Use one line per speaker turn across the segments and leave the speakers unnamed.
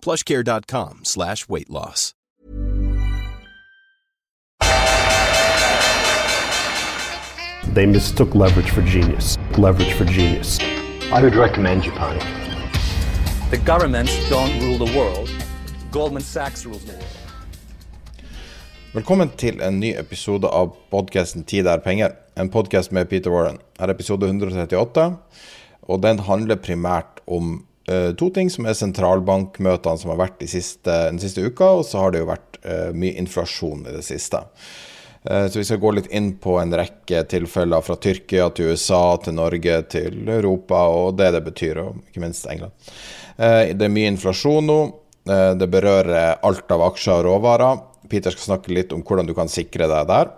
plushcare.com slash weight loss.
They mistook leverage for genius. Leverage for genius.
I would recommend you, Japan.
The governments don't rule the world. Goldman Sachs rules the world.
Velkommen til en ny episode av podkasten 'Tid er penger'. En podkast med Peter Warren. Her er episode 138, og den handler primært om to ting, som er sentralbankmøtene som har vært de siste, den siste uka, og så har det jo vært uh, mye inflasjon i det siste. Uh, så vi skal gå litt inn på en rekke tilfeller fra Tyrkia til USA til Norge til Europa, og det det betyr, og ikke minst England. det er mye inflasjon nå. det berører alt av aksjer og råvarer. Peter skal snakke litt om hvordan du kan sikre deg der.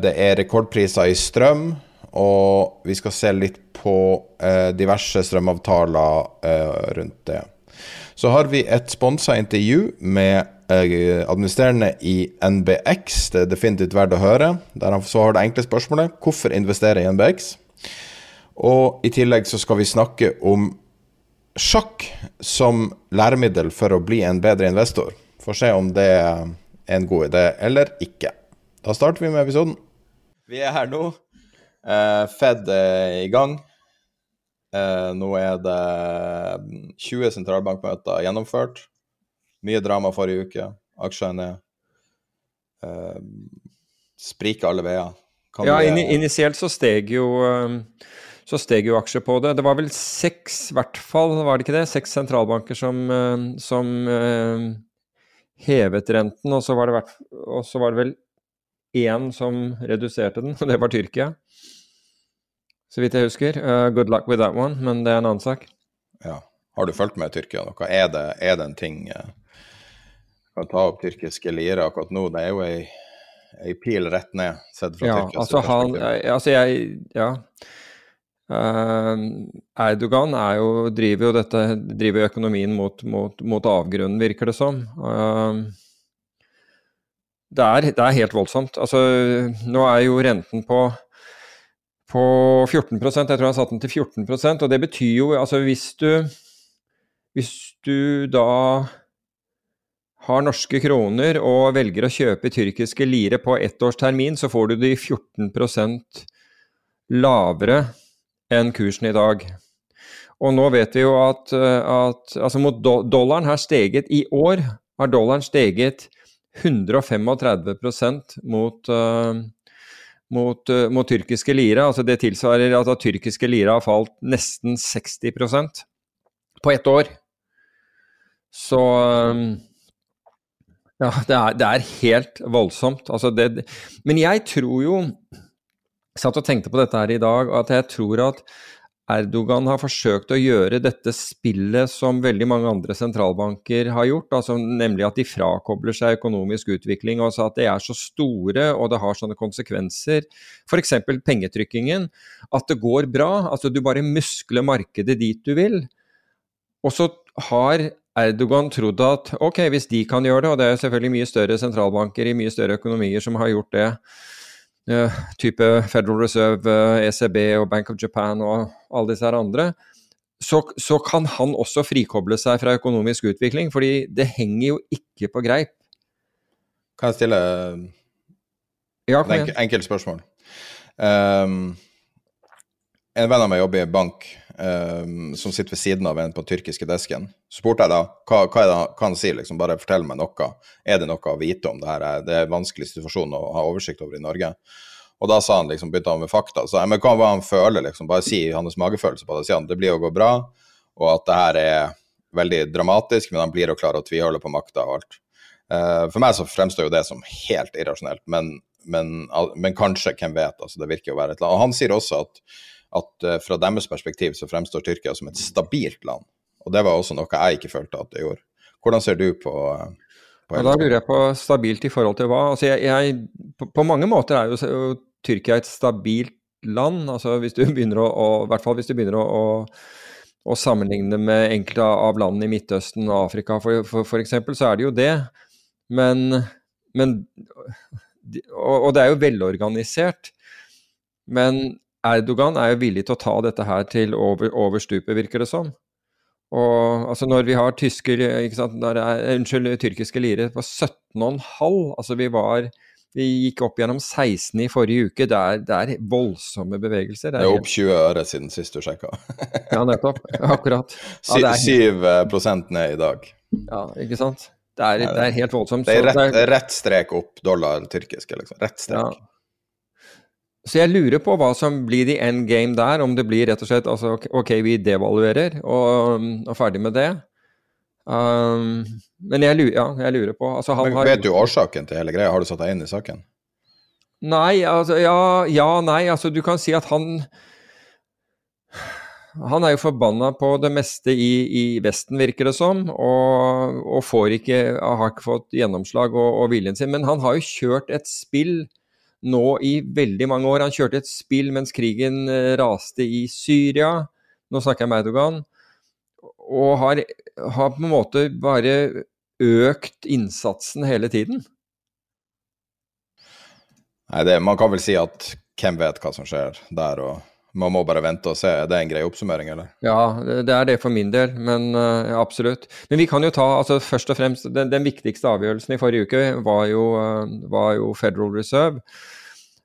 Det er rekordpriser i strøm, og vi skal se litt på eh, diverse strømavtaler eh, rundt det. Så har vi et sponsa intervju med eh, administrerende i NBX. Det er definitivt verdt å høre. Der han så har det enkle spørsmålet hvorfor investere i NBX? Og i tillegg så skal vi snakke om sjakk som læremiddel for å bli en bedre investor. Får se om det er en god idé eller ikke. Da starter vi med episoden. Vi er her nå. Uh, Fed er i gang. Uh, nå er det 20 sentralbankmøter gjennomført. Mye drama forrige uke. Aksjene er Uh, spriker alle veier.
Kan ja, in initielt så steg jo så steg jo aksjer på det. Det var vel seks, i hvert fall, var det ikke det? Seks sentralbanker som, som hevet renten, og så var det, og så var det vel én som reduserte den, og det var Tyrkia. Så vidt jeg husker. Uh, good luck with that one, men det er en annen sak.
Ja. Har du fulgt med Tyrkia noe? Er det, er det en ting uh, Å ta opp tyrkiske lire akkurat nå? Det er jo ei, ei pil rett ned, sett fra
ja,
Tyrkias
altså han, altså jeg Ja. Uh, Erdogan er jo, driver jo dette, driver økonomien mot, mot, mot avgrunnen, virker det som. Uh, det er, det er, helt voldsomt. Altså, nå er jo renten på, på 14% Jeg tror han satte den til 14% og det betyr jo altså hvis du Hvis du da har norske kroner og velger å kjøpe tyrkiske lire på ett års termin, så får du de 14% lavere enn kursen i dag. Og nå vet vi jo at, at altså mot dollaren har steget I år har dollaren steget 135 mot, uh, mot, uh, mot, tyrkiske lira. Altså det tilsvarer at, tyrkiske lira har falt nesten 60% på ett år. Så um, ja, det er, det er, helt voldsomt. Altså det, men jeg tror jo Jeg satt og tenkte på dette her i dag, at jeg tror at Erdogan har forsøkt å gjøre dette spillet som veldig mange andre sentralbanker har gjort, altså nemlig at de frakobler seg økonomisk utvikling. og at det er så store og det har sånne konsekvenser, f.eks. pengetrykkingen, at det går bra. altså Du bare muskler markedet dit du vil. Og så har Erdogan trodd at ok, hvis de kan gjøre det, og det er selvfølgelig mye større sentralbanker i mye større økonomier som har gjort det, type Federal Reserve, ECB eh, e og Bank of Japan og alle disse her andre, så, så, kan han også frikoble seg fra økonomisk utvikling, fordi det henger jo ikke på greip.
Kan jeg stille
ja,
et enkelt spørsmål? Um, en venn av meg jobber i bank, eh, som sitter ved siden av en på den tyrkiske desken. Så spurte jeg da hva, hva, det, hva han sier, liksom, bare fortell meg noe. Er det noe å vite om det her? Det er en vanskelig situasjon å ha oversikt over i Norge. Og da sa han liksom, begynte han med fakta. Så jeg, men hva, var han føler, liksom, bare si hans magefølelse på det. Sier han det blir å gå bra, og at det her er veldig dramatisk, men han blir å klare å tviholde på makta og alt. Uh, for meg så fremstår jo det som helt irrasjonelt, men, men, men kanskje, hvem vet. altså Det virker å være et land. Og han sier også at at uh, fra deres perspektiv så fremstår Tyrkia som et stabilt land. Og det var også noe jeg ikke følte at det gjorde. Hvordan ser du på, uh,
på Da lurer jeg på stabilt i forhold til hva? Altså jeg, jeg, på, på, mange måter er jo Tyrkia et stabilt land. altså hvis du begynner å, å I hvert fall hvis du begynner å, å, å sammenligne med enkelte av landene i Midtøsten og Afrika for, eksempel, så er det jo det. Men, men og, og det er jo velorganisert. Men Erdogan er jo villig til å ta dette her til over, over stupet, virker det som. Og altså når vi har tysker, sant, der er, unnskyld, tyrkiske lire på 17,5 Altså vi var Vi gikk opp gjennom 16 i forrige uke. Det er, det er voldsomme bevegelser.
Det er, det er opp 20 øre siden sist du sjekka.
ja, nettopp. Akkurat.
Ja, 7 ned i dag.
Ja, ikke sant. Det er, det er helt voldsomt.
Det er rett, rett strek opp dollar tyrkiske, liksom. Rett strek. Ja.
Så jeg lurer på hva som blir the end game der, om det blir rett og slett altså, ok, vi devaluerer og, og ferdig med det. Um, men jeg lurer, ja, jeg lurer på altså,
men, har, Vet du årsaken til hele greia? Har du satt deg inn i saken?
Nei, altså ja, ja, nei. Altså du kan si at han han er jo forbanna på det meste i, i, Vesten, virker det som, og, og får ikke, har ikke fått gjennomslag og, og viljen sin. Men han har jo kjørt et spill nå i veldig mange år. Han kjørte et spill mens krigen eh, raste i Syria. Nå snakker jeg om Erdogan. Og har, har på en måte bare økt innsatsen hele tiden.
Nei, det, Man kan vel si at hvem vet hva som skjer der, og man må bare vente og se. Er det en grei oppsummering, eller?
Ja, det er det for min del, men uh, absolutt. Men vi kan jo ta altså først og fremst Den, den viktigste avgjørelsen i forrige uke var jo, uh, var jo Federal Reserve,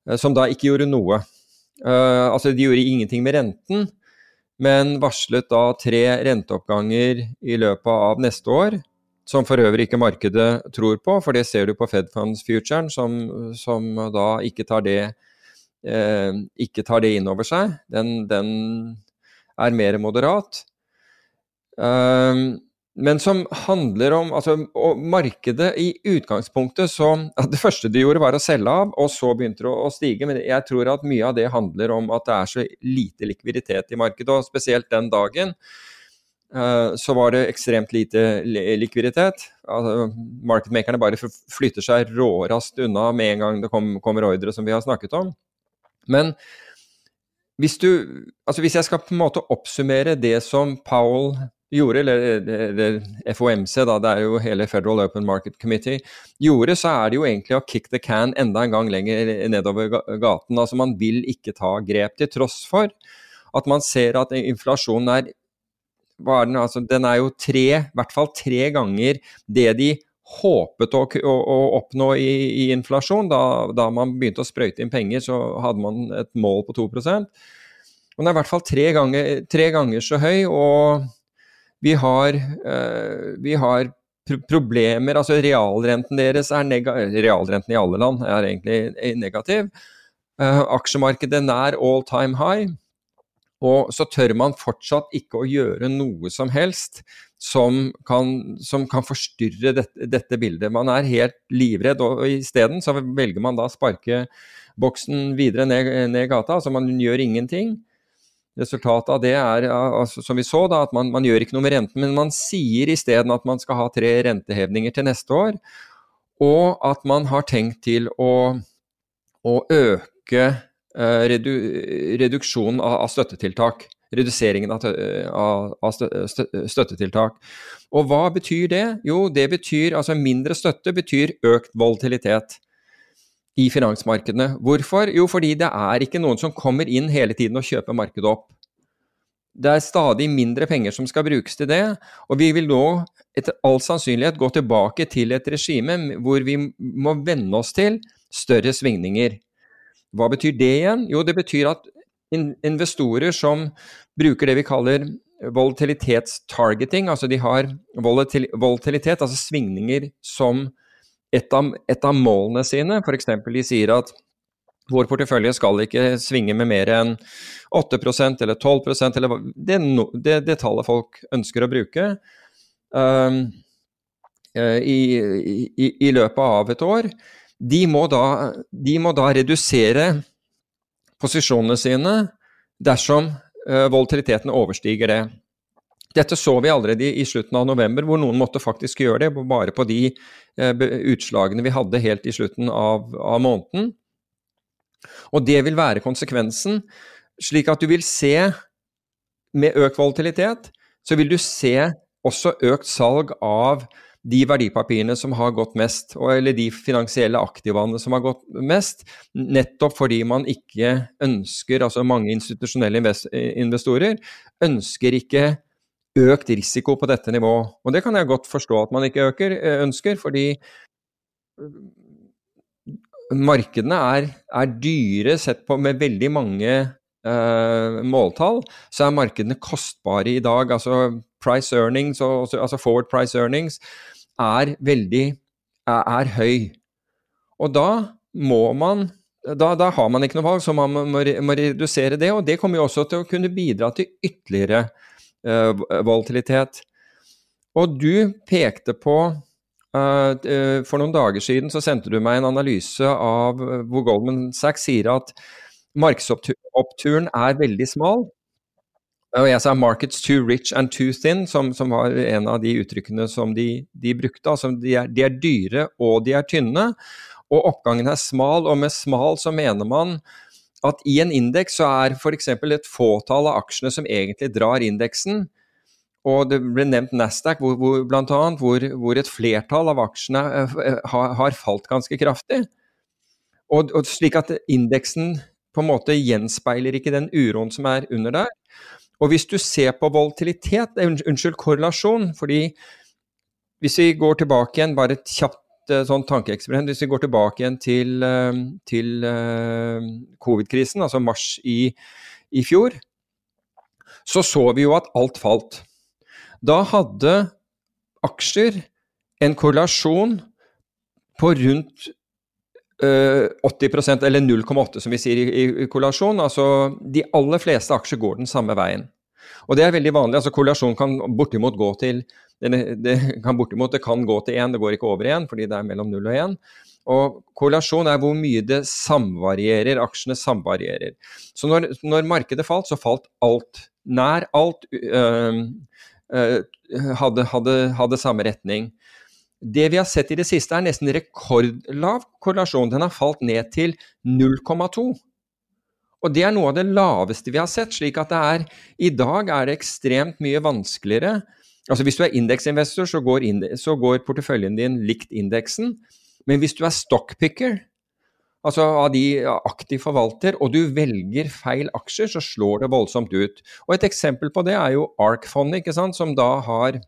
uh, som da ikke gjorde noe. altså, de gjorde ingenting med renten, men varslet da tre renteoppganger i løpet av neste år. Som for øvrig ikke markedet tror på, for det ser du på Fed Funds Futuren, som, som da ikke tar det eh, ikke tar det inn over seg. Den, den er mer moderat. Um, men som handler om altså, markedet i utgangspunktet så Det første de gjorde, var å selge av, og så begynte det å, stige. Men jeg tror at mye av det handler om at det er så lite likviditet i markedet. Og spesielt den dagen uh, så var det ekstremt lite likviditet. Altså, Marketmakerne bare flytter seg råraskt unna med en gang det kom, kommer ordre, som vi har snakket om. Men hvis du Altså hvis jeg skal på en måte oppsummere det som Powell gjorde, eller, eller, FOMC, da, det er jo hele Federal Open Market Committee, gjorde, så er det jo egentlig å kick the can enda en gang lenger nedover gaten. Altså man vil ikke ta grep, til tross for at man ser at inflasjonen er den, altså, den er jo tre, i hvert fall tre ganger det de håpet å, å, å oppnå i, i inflasjon. Da, da, man begynte å sprøyte inn penger, så hadde man et mål på 2 Og Den er i hvert fall tre ganger, tre ganger så høy, og vi har, eh, vi har problemer Altså realrenten deres er negativ Realrenten i alle land er egentlig negativ. Eh, aksjemarkedet nær all time high. Og så tør man fortsatt ikke å gjøre noe som helst som kan, som kan forstyrre dette, dette, bildet. Man er helt livredd, og isteden så velger man da sparke boksen videre ned, ned gata. Altså man gjør ingenting. Resultatet av det er, altså, som vi så, da, at man, man, gjør ikke noe med renten, men man sier isteden at man skal ha tre rentehevninger til neste år, og at man har tenkt til å, å øke eh, redu, reduksjonen av, av støttetiltak reduseringen av, støttetiltak. Og hva betyr det? Jo, det betyr altså mindre støtte betyr økt volatilitet i finansmarkedene. Hvorfor? Jo, fordi det er ikke noen som kommer inn hele tiden og kjøper markedet opp. Det er stadig mindre penger som skal brukes til det, og vi vil nå etter all sannsynlighet gå tilbake til et regime hvor vi må venne oss til større svingninger. Hva betyr det igjen? Jo, det betyr at investorer som bruker det vi kaller volatilitetstargeting. Altså de har volatil volatilitet, altså svingninger som et av, et av målene sine. F.eks. de sier at vår portefølje skal ikke svinge med mer enn 8% eller 12 eller det, det, det tallet folk ønsker å bruke. Um, i, i, i, løpet av et år, de må, da, de må da redusere posisjonene sine dersom uh, volatiliteten overstiger det. Dette så vi allerede i slutten av november, hvor noen måtte faktisk gjøre det, bare på de uh, utslagene vi hadde helt i slutten av, av måneden. Og det vil være konsekvensen, slik at du vil se med økt volatilitet, så vil du se også økt salg av de verdipapirene som har gått mest, eller de finansielle aktivaene som har gått mest, nettopp fordi man ikke ønsker, altså mange institusjonelle investorer, ønsker ikke økt risiko på dette nivået. Og det kan jeg godt forstå at man ikke øker, ønsker, fordi markedene er, er, dyre sett på med veldig mange uh, måltall, så er markedene kostbare i dag. Altså price earnings, altså forward price earnings, er veldig er, er høy. Og da må man da, da, har man ikke noe valg, så man må, må, redusere det. Og det kommer jo også til å kunne bidra til ytterligere uh, volatilitet. Og du pekte på Uh, for noen dager siden så sendte du meg en analyse av hvor Goldman Sachs sier at markedsoppturen er veldig smal. Og jeg sa 'markets too rich and too thin', som, som var en av de uttrykkene som de, de brukte. Altså de er, de er, dyre og de er tynne, og oppgangen er smal. Og med smal så mener man at i en indeks så er f.eks. et fåtall av aksjene som egentlig drar indeksen, og det ble nevnt Nasdaq, hvor, hvor, blant annet, hvor, hvor et flertall av aksjene uh, har, har, falt ganske kraftig. Og, og, slik at indeksen på en måte gjenspeiler ikke den uroen som er under der. Og hvis du ser på volatilitet, unnskyld, korrelasjon, fordi hvis vi går tilbake igjen, bare et kjapt sånn tankeeksperiment, hvis vi går tilbake igjen til, til uh, covid-krisen, altså mars i, i fjor, så så vi jo at alt falt. Da hadde aksjer en korrelasjon på rundt eh, 80% eller 0,8 som vi sier i, i, korrelasjon. Altså de aller fleste aksjer går den samme veien. Og det er veldig vanlig. altså Korrelasjon kan bortimot gå til det, det kan bortimot det kan gå til 1, det går ikke over 1 fordi det er mellom 0 og 1. Og korrelasjon er hvor mye det samvarierer, aksjene samvarierer. Så når, når markedet falt, så falt alt. Nær alt. Øh, øh, hadde, hadde, hadde, samme retning. Det vi har sett i det siste, er nesten rekordlav korrelasjon. Den har falt ned til 0,2. Og det er noe av det laveste vi har sett. slik at det er, I dag er det ekstremt mye vanskeligere. Altså Hvis du er indeksinvestor, så så går porteføljen din likt indeksen. Men hvis du er stockpicker, altså av de aktiv forvalter, og du velger feil aksjer, så slår det voldsomt ut. Og Et eksempel på det er jo ARK-fondet, som da har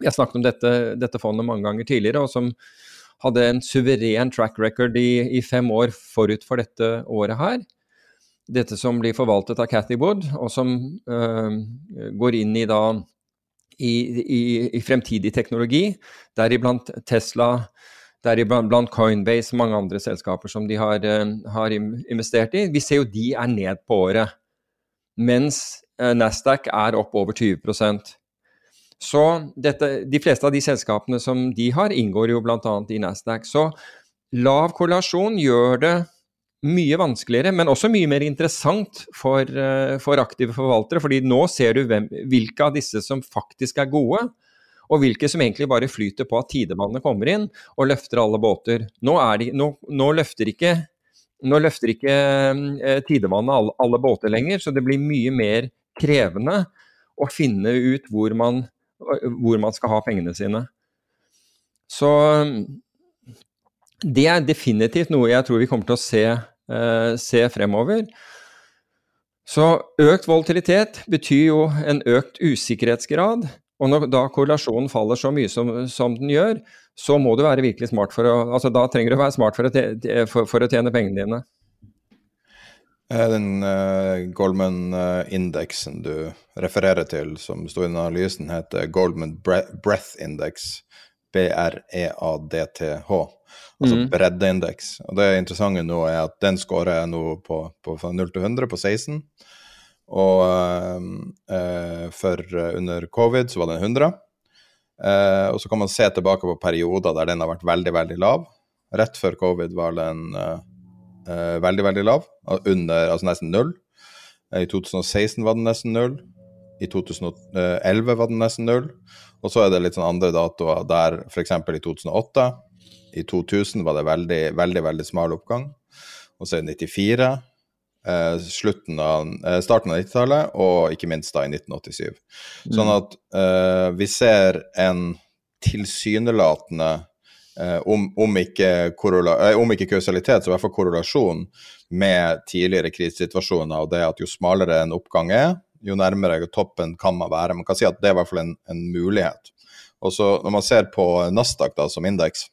Jeg snakket om dette, dette, fondet mange ganger tidligere, og som hadde en suveren track record i, i fem år forut for dette året her. Dette som blir forvaltet av Cathy Wood, og som øh, går inn i da i, i, fremtidig teknologi, deriblant Tesla, deriblant Coinbase og mange andre selskaper som de har, eh, har, investert i. Vi ser jo de er ned på året, mens eh, Nasdaq er opp over 20 Så dette, de fleste av de selskapene som de har, inngår jo bl.a. i Nasdaq. Så lav korrelasjon gjør det mye vanskeligere, men også mye mer interessant for, eh, for aktive forvaltere. fordi nå ser du hvem, hvilke av disse som faktisk er gode, og hvilke som egentlig bare flyter på at tidevannene kommer inn og løfter alle båter. Nå, de, nå, nå løfter ikke, nå løfter ikke eh, alle, alle, båter lenger, så det blir mye mer krevende å finne ut hvor man, hvor man skal ha pengene sine. Så det er definitivt noe jeg tror vi kommer til å se, eh, se fremover. Så økt volatilitet betyr jo en økt usikkerhetsgrad. Og når da korrelasjonen faller så mye som, som, den gjør, så må du være virkelig smart for å altså Da trenger du å være smart for å, for, for å tjene pengene dine.
Den uh, Goldman-indeksen du refererer til, som sto i analysen, heter Goldman Breath Index. B-r-e-a-d-t-h. Altså mm. breddeindeks. Og det interessante nå er at den scorer jeg nå på, på fra 0 til 100 på 16. Og uh, for under covid så var den 100. Uh, og så kan man se tilbake på perioder der den har vært veldig, veldig lav. Rett før covid var den eh, veldig, veldig lav, under, altså nesten null. I 2016 var den nesten null. I 2011 var den nesten null. Og så er det litt sånn andre datoer der f.eks. i 2008. I 2000 var det veldig, veldig, veldig smal oppgang. Og så det 94. Eh, av, eh, starten av 90-tallet, og ikke minst da i 1987. Sånn mm. at eh, vi ser en tilsynelatende Eh, om, om, ikke eh, om, ikke kausalitet, så i hvert fall korrelasjon med tidligere krisesituasjoner, og det at jo smalere en oppgang er, jo nærmere toppen kan man være. Man kan si at det er i hvert fall en, en mulighet. Og så Når man ser på Nasdaq da, som indeks,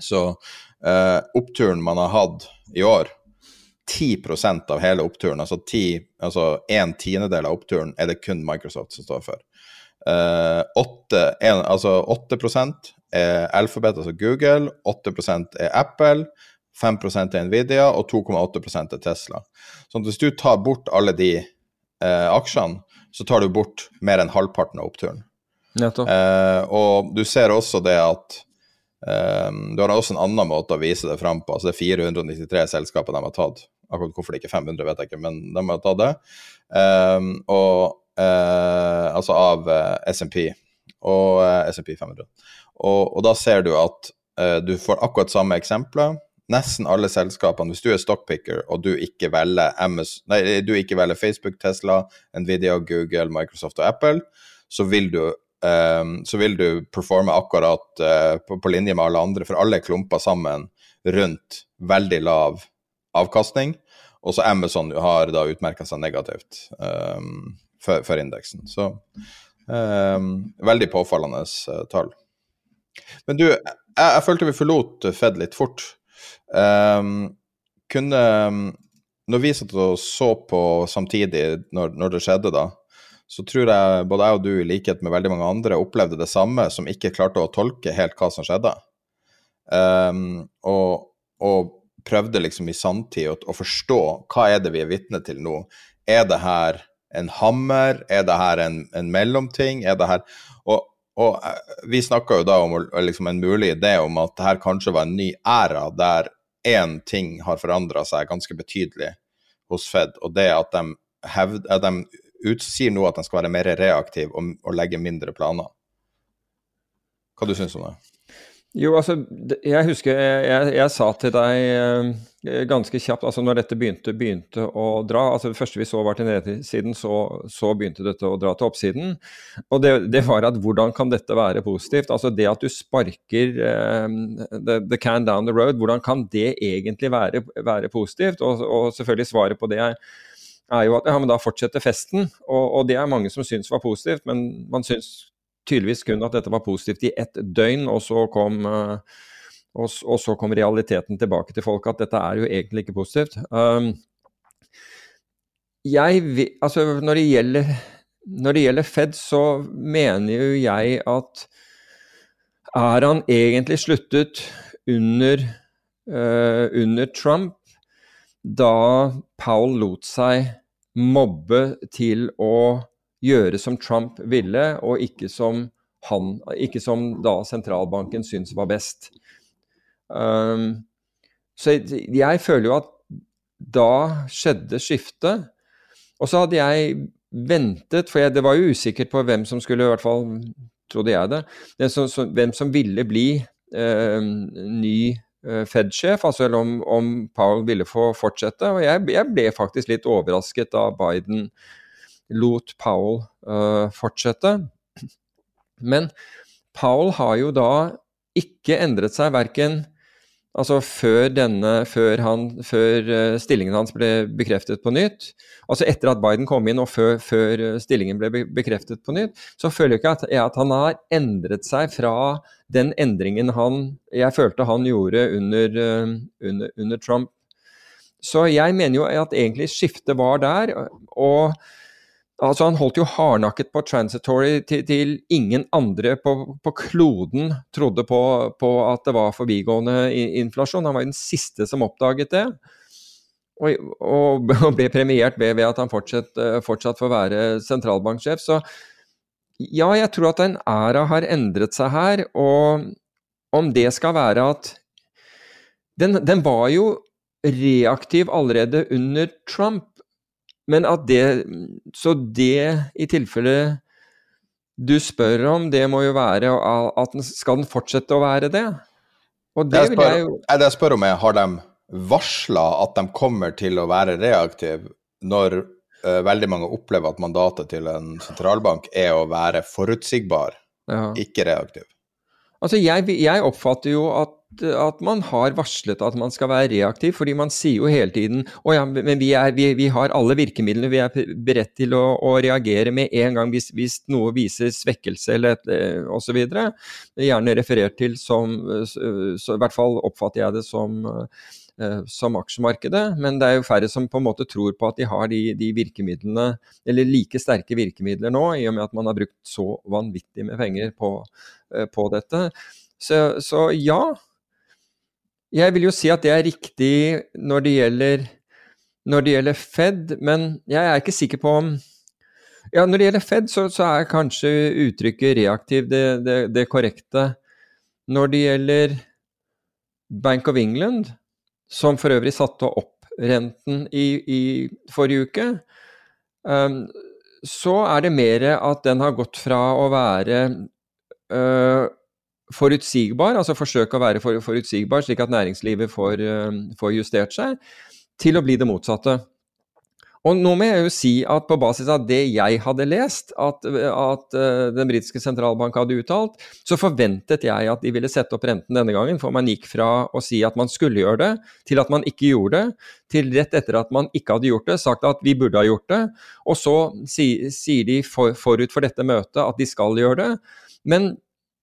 så eh, oppturen man har hatt i år 10% av hele oppturen, altså, 10, altså en tiendedel av oppturen, er det kun Microsoft som står for. Eh, 8, en, altså 8 er Alphabet, altså Google, 8% er Apple, 5% er Nvidia og 2,8% er Tesla. Så hvis du tar bort alle de eh, aksjene, så tar du bort mer enn halvparten av oppturen. Eh, og du ser også det at eh, Du har også en annen måte å vise det fram på. altså Det er 493 selskaper de har tatt. Akkurat hvorfor det ikke er 500, vet jeg ikke, men de har tatt det. Eh, og, eh, altså av eh, SMP og SMP 500. Og, og da ser du at uh, du får akkurat samme eksempler. Nesten alle selskapene, hvis du er stockpicker og du ikke velger, MS, nei, du ikke velger Facebook, Tesla, Nvidia, Google, Microsoft og Apple, så vil du, um, så vil du performe akkurat uh, på, på, linje med alle andre, for alle er klumpa sammen rundt veldig lav avkastning. Og så Amazon har da utmerka seg negativt um, for, for, indeksen. Så um, veldig påfallende uh, tall. Men du, jeg, jeg følte vi forlot Fed litt fort. Um, kunne Når vi satt og så på samtidig, når, når, det skjedde, da, så tror jeg både jeg og du, i likhet med veldig mange andre, opplevde det samme, som ikke klarte å tolke helt hva som skjedde. Um, og, og, prøvde liksom i sanntid å, å, forstå hva er det vi er vitne til nå. Er det her en hammer? Er det her en, en mellomting? Er det her Og og eh, vi snakka jo da om liksom en mulig idé om at her kanskje var en ny æra der én ting har forandra seg ganske betydelig hos Fed, og det at de, hevd, at de utsier nå at de skal være mer reaktive og, og legge mindre planer. Hva du syns du om det?
Jo, altså, jeg husker jeg, jeg, jeg sa til deg eh, ganske kjapt, altså når dette begynte, begynte, å dra altså Det første vi så var til nedsiden, så, så begynte dette å dra til oppsiden. Og det, det, var at hvordan kan dette være positivt? Altså det at du sparker um, the, the, can down the road, hvordan kan det egentlig være, være positivt? Og, og, selvfølgelig svaret på det er, er jo at ja, men da fortsetter festen. Og, og det er mange som syns var positivt, men man syns tydeligvis kun at dette var positivt i ett døgn, og så kom uh, og, og, så kom realiteten tilbake til folk at dette er jo egentlig ikke positivt. Um, jeg, altså når det, gjelder, når det gjelder Fed, så mener jo jeg at er han egentlig sluttet under, uh, under Trump, da Powell lot seg mobbe til å gjøre som Trump ville, og ikke som, han, ikke som da sentralbanken syntes var best. Um, så jeg føler jo at da skjedde skiftet. Og så hadde jeg ventet, for jeg, det var jo usikkert på hvem som skulle, i hvert fall trodde jeg det, som, som, hvem som ville bli eh, ny eh, Fed-sjef, altså om, om Powell ville få fortsette. Og jeg, jeg, ble faktisk litt overrasket da Biden lot Powell uh, fortsette. Men Powell har jo da ikke endret seg verken altså før, denne, før, han, før uh, stillingen hans ble bekreftet på nytt, altså etter at Biden kom inn og før, før uh, stillingen ble bekreftet på nytt, så føler jeg ikke at, at han har endret seg fra den endringen han, jeg følte han gjorde under, under, under Trump. Så jeg mener jo at egentlig skiftet var der. og Altså, han holdt jo hardnakket på transitory til, til ingen andre på, på kloden trodde på, på, at det var forbigående inflasjon. Han var jo den siste som oppdaget det. Og, og, ble premiert ved, ved at han fortsatt, eh, fortsatt får være sentralbanksjef. Så ja, jeg tror at en æra har endret seg her. Og om det skal være at den, den var jo reaktiv allerede under Trump. Men at det Så det i tilfelle du spør om, det må jo være at den, skal den fortsette å være det?
Og det, vil jeg jo Det jeg spør om, er har de varsla at de kommer til å være reaktive når uh, veldig mange opplever at mandatet til en sentralbank er å være forutsigbar, ja. ikke reaktiv?
Altså, jeg, jeg oppfatter jo at at man har varslet at man skal være reaktiv, fordi man sier jo hele tiden å ja, men vi, er, vi, vi, har alle virkemidlene, vi er beredt til å, å reagere med en gang hvis, hvis noe viser svekkelse eller et, osv. Gjerne referert til som så I hvert fall oppfatter jeg det som, som aksjemarkedet, men det er jo færre som på en måte tror på at de har de, de virkemidlene, eller like sterke virkemidler nå, i og med at man har brukt så vanvittig med penger på, på dette. Så, så, ja, jeg vil jo si at det er riktig når det gjelder, når det gjelder Fed, men jeg er ikke sikker på om ja, Når det gjelder Fed, så, så er kanskje uttrykket reaktiv det, det, det, korrekte. Når det gjelder Bank of England, som for øvrig satte opp renten i, i forrige uke, um, så er det mer at den har gått fra å være uh, forutsigbar, altså forsøke å være for, forutsigbar slik at næringslivet får, uh, får, justert seg, til å bli det motsatte. Og nå må jeg jo si at på basis av det jeg hadde lest, at, at uh, den britiske sentralbank hadde uttalt, så forventet jeg at de ville sette opp renten denne gangen, for man gikk fra å si at man skulle gjøre det, til at man ikke gjorde det, til rett etter at man ikke hadde gjort det, sagt at vi burde ha gjort det, og så si, sier de for, forut for dette møtet at de skal gjøre det. Men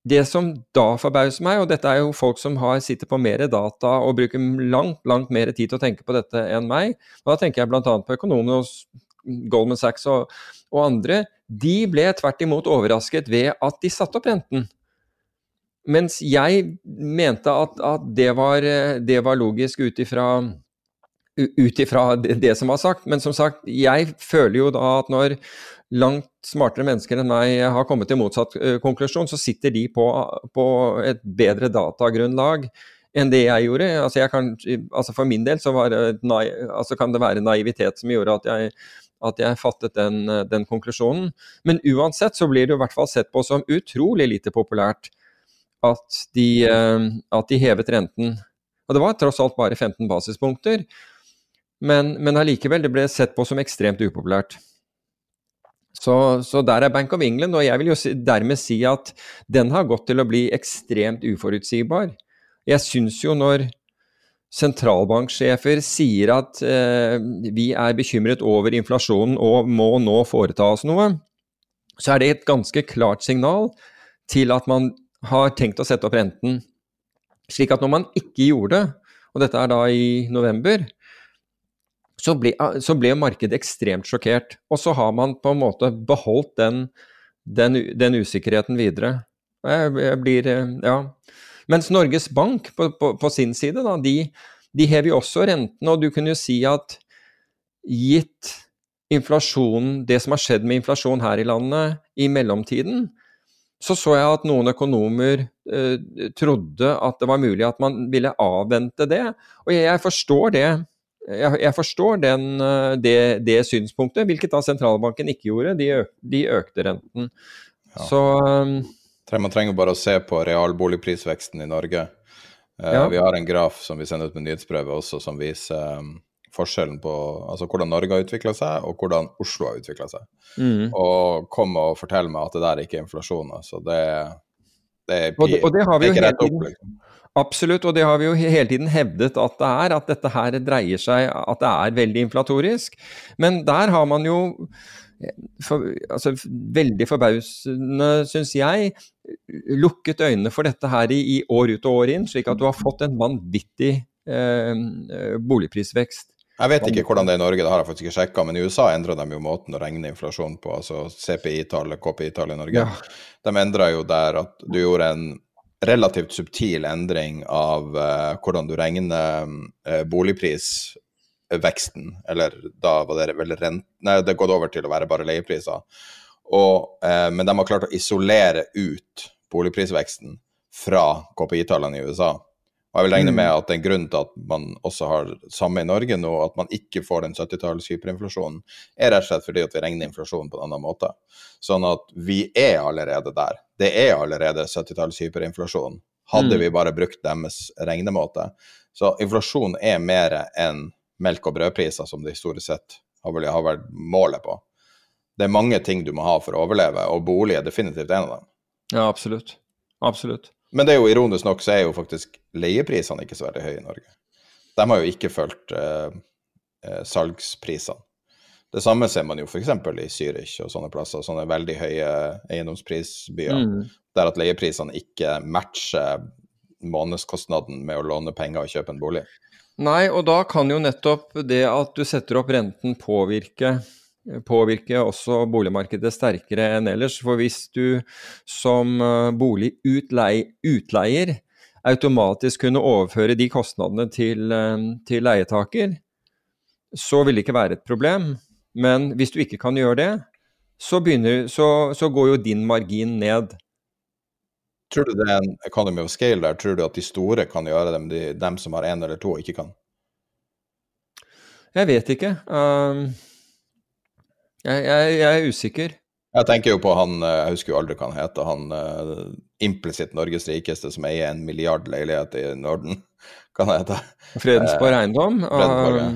det som da forbauser meg, og dette er jo folk som har, sitter på mer data og bruker langt langt mer tid til å tenke på dette enn meg, og da tenker jeg bl.a. på økonomene hos Goldman Sachs og, og, andre, de ble tvert imot overrasket ved at de satte opp renten. Mens jeg mente at, at det, var, det, var, logisk ut ifra ut ifra det, det som var sagt. Men som sagt, jeg føler jo da at når langt smartere mennesker enn meg har kommet til motsatt uh, konklusjon, så sitter de på, på, et bedre datagrunnlag enn det jeg gjorde. Altså, jeg kan, altså for min del så det, altså kan det være naivitet som gjorde at jeg, at jeg fattet den, den, konklusjonen. Men uansett så blir det i hvert fall sett på som utrolig lite populært at de, uh, at de hevet renten. Og det var tross alt bare 15 basispunkter, men, men allikevel, det ble sett på som ekstremt upopulært. Så, så, der er Bank of England, og jeg vil jo dermed si at den har gått til å bli ekstremt uforutsigbar. Jeg syns jo når sentralbanksjefer sier at eh, vi er bekymret over inflasjonen og må nå foreta oss noe, så er det et ganske klart signal til at man har tenkt å sette opp renten. Slik at når man ikke gjorde det, og dette er da i november, så ble, ah, så ble, markedet ekstremt sjokkert. Og så har man på en måte beholdt den, den, den usikkerheten videre. Jeg, jeg blir, eh, ja. Mens Norges Bank på, på, på sin side, da, de, de hever jo også rentene. Og du kunne jo si at gitt inflasjonen, det som har skjedd med inflasjon her i landet i mellomtiden, så så jeg at noen økonomer eh, trodde at det var mulig at man ville avvente det. Og jeg, jeg forstår det jeg, jeg forstår den, eh, det, det, synspunktet, hvilket da sentralbanken ikke gjorde. De, øk, de økte renten. Ja. Så um,
Man trenger bare å se på realboligprisveksten i Norge. Uh, ja. Vi har en graf som vi sender ut med nyhetsbrevet også, som viser forskjellen på altså hvordan Norge har utvikla seg, og hvordan Oslo har utvikla seg. Mm. Og kom og fortell meg at det der ikke er inflasjon. Altså det, det, er,
og det, og det har vi jo hele tiden. Opp, liksom. Absolutt, og det har vi jo hele tiden hevdet at det er. At dette her dreier seg At det er veldig inflatorisk. Men der har man jo for, altså, veldig forbausende, syns jeg, lukket øynene for dette her i, i, år ut og år inn, slik at du har fått en vanvittig eh, boligprisvekst.
Jeg vet ikke hvordan det er i Norge, det har jeg faktisk ikke sjekka, men i USA endra de jo måten å regne inflasjon på, altså CPI-tallet, KPI-tallet i Norge.
Ja.
De endra jo der at du gjorde en relativt subtil endring av uh, hvordan du regner uh, boligprisveksten, eller da var det vel rent... Nei, det gått over til å være bare leiepriser. Og, uh, men de har klart å isolere ut boligprisveksten fra KPI-tallene i USA. Og jeg vil regne med at det er en grunn til at man også har samme i Norge nå, at man ikke får den 70-talls hyperinflasjonen, er rett og slett fordi at vi regner inflasjonen på en annen måte. Sånn at vi er allerede der. Det er allerede 70-talls hyperinflasjon. Hadde mm. vi bare brukt deres regnemåte. Så inflasjon er mer enn melk og brødpriser, som det historisk sett har vært målet på. Det er mange ting du må ha for å overleve, og bolig er definitivt en av dem.
Ja, absolutt. Absolutt.
Men det er jo ironisk nok så er jo faktisk leieprisene ikke så veldig høye i Norge. De har jo ikke fulgt eh, eh, salgsprisene. Det samme ser man jo f.eks. i Zürich og sånne plasser, sånne veldig høye eiendomsprisbyer, mm. der at leieprisene ikke matcher månedskostnaden med å låne penger og kjøpe en bolig.
Nei, og da kan jo nettopp det at du setter opp renten påvirke påvirke også boligmarkedet sterkere enn ellers. For hvis du som eh, boligutleier automatisk kunne overføre de kostnadene til, eh, til leietaker, så vil det ikke være et problem. Men hvis du ikke kan gjøre det, så, begynner, så, så går jo din margin ned.
Tror du det er en economy of scale der? Tror du at de store kan gjøre det, men de, dem som har én eller to, ikke kan?
Jeg vet ikke. Um, jeg, jeg, jeg, er usikker.
Jeg tenker jo på han, eh, jeg husker jo aldri hva han heter, han uh, implisitt Norges rikeste som eier en milliard leiligheter i Norden. Hva han heter
Fredensborg Eiendom?
Fredensborg, ja.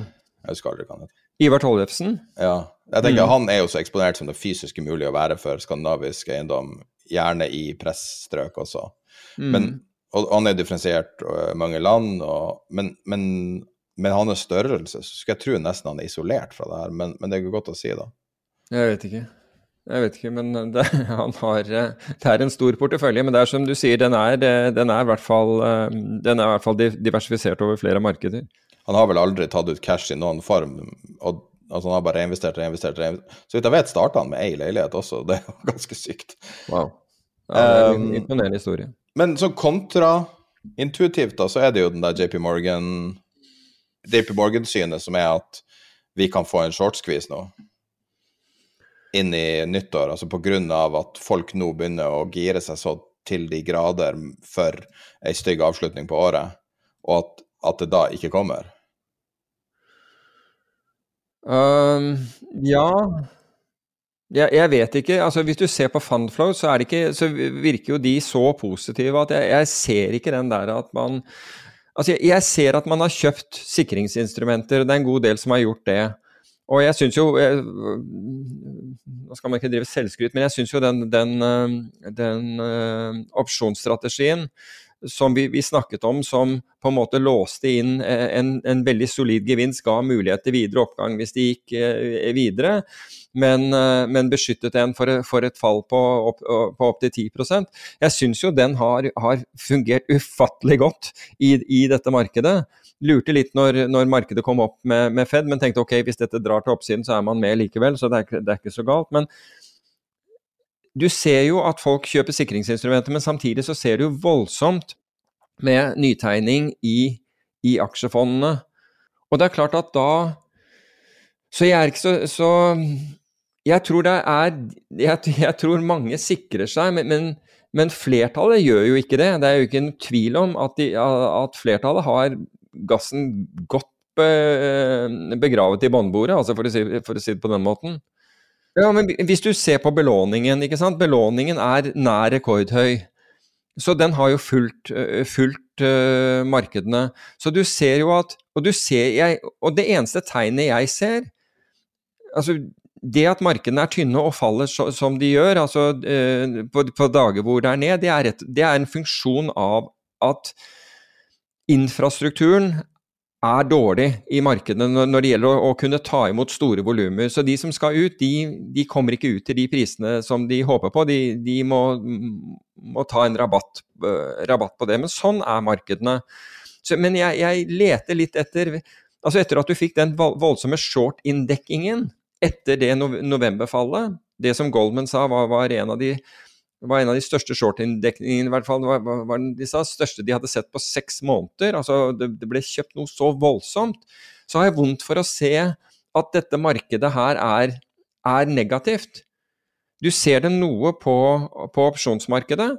Jeg husker aldri hva han heter.
Ivar Tollefsen?
Ja. Jeg tenker mm. Han er jo så eksponert som det fysisk mulig å være for skandinavisk eiendom, gjerne i pressstrøk også. Mm. Men, og han er differensiert i mange land, og, men, men med hans størrelse så skal jeg tro nesten han er isolert fra det her, men, men det er godt å si, da.
Jeg vet ikke. Jeg vet ikke, men det, han har, det er en stor portefølje. Men det er som du sier, den er, den er, i, hvert fall, den er i hvert fall diversifisert over flere markeder.
Han har vel aldri tatt ut cash i noen form. og altså Han har bare reinvestert og reinvestert. Så vidt jeg vet, starta han med ei leilighet også. Det er ganske sykt.
Wow. Ja, det er en um, imponerende historie.
Men så kontraintuitivt, da, så er det jo den der JP Morgan JP Morgan-synet som er at vi kan få en short-squeeze nå inn i nyttår, altså pga. at folk nå begynner å gire seg så til de grader for ei stygg avslutning på året, og at, at det da ikke kommer?
Um, ja jeg, jeg, vet ikke. altså Hvis du ser på Fundflow, så, ikke, så virker jo de så positive at jeg, jeg ser ikke den der at man Altså jeg, jeg ser at man har kjøpt sikringsinstrumenter, det er en god del som har gjort det. Og jeg syns jo Nå skal man ikke drive selvskryt, men jeg syns jo den, den, eh, den uh, opsjonsstrategien som vi, vi, snakket om, som på en måte låste inn eh, en, en veldig solid gevinst, ga mulighet til videre oppgang hvis de gikk videre, men, men, beskyttet en for, for et fall på, opp, på opptil 10% Jeg syns jo den har, har, fungert ufattelig godt i, i dette markedet. Lurte litt når, når markedet kom opp med, med, Fed, men tenkte ok, hvis dette drar til oppsiden, så er man med likevel. Så det er, det er ikke så galt. Men du ser jo at folk kjøper sikringsinstrumenter, men samtidig så ser du voldsomt med nytegning i, i aksjefondene. Og det er klart at da Så jeg er ikke så, så jeg tror er jeg, jeg, tror mange sikrer seg, men, men, men, flertallet gjør jo ikke det. Det er jo ikke en tvil om at, de, at flertallet har gassen godt begravet i båndbordet, altså for å, si, for å si det på den måten. Ja, men Hvis du ser på belåningen, ikke sant? belåningen er nær rekordhøy. Så den har jo fulgt, fulgt uh, markedene. Så du ser jo at og, du ser, jeg, og det eneste tegnet jeg ser altså Det at markedene er tynne og faller så, som de gjør, altså uh, på, på, dager hvor det er ned, det er, et, det er en funksjon av at infrastrukturen er dårlig i markedene når det gjelder å, kunne ta imot store volumer. Så de som skal ut, de, de, kommer ikke ut til de prisene som de håper på. De, de må, må, ta en rabatt, rabatt, på det. Men sånn er markedene. Så, men jeg, jeg, leter litt etter Altså etter at du fikk den voldsomme short-inndekkingen etter det novemberfallet, det som Goldman sa var, var en av de var en av de største short-inndekningene, i hvert fall. Var, var de sa, største de hadde sett på seks måneder. Altså, det, det, ble kjøpt noe så voldsomt. Så har jeg vondt for å se at dette markedet her er, er negativt. Du ser det noe på, på, opsjonsmarkedet,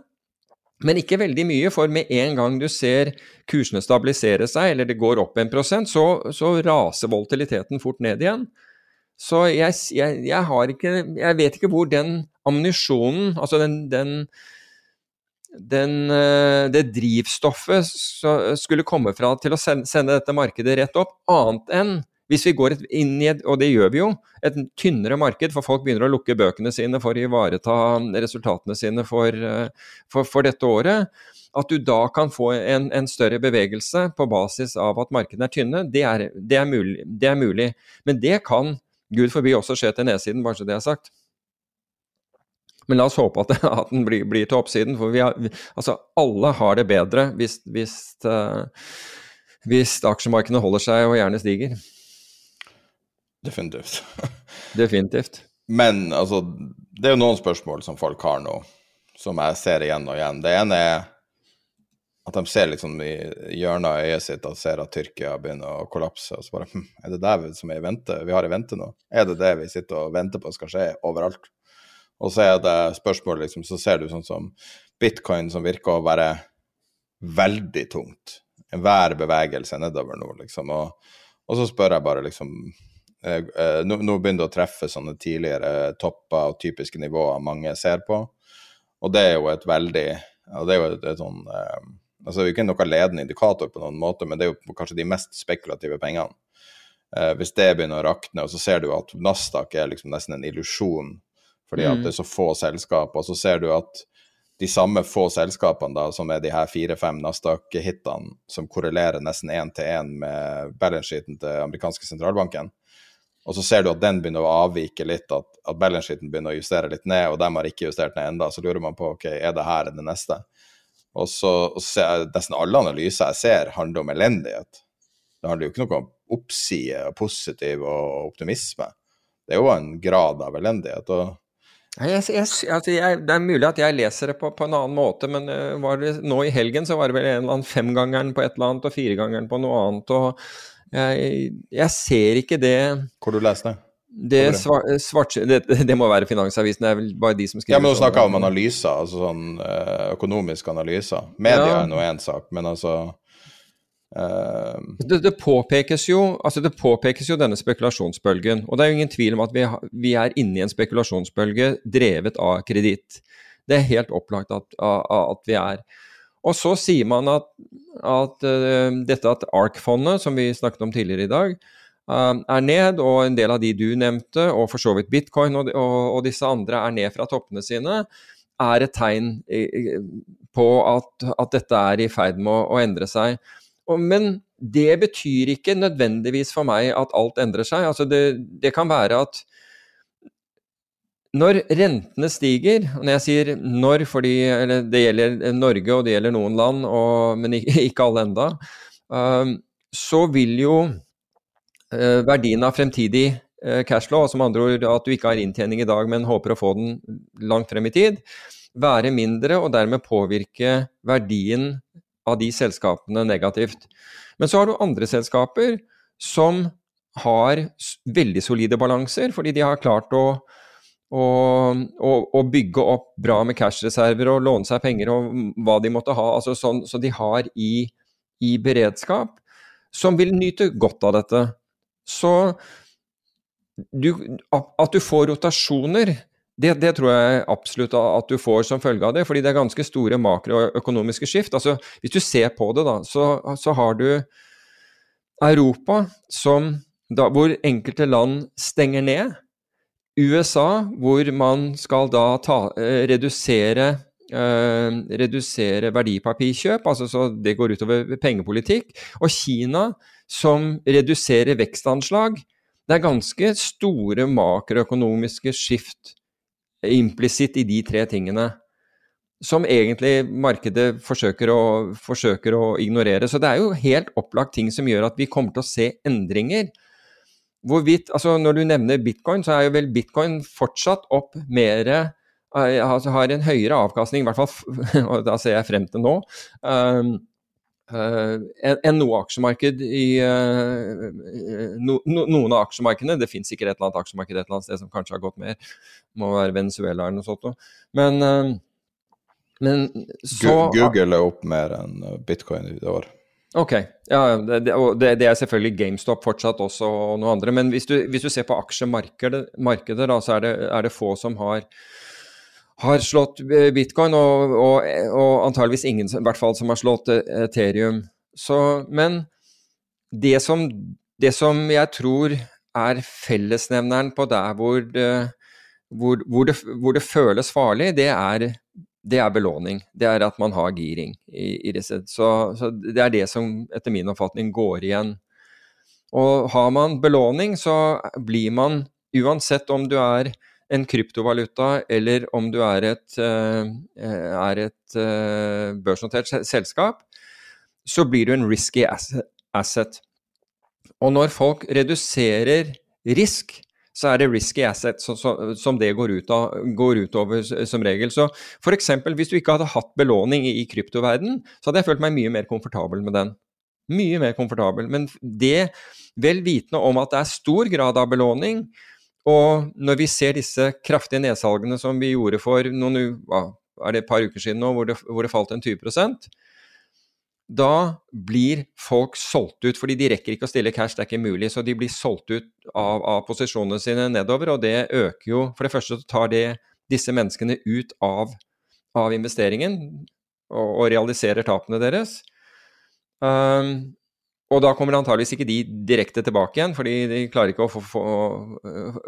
men ikke veldig mye. For med en gang du ser kursene stabilisere seg, eller det går opp en prosent, så, så raser volatiliteten fort ned igjen. Så jeg, jeg, jeg, ikke Jeg vet ikke hvor den ammunisjonen, altså den, den, den, eh, det drivstoffet skulle komme fra til å sende dette markedet rett opp, annet enn hvis vi går inn i et, og det gjør vi jo, et tynnere marked, for folk begynner å lukke bøkene sine for å ivareta resultatene sine for, eh, for, for dette året, at du da kan få en, en, større bevegelse på basis av at markedene er tynne, det er, det er, mulig, det er mulig. Men det kan Gud forby også skje til nedsiden, bare så det er sagt. Men la oss håpe at, at den blir, blir, til oppsiden, for vi har, vi, altså, alle har det bedre hvis, hvis, uh, hvis aksjemarkedene holder seg og gjerne stiger.
Definitivt.
Definitivt.
Men altså, det er jo noen spørsmål som folk har nå, som jeg ser igjen og igjen. Det ene er at de ser liksom i hjørnet av øyet sitt og ser at Tyrkia begynner å kollapse. Og så bare hm, Er det det som er i vente? Vi har i vente nå? Er det det vi sitter og venter på skal skje overalt? Og så er det spørsmålet, liksom, så ser du sånn som bitcoin som virker å være veldig tungt. Enhver bevegelse nedover nå, liksom. Og, og, så spør jeg bare, liksom eh, eh, nå, nå, begynner det å treffe sånne tidligere topper og typiske nivåer mange ser på. Og det er jo et veldig ja, Det er jo et, et sånn eh, Altså, det er jo ikke noe ledende indikator på noen måte, men det er jo kanskje de mest spekulative pengene. Eh, hvis det begynner å rakne, og så ser du at Nasdaq er liksom nesten en illusjon fordi mm. at det er så få selskaper, så ser du at de samme få selskapene da, som er de her fire-fem Nasdaq-hitene, som korrelerer nesten én til én med balance-sheeten til amerikanske sentralbanken, og så ser du at den begynner å avvike litt, at, at balance-sheeten begynner å justere litt ned, og dem har ikke justert ned enda, så lurer man på ok, er det her det neste? Og så, og så nesten alle analyser jeg ser, handler om elendighet. Det handler jo ikke noe om oppside og positiv og optimisme. Det er jo en grad av elendighet. og
jeg, jeg, altså jeg, det er mulig at jeg leser det på, på en annen måte, men uh, det, nå i helgen så var det vel en eller annen femgangeren på et eller annet og firegangeren på noe annet. og jeg, jeg ser ikke det
Hvor du leste det?
Det, svart, det, det, må være Finansavisen, det er vel bare de som skriver
Ja, men Nå snakker jeg om analyser, altså sånn uh, økonomiske analyser. Media ja. er nå én sak, men altså.
Det, det, påpekes jo, altså det påpekes jo denne spekulasjonsbølgen. Og det er jo ingen tvil om at vi, vi er inne i en spekulasjonsbølge drevet av kreditt. Det er helt opplagt at, at, vi er. Og så sier man at, at uh, dette at ARK-fondet, som vi snakket om tidligere i dag, Um, er ned, og en del av de du nevnte, og for så vidt bitcoin og, og, og disse andre er ned fra toppene sine, er et tegn på at, at dette er i ferd med å, å endre seg. Men det betyr ikke nødvendigvis for meg at alt endrer seg. Altså det, det kan være at når rentene stiger, og når jeg sier når fordi det gjelder Norge og det gjelder noen land, og, men ikke, alle enda, um, så vil jo Eh, verdien av fremtidig eh, cashflow, som andre ord at du ikke har inntjening i dag, men håper å få den langt frem i tid, være mindre og dermed påvirke verdien av de selskapene negativt. Men så har du andre selskaper som har veldig solide balanser, fordi de har klart å, å, å, bygge opp bra med cashreserver og låne seg penger og hva de måtte ha. Altså sånn, så de har i, i beredskap, som vil nyte godt av dette. Så du, at du får rotasjoner, det, det, tror jeg absolutt at du får som følge av det, fordi det er ganske store makroøkonomiske skift. Altså, hvis du ser på det, da, så, så har du Europa som, da, hvor enkelte land stenger ned. USA, hvor man skal da ta, eh, redusere Uh, redusere verdipapirkjøp, altså så det går utover pengepolitikk. Og Kina, som reduserer vekstanslag. Det er ganske store makroøkonomiske skift implisitt i de tre tingene. som egentlig markedet forsøker å, forsøker å, ignorere. Så det er jo helt opplagt ting som gjør at vi kommer til å se endringer. Hvorvidt, altså Når du nevner bitcoin, så er jo vel bitcoin fortsatt opp mer altså Har en høyere avkastning, i hvert fall, og da ser jeg frem til nå. Uh, enn noe aksjemarked i uh, no, no, noen av aksjemarkedene. Det fins sikkert et eller annet aksjemarked et eller annet sted som kanskje har gått mer. Må være Venezuela eller noe sånt. Men uh, men så
Google er opp mer enn bitcoin i det år.
Ok, ja, det, det, det, er selvfølgelig GameStop fortsatt også og noe andre. Men hvis du, hvis du ser på aksjemarkedet, da, så er det, er det, få som har, har slått bitcoin, og, og, og, antageligvis ingen i hvert fall som har slått Ethereum. Så, men det som, det som jeg tror er fellesnevneren på der hvor det, hvor, hvor, det, hvor det, føles farlig, det er det er belåning. Det er at man har giring i, i disse. Så, så, det er det som etter min oppfatning går igjen. Og har man belåning, så blir man, uansett om du er en kryptovaluta eller om du er et, uh, er et uh, børsnotert selskap, så blir du en risky asset. Og når folk reduserer risk, så er det risky asset som, det går, ut av, går utover som regel. Så f.eks. hvis du ikke hadde hatt belåning i kryptoverden, så hadde jeg følt meg mye mer komfortabel med den. Mye mer komfortabel. Men det vel vitende om at det er stor grad av belåning, og når vi ser disse kraftige nedsalgene som vi gjorde for noen, er det et par uker siden nå, hvor det, hvor det falt en 20% da blir folk solgt ut, fordi de rekker ikke å stille cash, det er ikke mulig. Så de blir solgt ut av, av posisjonene sine nedover, og det øker jo For det første så tar det disse menneskene ut av, av investeringen og, og, realiserer tapene deres. Um, og da kommer antageligvis ikke de direkte tilbake igjen, fordi de klarer ikke å få, få,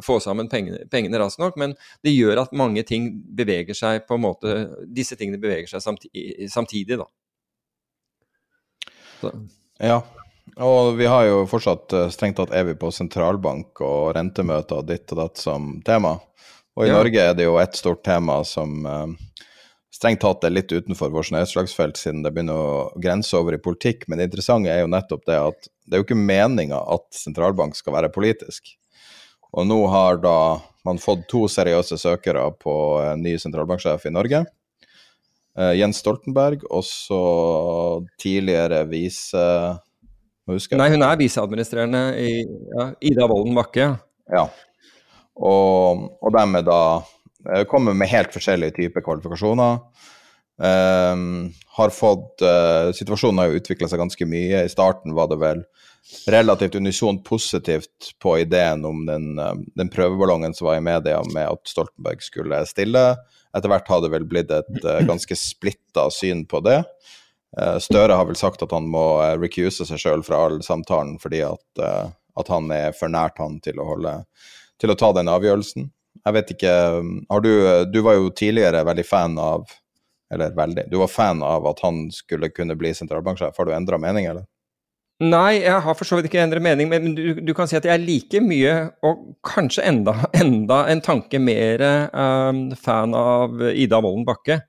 få sammen pengene, pengene, raskt nok. Men det gjør at mange ting beveger seg på en måte Disse tingene beveger seg samtidig, samtidig da.
Så. Ja, og vi har jo fortsatt eh, strengt tatt evig på sentralbank og rentemøter og ditt og datt som tema. Og i ja. Norge er det jo et stort tema som uh, strengt tatt er litt utenfor vårt nedslagsfelt, siden det begynner å grense over i politikk. Men det interessante er jo nettopp det at det er jo ikke meninga at sentralbank skal være politisk. Og nå har da man fått to seriøse søkere på en ny sentralbanksjef i Norge. Uh, Jens Stoltenberg, og så tidligere vise
Nei, hun er viseadministrerende i ja, Ida Wolden Bakke.
Ja. Og, og de er da kommer med helt forskjellige typer kvalifikasjoner. Um, har fått uh, Situasjonen har jo utvikla seg ganske mye. I starten var det vel relativt unisont positivt på ideen om den, den prøveballongen som var i media med at Stoltenberg skulle stille. Etter hvert har det vel blitt et uh, ganske splitta syn på det. Uh, Støre har vel sagt at han må uh, recuse seg sjøl fra all samtalen fordi at, at, han er for nært han til å, holde, til å ta den avgjørelsen. Jeg vet ikke har du, du var jo tidligere veldig fan av Eller veldig Du var fan av at han skulle kunne bli sentralbanksjef. Har du endra mening, eller?
Nei, jeg har for så vidt ikke endret mening, men du, du, kan si at jeg er like mye, og kanskje enda, enda en tanke mer um, fan av Ida Wolden Bakke.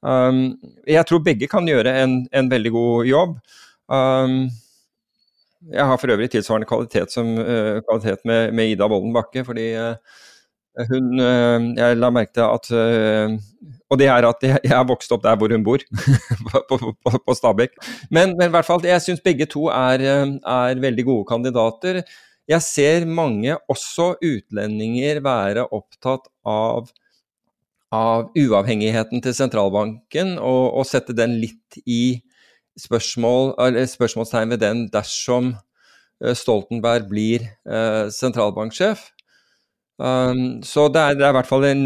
Um, jeg tror begge kan gjøre en, en veldig god jobb. Um, jeg har for øvrig tilsvarende kvalitet, som, uh, kvalitet med, med, Ida Wolden Bakke, fordi uh, hun uh, Jeg la merke til at og det er at jeg har vokst opp der hvor hun bor, på, på, på, Stabekk. Men, men, i hvert fall, jeg syns begge to er, er, veldig gode kandidater. Jeg ser mange, også utlendinger, være opptatt av, av uavhengigheten til sentralbanken, og, og, sette den litt i spørsmål, spørsmålstegn ved den dersom eh, Stoltenberg blir eh, sentralbanksjef. Um, så det er, det er, i hvert fall en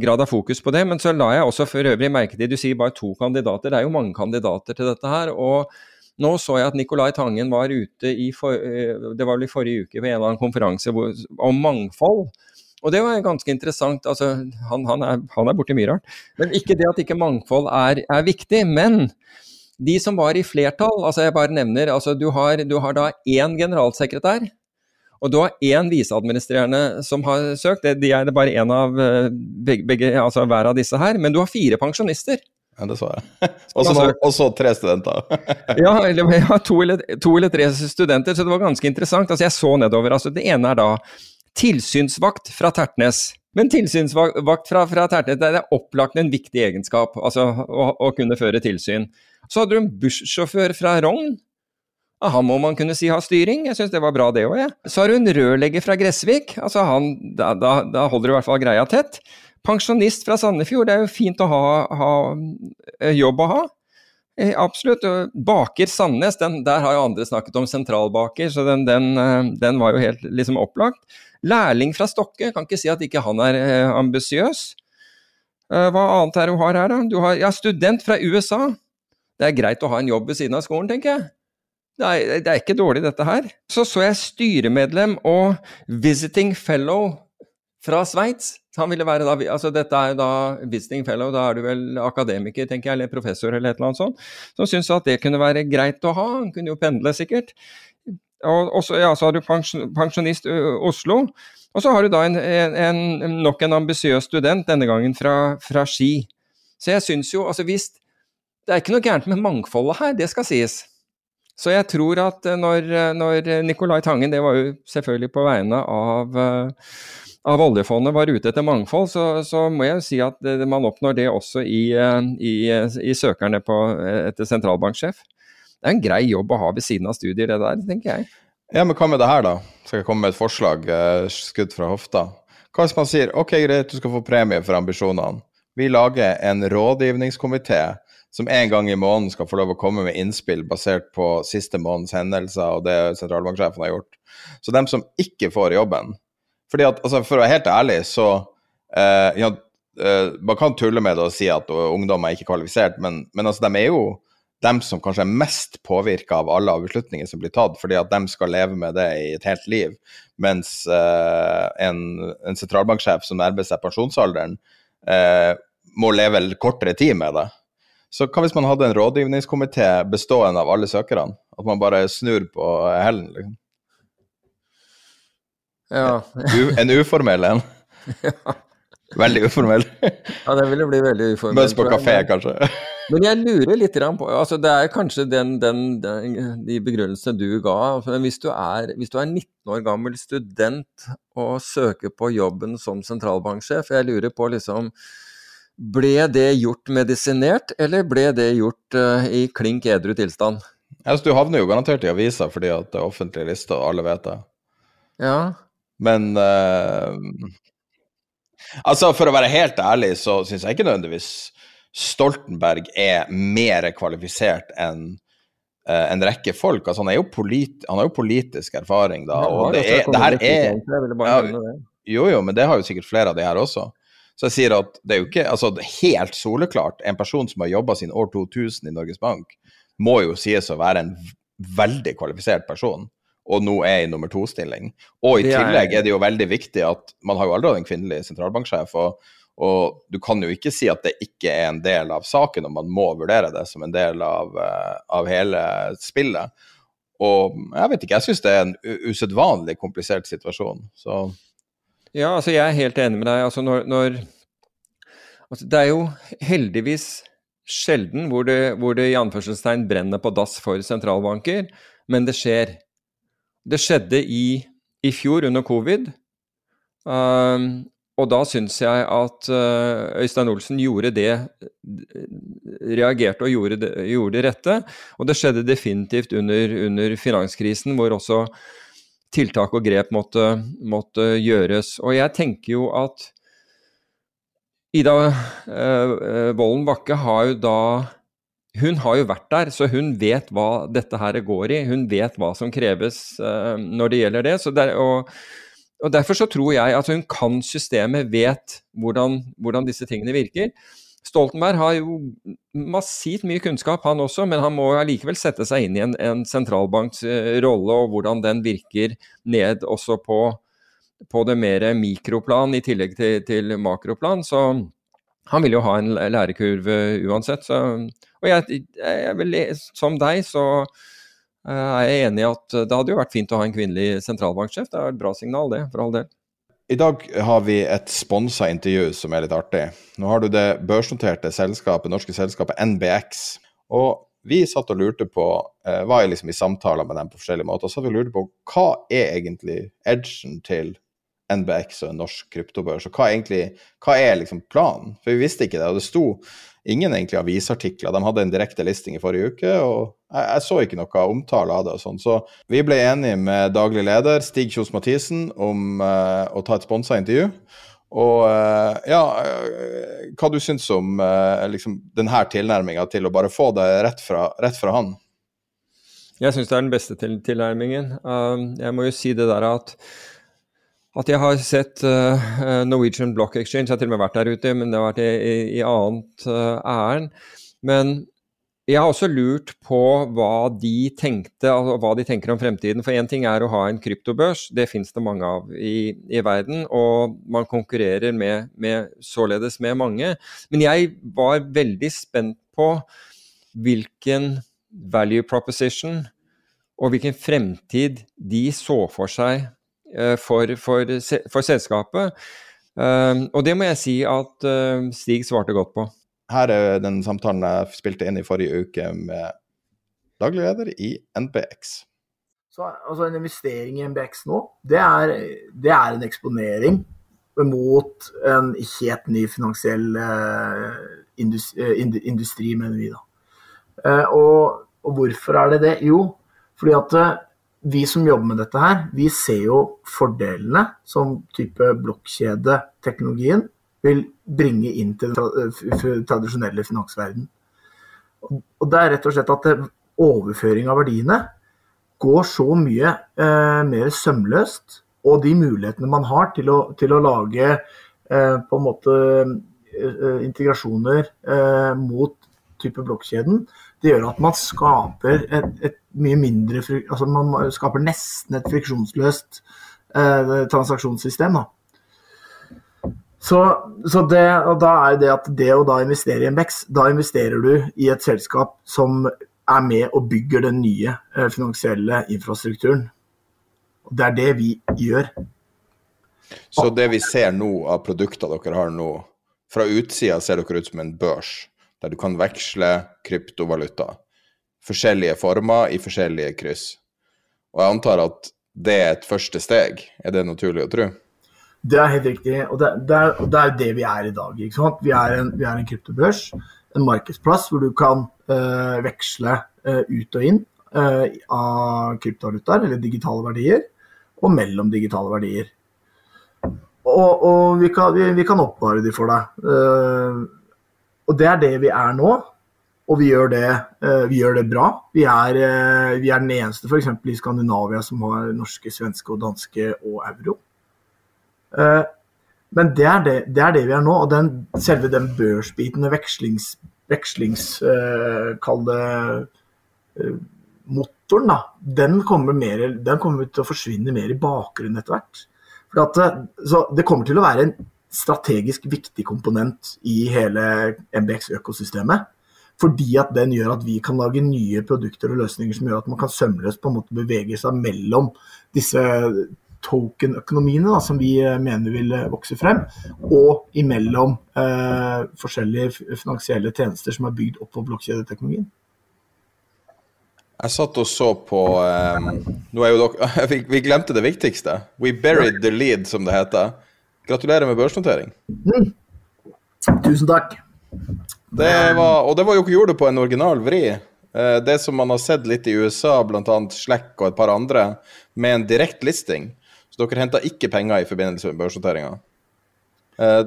grad av fokus på det. Men så la jeg også for øvrig merke til Du sier bare to kandidater. Det er jo mange kandidater til dette her. og nå så jeg at Nicolai Tangen var ute i for, eh, det var vel i forrige uke ved en eller annen konferanse hvor, om mangfold. Og det var ganske interessant. altså Han, han, er, han er borti mye rart. Men ikke det at ikke mangfold er, er, viktig. Men de som var i flertall, altså jeg bare nevner altså Du har, du har da én generalsekretær Og du har én viseadministrerende som har søkt, de er det bare én av eh, begge, begge, altså hver av disse her. Men du har fire pensjonister.
Ja, det så jeg. Og så tre studenter.
ja, eller, ja to, eller, to, eller, tre studenter, så det var ganske interessant. Altså, jeg så nedover. Altså, det ene er da tilsynsvakt fra Tertnes. Men tilsynsvakt fra, fra Tertnes det er opplagt en viktig egenskap, altså å, å kunne føre tilsyn. Så hadde du en bussjåfør fra Rogn. Han må man kunne si har styring, jeg syns det var bra det òg, jeg. Så har du en rørlegger fra Gressvik, altså han, da, da, da holder du i hvert fall greia tett. Pensjonist fra Sandefjord, det er jo fint å ha, ha eh, jobb å ha. Eh, absolutt. Baker Sandnes, den, der har jo andre snakket om sentralbaker, så den, den, eh, den var jo helt liksom opplagt. Lærling fra Stokke, kan ikke si at ikke han er ambisiøs. Hva annet er det hun har her, da? Du har ja, student fra USA. Det er greit å ha en jobb ved siden av skolen, tenker jeg. Det er, ikke dårlig, dette her. Så så jeg styremedlem og visiting fellow fra Sveits. Han ville være da, altså Dette er da visiting fellow, da er du vel akademiker, tenker jeg, eller professor eller et eller annet sånt. Som syntes at det kunne være greit å ha. Han kunne jo pendle, sikkert. Og også, ja, så har du pensjonist Oslo. Og så har du da en, en, nok en ambisiøs student, denne gangen fra, fra Ski. Så jeg syns jo, altså hvis det er ikke noe gærent med mangfoldet her, det skal sies. Så jeg tror at eh, når, eh, når Nicolai Tangen, det var jo selvfølgelig på vegne av, eh, av oljefondet, var ute etter mangfold, så, så, må jeg jo si at man oppnår det også i, i, i søkerne på, etter sentralbanksjef. Det er en grei jobb å ha ved siden av studier, det der, tenker jeg.
Ja, men hva med det her, da? Skal jeg komme med et forslag, skudd fra hofta? Hva hvis man sier ok, greit, du skal få premie for ambisjonene. Vi lager en rådgivningskomité som en gang i måneden skal få lov å komme med innspill basert på siste måneds hendelser og det sentralbanksjefen har gjort. Så dem som ikke får jobben fordi at, altså For å være helt ærlig, så eh, ja, eh, Man kan tulle med det og si at ungdom er ikke kvalifisert, men, men altså, de er jo dem som kanskje er mest påvirka av alle av beslutninger som blir tatt, fordi at de skal leve med det i et helt liv. Mens eh, en, en sentralbanksjef som nærmer seg pensjonsalderen, eh, må leve kortere tid med det. Så hva hvis man hadde en rådgivningskomité bestående av alle søkerne? At man bare snur på hælen, liksom?
Ja.
en uformell en? ja. Veldig uformell.
ja, det ville bli veldig uformell.
Møtes på kafé, kanskje?
Men jeg lurer litt på altså Det er kanskje den, den, den, de begrunnelsene du ga. Men hvis du, er, hvis du er 19 år gammel student og søker på jobben som sentralbanksjef, jeg lurer på liksom ble det gjort medisinert, eller ble det gjort uh, i klink edru tilstand?
Altså, du havner jo garantert i avisa fordi at det er offentlig liste, og alle vet det.
Ja.
Men uh, Altså, for å være helt ærlig, så syns jeg ikke nødvendigvis Stoltenberg er mer kvalifisert enn uh, en rekke folk. Altså, han, er jo polit, han har jo politisk erfaring, da. og det, er, det her er ja, Jo, jo, men det har jo sikkert flere av de her også. Så jeg sier at det er jo ikke altså helt soleklart En person som har jobba siden år 2000 i Norges Bank, må jo sies å være en veldig kvalifisert person, og nå er i nummer to-stilling. Og i tillegg er det jo veldig viktig at man har jo aldri hatt en kvinnelig sentralbanksjef. og og du kan jo ikke si at det ikke er en del av saken, og man må vurdere det som en del av, uh, av hele spillet. Og jeg vet ikke, jeg syns det er en usedvanlig komplisert situasjon. Så
ja, altså jeg er helt enig med deg. Altså når, når altså Det er jo heldigvis sjelden hvor det, hvor det i anførselstegn brenner på dass for sentralbanker, men det skjer. Det skjedde i, i fjor under covid. Um, og da syns jeg at uh, Øystein Olsen gjorde det Reagerte og gjorde det, gjorde det rette. Og det skjedde definitivt under, under finanskrisen, hvor også tiltak og grep måtte, måtte gjøres. Og jeg tenker jo at Ida eh, Bakke har jo da Hun har jo vært der, så hun vet hva dette her går i. Hun vet hva som kreves eh, når det gjelder det. Der, og, og, Derfor så tror jeg at hun kan systemet, vet hvordan, hvordan disse tingene virker. Stoltenberg har jo massivt mye kunnskap, han også, men han må allikevel sette seg inn i en, en sentralbanks eh, rolle og hvordan den virker ned også på, på det mer mikroplan i tillegg til, til, makroplan. Så han vil jo ha en lærekurve uansett. Så, og jeg, jeg vil, som deg, så er jeg enig i at det hadde jo vært fint å ha en kvinnelig sentralbanksjef. Det er et bra signal, det, for all del.
I dag har vi et sponsa intervju som er litt artig. Nå har du det børsnoterte selskapet, norske selskapet NBX. Og vi satt og lurte på, eh, var liksom i samtaler med dem på forskjellige måter, og satt og lurte på hva er egentlig edgen til NBX og en norsk kryptobørs, og hva, egentlig, hva er liksom planen? For vi visste ikke det, og det sto ingen egentlig avisartikler. De hadde en direkte listing i forrige uke, og jeg, jeg så ikke noe omtale av det. og sånn. Så vi ble enige med daglig leder Stig Kjos Mathisen om uh, å ta et sponsa intervju. Og uh, ja, uh, hva du syns om liksom, denne tilnærminga til å bare få det rett fra, rett fra han?
Jeg syns det er den beste til tilnærmingen. Jeg må jo si det der at at jeg har sett uh, Norwegian Block Exchange, jeg har til og med vært der ute, men det har vært i, i, i annet uh, ærend. Men jeg har også lurt på hva de tenkte, altså hva de tenker om fremtiden. For én ting er å ha en kryptobørs, det finnes det mange av i, i verden. Og man konkurrerer med, med, således med mange. Men jeg var veldig spent på hvilken value proposition og hvilken fremtid de så for seg for, for, for selskapet. Eh, og det må jeg si at eh, Stig svarte godt på.
Her er den samtalen jeg spilte inn i forrige uke med daglig leder i NBX.
Så altså En investering i NBX nå, det er, det er en eksponering mot en helt ny finansiell industri, industri mener vi da. Og, og, hvorfor er det det? Jo, fordi at vi som jobber med dette her, vi ser jo fordelene som type blokkjedeteknologien vil bringe inn til den tradisjonelle finansverden. Og det er rett og slett at overføring av verdiene går så mye eh, mer sømløst. Og de mulighetene man har til å, til å lage eh, på en måte eh, integrasjoner eh, mot type blokkjeden, det gjør at man skaper et, et mye mindre altså Man skaper nesten et friksjonsløst eh, transaksjonssystem. Da. Så, så det, da er det at det å da investere i en BEX, da investerer du i et selskap som er med og bygger den nye eh, finansielle infrastrukturen. Det er det vi gjør.
Så det vi ser nå av produkter dere har nå, fra utsida ser dere ut som en børs, der du kan veksle kryptovaluta forskjellige former i forskjellige kryss. Og jeg antar at det er et første steg, er det naturlig å tro?
Det er helt riktig, og det, det, er, det det vi er i dag. ikke sant? Vi er en, vi er en kryptobørs, en markedsplass hvor du kan øh, veksle øh, ut og inn øh, av kryptovalutaer, eller digitale verdier, og mellom digitale verdier. Og, og vi, kan, vi, vi, kan, oppvare de for deg. Og det er det vi er nå. Og vi gjør det, eh, vi gjør det bra. Vi er, eh, vi er den eneste f.eks. i Skandinavia som har norske, svenske, og danske og euro. Eh, men det er det, det, er det vi er nå. Og den, selve den børsbiten, vekslings, vekslings Kall det motoren, da. Den kommer, mer, den kommer, til å forsvinne mer i bakgrunnen etter hvert. For at, så det kommer til å være en strategisk viktig komponent i hele MBX-økosystemet. Fordi at den gjør at vi kan lage nye produkter og løsninger som gjør at man kan sømløst på en måte bevege seg mellom disse token-økonomiene som vi eh, mener vil eh, vokse frem, og imellom eh, forskjellige finansielle tjenester som er bygd opp på blokkjedeteknologien.
Jeg satt og så på um, er dere, vi, vi, glemte det viktigste. We buried the lead, som det heter. Gratulerer med børsnotering. Mm.
Tusen takk.
Det var, og det var jo ikke gjort på en original vri. Eh, det som man har sett litt i USA, bl.a. Slack og et par andre, med en direkte listing. Så dere henta ikke penger i forbindelse med børsnoteringa. Eh,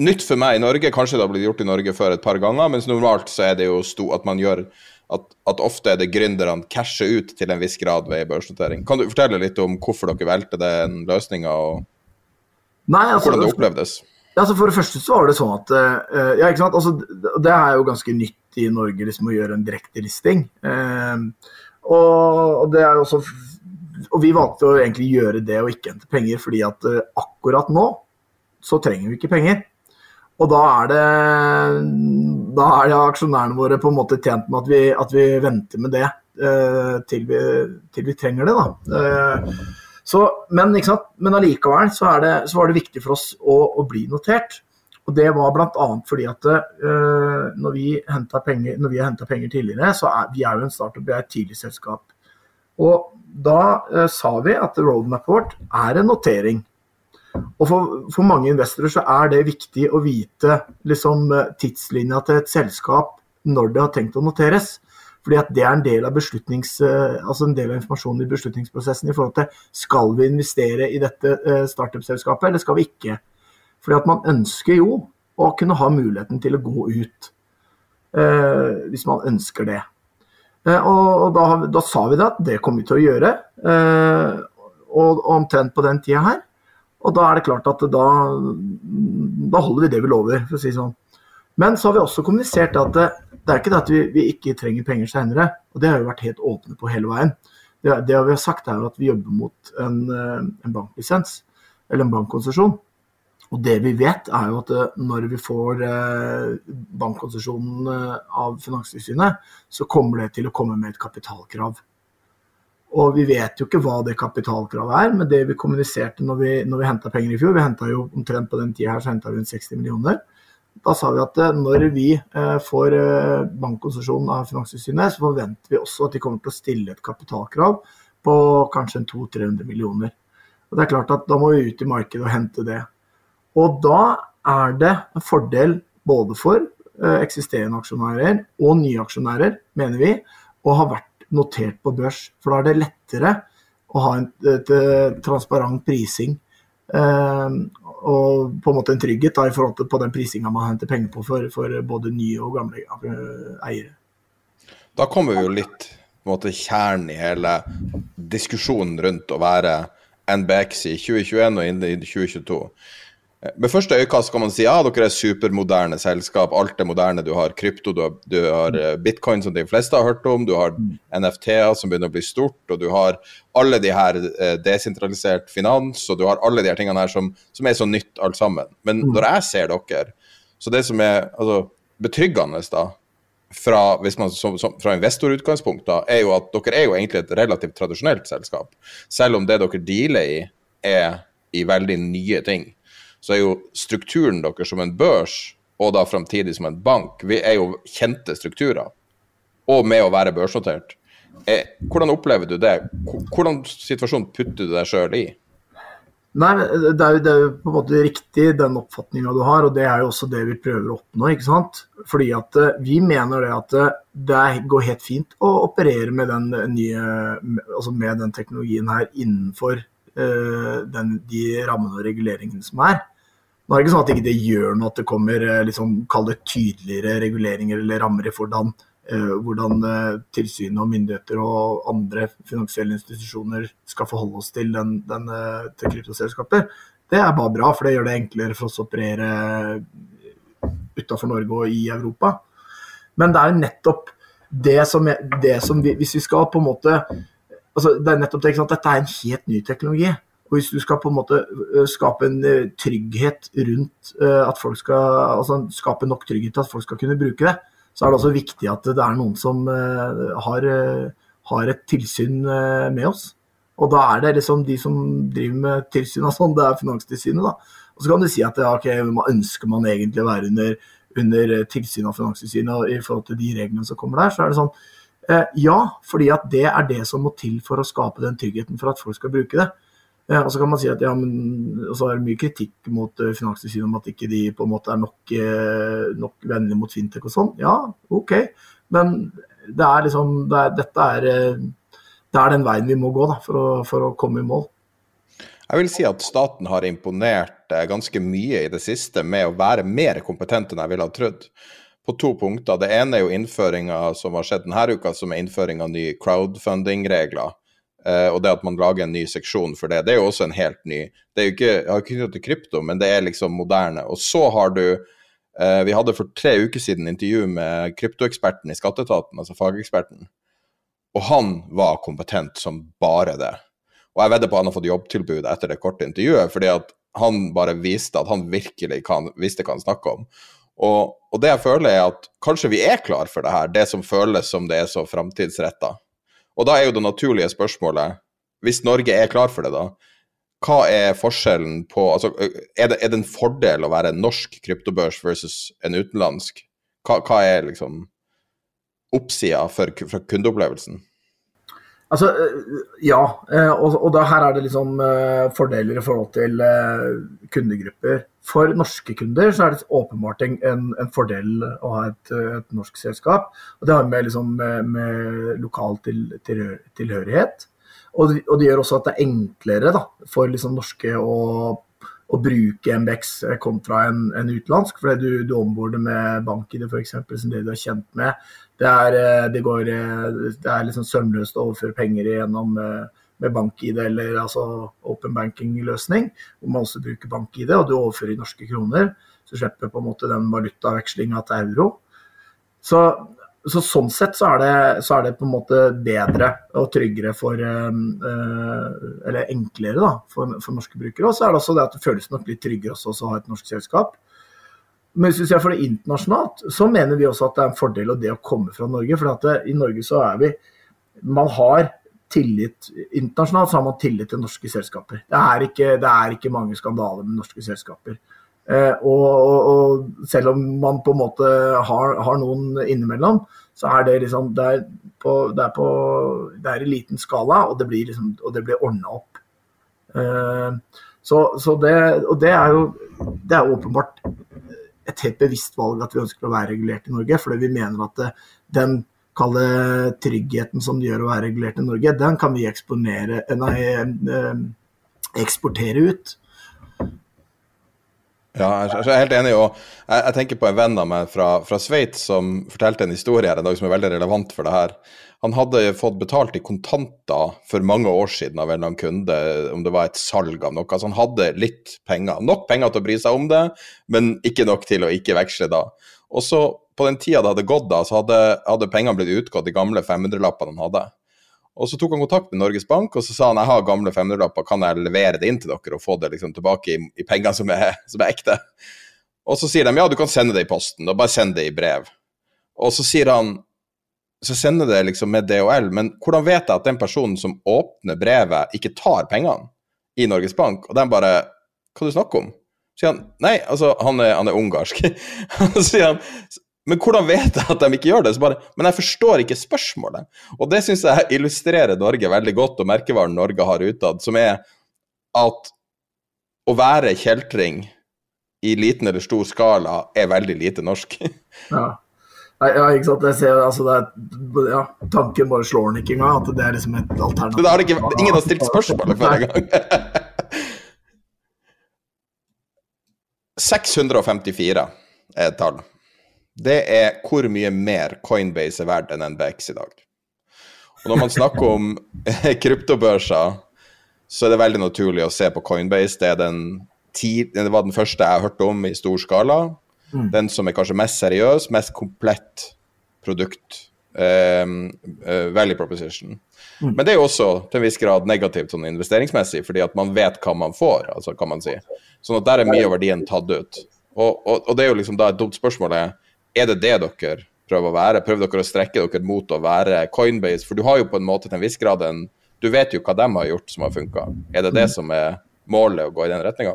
nytt for meg i Norge, kanskje det har blitt gjort i Norge før et par ganger, mens normalt så er det jo sto, at man gjør at, at, ofte er det gründerne casher ut til en viss grad ved børsnotering. Kan du fortelle litt om hvorfor dere valgte den løsninga, og Nei, altså, hvordan det opplevdes?
Altså For det første så var det sånn at uh, Ja, ikke sant. Altså, det er jo ganske nytt i Norge liksom, å gjøre en direktelisting. Uh, og, og det er jo også Og vi valgte å egentlig gjøre det og ikke hente penger, fordi at uh, akkurat nå så trenger vi ikke penger. Og da er det da er det aksjonærene våre på en måte tjent med at vi, at vi venter med det uh, til, vi, til, vi, trenger det. da. Eh, så, men, men allikevel så, det, så, var det viktig for oss å, å bli notert. Og Det var bl.a. fordi at uh, når vi penger, henta penger tidligere, så er vi er jo en startup, vi er et tidlig selskap. Og da uh, sa vi at roadmapet vårt er en notering. Og for, for, mange investorer så er det viktig å vite liksom, tidslinja til et selskap når det har tenkt å noteres. Fordi at det er en del av, uh, altså en del av informasjonen i beslutningsprosessen i forhold til skal vi investere i dette startup-selskapet, eller skal vi ikke. Fordi at man ønsker jo å kunne ha muligheten til å gå ut, eh, hvis man ønsker det. Eh, og, og da, da, sa vi det at det kommer vi til å gjøre, eh, og, og omtrent på den tida her. Og da er det klart at da, da holder vi det vi lover, for å si sånn. Men så har vi også kommunisert at det, er ikke det at vi, vi ikke trenger penger seinere, Og det har vi vært helt åpne på hele veien. Det, det vi har sagt er at vi jobber mot en, eh, en banklisens, eller en bankkonsesjon. Og det vi vet, er jo at eh, når vi får eh, bankkonsesjonen av Finanstilsynet, så kommer det til å komme med et kapitalkrav. Og vi vet jo ikke hva det kapitalkravet er, men det vi kommuniserte når vi, når vi henta penger i fjor, vi henta jo omtrent på den tida her så vi 60 millioner. Da sa vi at når vi får bankkonsesjon av Finanstilsynet, så forventer vi også at de kommer til å stille et kapitalkrav på kanskje 200-300 millioner. Og det er klart at Da må vi ut i markedet og hente det. Og da er det en fordel både for eh, eksisterende aksjonærer og nye aksjonærer, mener vi, å ha vært notert på børs. For da er det lettere å ha en transparent prising. Og på en måte en trygghet da, i forhold til på den prisinga man henter penger på for, for, både nye og gamle eh, eiere.
Da kommer vi jo litt på kjernen i hele diskusjonen rundt å være NBX i 2021 og inn i 2022. Med første øyekast kan man si ja, dere er supermoderne selskap. Alt er moderne. Du har krypto, du har, du har eh, bitcoin som de fleste har hørt om, du har NFT-er som begynner å bli stort, og du har alle de her eh, desentralisert finans, og du har alle de her tingene her som, som er så nytt alt sammen. Men mm. når jeg ser dere, så det som er altså, betryggende da, fra, hvis man, som, som, fra investorutgangspunkt, da, er jo at dere er jo egentlig et relativt tradisjonelt selskap. Selv om det dere dealer i, er i veldig nye ting så er jo strukturen deres som en børs, og da framtidig som en bank, vi er jo kjente strukturer. Og med å være børsnotert. Eh, hvordan opplever du det? Hvordan situasjon putter du deg sjøl i?
Nei, det er, jo, det er, jo, på en måte riktig den oppfatninga du har, og det er jo også det vi prøver å oppnå. ikke sant? Fordi at uh, vi mener det at det går helt fint å operere med den nye, altså med den teknologien her innenfor den, de rammene og reguleringene som er. Nå er det ikke sånn at det ikke gjør noe at det kommer liksom, det tydeligere reguleringer eller rammer i hvordan, uh, hvordan uh, tilsynet og myndigheter og andre finansielle institusjoner skal forholde oss til, den, den, til kryptoselskaper. Det er bare bra, for det gjør det enklere for oss å operere utenfor Norge og i Europa. Men det er jo nettopp det som, det som vi, Hvis vi skal på en måte altså Det er nettopp det, ikke sant? Dette er en helt ny teknologi. Og hvis du skal på en måte øh, skape en øh, trygghet rundt øh, at folk skal altså skape nok trygghet til at folk skal kunne bruke det, så er det også viktig at det er noen som har, har et tilsyn med oss. Og da er det liksom de som driver med tilsyn og sånn, det er Finanstilsynet, da. Og så kan du si at ja, okay, ønsker man egentlig å være under, under tilsyn av Finanstilsynet i forhold til de reglene som kommer der, så er det sånn ja, fordi at det er det som må til for å skape den tryggheten for at folk skal bruke det. Ja, og så kan man si at ja, men, så er det mye kritikk mot uh, Finanstilsynet om at ikke de på en måte er nok, nok vennlige mot fintech og sånn. Ja, OK. Men det er liksom, det er, dette er, det er den veien vi må gå da, for, å, for å komme i mål.
Jeg vil si at staten har imponert ganske mye i det siste med å være mer kompetent enn jeg ville ha trodd. På to punkter. Det ene er jo innføringa som har skjedd denne uka, som er innføring av nye crowdfunding-regler. Uh, og det at man lager en ny seksjon for det, det er jo også en helt ny Det er jo ikke, jeg har ikke knyttet til krypto, men det er liksom moderne. Og så har du uh, Vi hadde for tre uker siden intervju med kryptoeksperten i skatteetaten, altså fageksperten. Og han var kompetent som bare det. Og jeg vedder på at han har fått jobbtilbud etter det korte intervjuet, fordi at han bare viste at han virkelig kan, visste hva han snakka om. Og, og, det jeg føler, er at kanskje vi er klar for det her, det som føles som det er så framtidsretta. Og da er jo det naturlige spørsmålet, hvis Norge er klar for det, da, hva er forskjellen på altså, er, det, er det en fordel å være en norsk kryptobørs versus en utenlandsk? Hva, hva er liksom oppsida for, for kundeopplevelsen?
Altså, ja. Og, og da, her er det liksom fordeler i forhold til kundegrupper. For norske kunder så er det åpenbart en, en fordel å ha et, et, norsk selskap. og Det har med, liksom, med, med lokal til, til, tilhørighet. Og, og, det gjør også at det er enklere da, for liksom, norske å, å, bruke MBX kontra en, en utenlandsk. Fordi du, du omborder med bank-ID f.eks., som det du er kjent med. Det er, det går, det er liksom sømløst å overføre penger gjennom med bank-ID eller altså open banking-løsning, hvor man også bruker bank-ID, og du overfører i norske kroner. Så slipper på en måte den valutavekslinga til euro. Så, så, sånn sett så er, det, så er, det, på en måte bedre og tryggere for Eller enklere da, for, for, norske brukere. Og så er det også det at det føles nok litt tryggere også å ha et norsk selskap. Men hvis vi ser for det internasjonalt, så mener vi også at det er en fordel av det å komme fra Norge. For det, i Norge så er vi Man har tillit internasjonalt, så har man tillit til norske selskaper. Det er ikke, det er ikke mange skandaler med norske selskaper. Eh, og, og, og, selv om man på en måte har, har noen innimellom, så er det liksom det er, på, det, er på, det er, i liten skala, og det blir, liksom, blir ordna opp. Eh, så, så det, og det er jo det er åpenbart et helt bevisst valg at vi ønsker å være regulert i Norge, fordi vi mener at det, den kalde tryggheten som det gjør å være regulert i Norge, den kan vi eksponere, nei, eh, eksportere ut.
Ja, jeg er helt enig. og Jeg, tenker på en venn av meg fra, fra Sveits som fortalte en historie her en dag som er veldig relevant for det her. Han hadde fått betalt i kontanter for mange år siden av en eller annen kunde, om det var et salg av noe. Altså han hadde litt penger. Nok penger til å bry seg om det, men ikke nok til å ikke veksle da. Og så på den tida det hadde gått da, så hadde, hadde pengene blitt utgått, de gamle 500-lappene han hadde. Og Så tok han kontakt med Norges Bank og så sa han jeg har gamle 500-lapper, kan jeg levere det inn til dere og få det liksom tilbake i, i penger som er, som er, ekte? Og så sier de ja, du kan sende det i posten, og bare send det i brev. Og så sier han så sender det liksom med DHL, men hvordan vet jeg at den personen som åpner brevet, ikke tar pengene i Norges Bank? Og de bare Hva du snakker om? sier han nei, altså, han er, han er ungarsk. så sier han men hvordan vet jeg at de ikke gjør det? Så bare, men jeg forstår ikke spørsmålet. Og det syns jeg illustrerer Norge veldig godt, og merkevaren Norge har utad, som er at å være kjeltring i liten eller stor skala er veldig lite norsk.
ja. ja, ikke sant. Jeg ser, altså, det er, ja, tanken bare slår den ikke engang, at det er liksom et alternativ.
Det har ikke, ingen har stilt spørsmålet før engang. 654 er et tall det er hvor mye mer Coinbase er verdt enn NBX i dag. Og når man snakker om kryptobørser, så er det veldig naturlig å se på Coinbase. Det, den det var den første jeg hørte om i stor skala. Mm. Den som er kanskje mest seriøs, mest komplett produkt. Um, uh, value proposition. Mm. Men det er jo også til en viss grad negativt sånn investeringsmessig, fordi at man vet hva man får, altså kan man si. Sånn at der er mye av verdien tatt ut. Og, og, og det er jo liksom da et dumt spørsmål er er det det dere prøver å være? Prøver dere å strekke dere mot å være Coinbase? For du har jo på en måte til en viss grad en Du vet jo hva de har gjort som har funka. Er det det mm. som er målet, å gå i den retninga?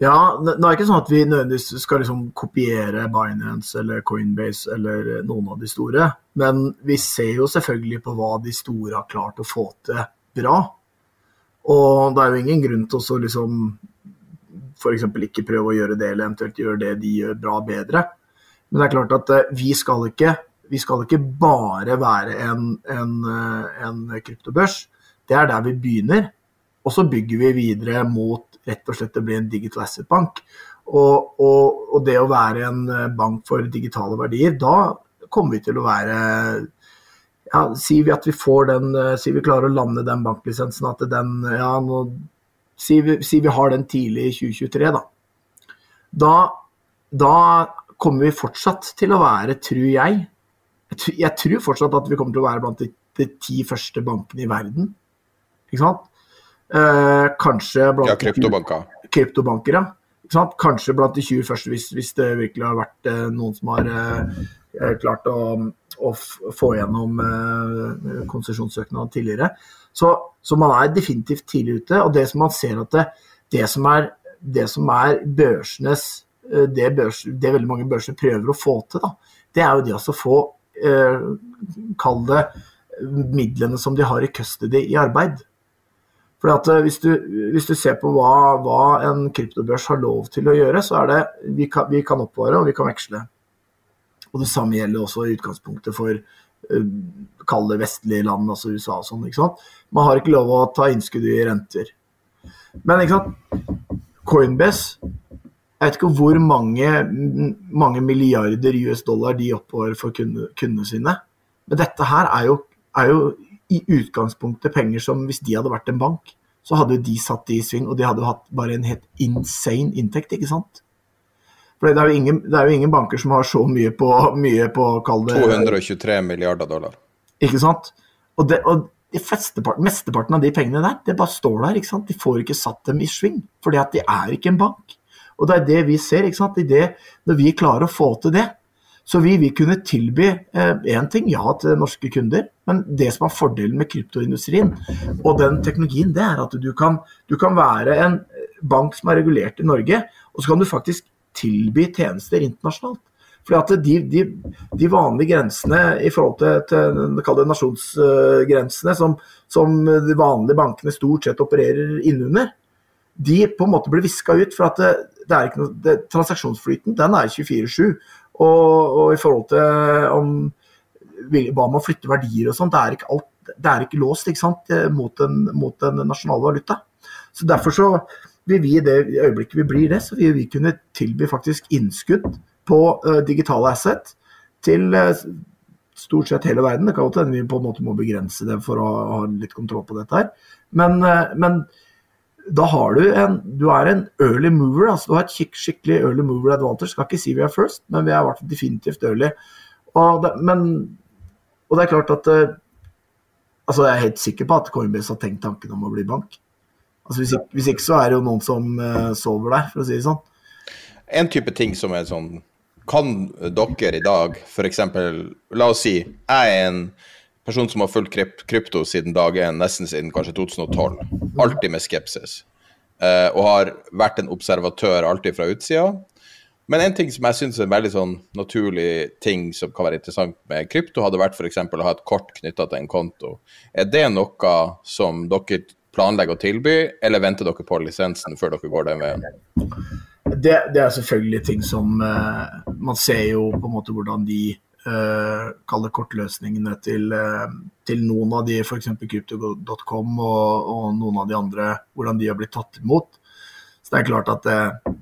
Ja, det er ikke sånn at vi nødvendigvis skal liksom kopiere Binance eller Coinbase eller noen av de store. Men vi ser jo selvfølgelig på hva de store har klart å få til bra. Og det er jo ingen grunn til å liksom f.eks. ikke prøve å gjøre det, eller eventuelt gjøre det de gjør bra, bedre. Men det er klart at eh, vi skal ikke, vi skal ikke bare være en, en, eh, en kryptobørs. Det er der vi begynner. Og så bygger vi videre mot rett og slett å bli en digital asset bank. Og, og, og, det å være en eh, bank for digitale verdier, da kommer vi til å være ja, Sier vi at vi får den, sier vi klarer å lande den banklisensen, at den ja, nå, sier, vi, sier vi har den tidlig i 2023, da. Da, da kommer vi fortsatt til å være, tror jeg Jeg tror fortsatt at vi kommer til å være blant de, de ti første bankene i verden. Ikke sant? Eh, kanskje blant
Ja, kryptobanker.
Kryptobanker, ja. Ikke sant? Kanskje blant de 20 første, hvis, hvis det virkelig har vært eh, noen som har eh, klart å, å få gjennom eh, konsesjonssøknaden tidligere. Så, så, man er definitivt tidlig ute. Og det som man ser at det, det som er, det som er børsenes eh, det, børs, det, veldig mange børser prøver å få til, da, det er jo det å få eh, Kall det midlene som de har i custody i arbeid. For at eh, hvis, du, hvis, du, ser på hva, hva, en kryptobørs har lov til å gjøre, så er det vi kan, vi kan oppvare og vi kan veksle. Og Det samme gjelder også i utgangspunktet for uh, kall det vestlige land, altså USA og sånn. ikke sant? Man har ikke lov å ta innskudd i renter. Men ikke sant? Coinbase Jeg vet ikke hvor mange, mange milliarder US dollar de oppbevarer for kundene sine. Men dette her er jo, er jo i utgangspunktet penger som hvis de hadde vært en bank, så hadde de satt de i sving, og de hadde jo hatt bare en helt insane inntekt, ikke sant? For det er, jo ingen, det er jo ingen banker som har så mye på, mye på kall det
223 milliarder dollar.
Ikke sant? Og, det, og mesteparten av de pengene der, det bare står der. ikke sant? De får ikke satt dem i sving, fordi at de er ikke en bank. Og det er det vi ser. ikke sant? Det, når vi klarer å få til det, så vi vil kunne tilby én eh, ting, ja, til norske kunder. Men det som er fordelen med kryptoindustrien og den teknologien, det er at du kan, du kan være en bank som er regulert i Norge, og så kan du faktisk tilby tjenester internasjonalt. Fordi at de, de, de, vanlige grensene i forhold til, til det nasjonsgrensene som, som, de vanlige bankene stort sett opererer innunder, de på en måte blir viska ut. For at det, det er ikke noe, det, transaksjonsflyten den er 24-7. Og, og, i forhold til om hva man flytter verdier og sånn, det er ikke alt det er ikke låst ikke sant, mot den, mot den nasjonale valuta. Så Derfor så vil vi i det øyeblikket vi blir det, så vil vi kunne tilby faktisk innskudd på uh, digitale asset til uh, stort sett hele verden. Det kan hende vi på en måte må begrense det for å ha litt kontroll på dette her. Men, uh, men da har du en Du er en early mover. altså Du har et skikkelig early mover advantage. Skal ikke si vi er first, men vi er definitivt early. Og det, men, og det er klart at uh, altså Jeg er helt sikker på at Coinbase har tenkt tanken om å bli bank. Altså hvis, ikke, hvis ikke så er det jo noen som uh, sover der, for å si det sånn.
En type ting som er sånn Kan dere i dag f.eks. La oss si jeg er en person som har fulgt krypto siden dag én, nesten siden kanskje 2012. Alltid med skepsis. Uh, og har vært en observatør alltid fra utsida. Men en ting som jeg syns er en veldig sånn naturlig ting som kan være interessant med krypto, hadde vært f.eks. å ha et kort knytta til en konto. Er det noe som dere planlegger å tilby, eller venter dere på lisensen før dere går den veien?
Det, det er selvfølgelig ting som uh, Man ser jo på en måte hvordan de kalle kortløsningene til, uh, til, noen av de, f.eks. Crypto.com og, og, noen av de andre, hvordan de har blitt tatt imot. Så det er klart at det,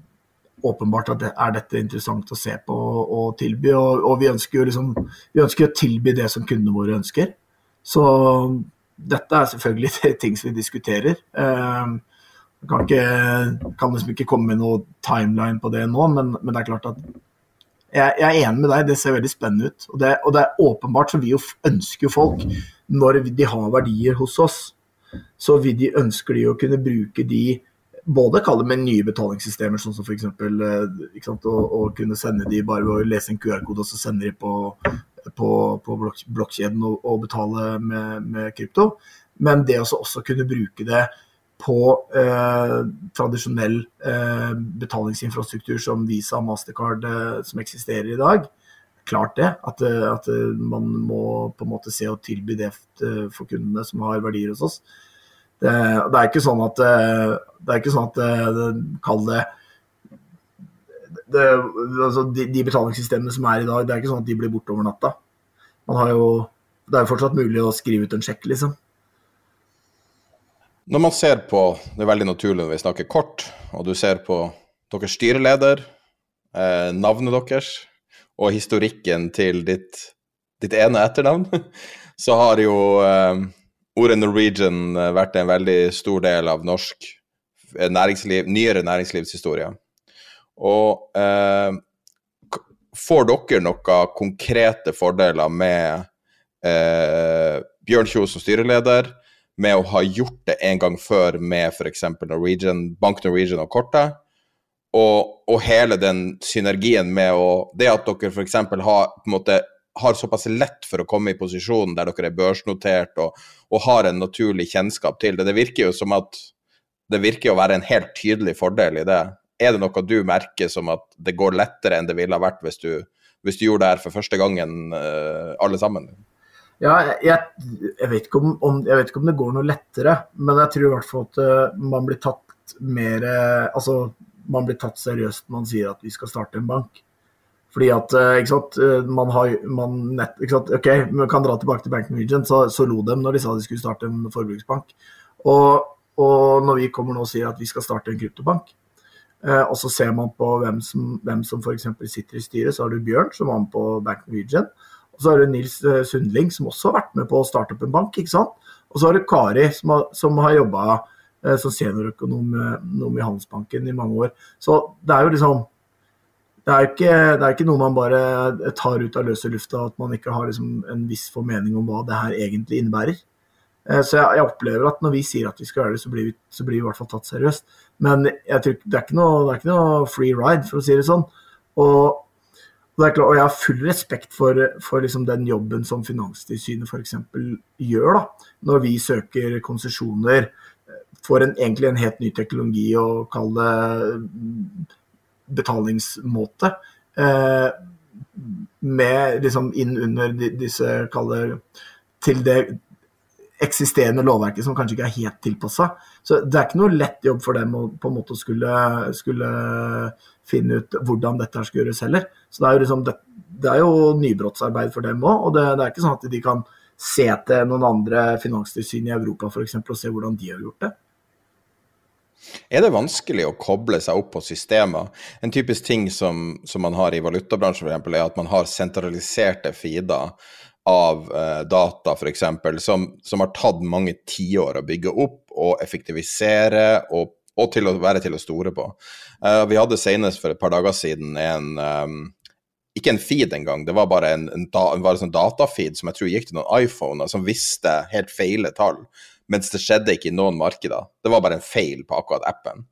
åpenbart at det, er dette interessant å se på og, tilby. Og, og vi, ønsker jo liksom, vi ønsker å tilby det som kundene våre ønsker. Så dette er selvfølgelig ting som vi diskuterer. Jeg kan, ikke, kan liksom ikke komme med noe timeline på det nå, men, men det er klart at jeg, jeg, er enig med deg, det ser veldig spennende ut. Og det, og det er åpenbart så vi jo ønsker jo folk, når de har verdier hos oss, så vil de ønsker de å kunne bruke de både kalle med nye betalingssystemer, sånn som f.eks. Eh, å, kunne sende de bare ved å lese en QR-kode og så sende de på, på, på blokkjeden og, og, betale med, med krypto. Men det å også kunne bruke det på eh, tradisjonell eh, betalingsinfrastruktur som Visa og Mastercard eh, som eksisterer i dag. Klart det, at, eh, at, eh, man må på en måte se og tilby det for kundene som har verdier hos oss. Det, det er ikke sånn at det er ikke sånn at Kall det, det altså de, de, betalingssystemene som er i dag, det er ikke sånn at de blir borte over natta. Man har jo, det er jo fortsatt mulig å skrive ut en sjekk, liksom.
Når man ser på Det er veldig naturlig når vi snakker kort, og du ser på deres styreleder, eh, navnet deres og historikken til ditt, ditt ene etternavn, så har jo eh, ordet Norwegian eh, vært en veldig stor del av norsk næringsliv, nyere næringslivshistorie. Og eh, får dere noen konkrete fordeler med eh, Bjørn Kjos som styreleder? Med å ha gjort det en gang før med f.eks. Norwegian, Bank Norwegian og kortet. Og, og, hele den synergien med å Det at dere f.eks. har på en måte har såpass lett for å komme i posisjonen der dere er børsnotert og, og har en naturlig kjennskap til det. Det virker jo som at det virker å være en helt tydelig fordel i det. Er det noe du merker som at det går lettere enn det ville ha vært hvis du, hvis du gjorde det her for første gangen, uh, alle sammen?
Ja, jeg, jeg, vet om, om, jeg, vet ikke om, det går noe lettere, men jeg tror i hvert fall at uh, man blir tatt mer Altså, man blir tatt seriøst når man sier at vi skal starte en bank. Fordi at, eh, ikke sant, eh, man har man nett, ikke sant, Ok, vi kan dra tilbake til Bank Norwegian, så, så lo dem når de sa de skulle starte en forbruksbank. Og, og når vi kommer nå og sier at vi skal starte en kryptobank, eh, og så ser man på hvem som, hvem som f.eks. sitter i styret, så har du Bjørn, som var med på Bank Norwegian. Og så har du Nils eh, Sundling, som også har vært med på å starte opp en bank. ikke sant? Og så har du Kari, som har, som har jobba eh, som seniorøkonom i Handelsbanken i mange år. Så det er jo liksom det er, ikke, det er ikke noe man bare tar ut av løse lufta, at man ikke har liksom en viss formening om hva det her egentlig innebærer. Eh, så jeg, jeg, opplever at når vi sier at vi skal gjøre det, så blir vi, så blir vi i hvert fall tatt seriøst. Men jeg tror, det, er ikke noe, det er ikke noe free ride, for å si det sånn. Og, klart, og jeg har full respekt for, for liksom den jobben som Finanstilsynet f.eks. gjør, da, når vi søker konsesjoner for en, egentlig en helt ny teknologi og kalle det betalingsmåte. Eh, med liksom inn under disse kaller til det eksisterende lovverket som kanskje ikke er helt tilpassa. Så det er ikke noe lett jobb for dem å på en måte skulle, skulle finne ut hvordan dette skal gjøres heller. Så det er jo, liksom, det, det er jo nybrottsarbeid for dem òg. Og det, det, er ikke sånn at de kan se til noen andre finanstilsyn i Europa f.eks. og se hvordan de har gjort det.
Er det vanskelig å koble seg opp på systemer? En typisk ting som, som man har i valutabransjen for eksempel, er at man har sentraliserte feeder av eh, data f.eks. Som, som har tatt mange tiår å bygge opp og effektivisere og, og til å være til å store på. Eh, vi hadde senest for et par dager siden en um, ikke en feed engang, det var bare en, en, da, en, sånn datafeed som jeg tror gikk til noen iPhoner, som visste helt feile tall mens det skjedde ikke i noen markeder. Det var bare en feil på akkurat appen.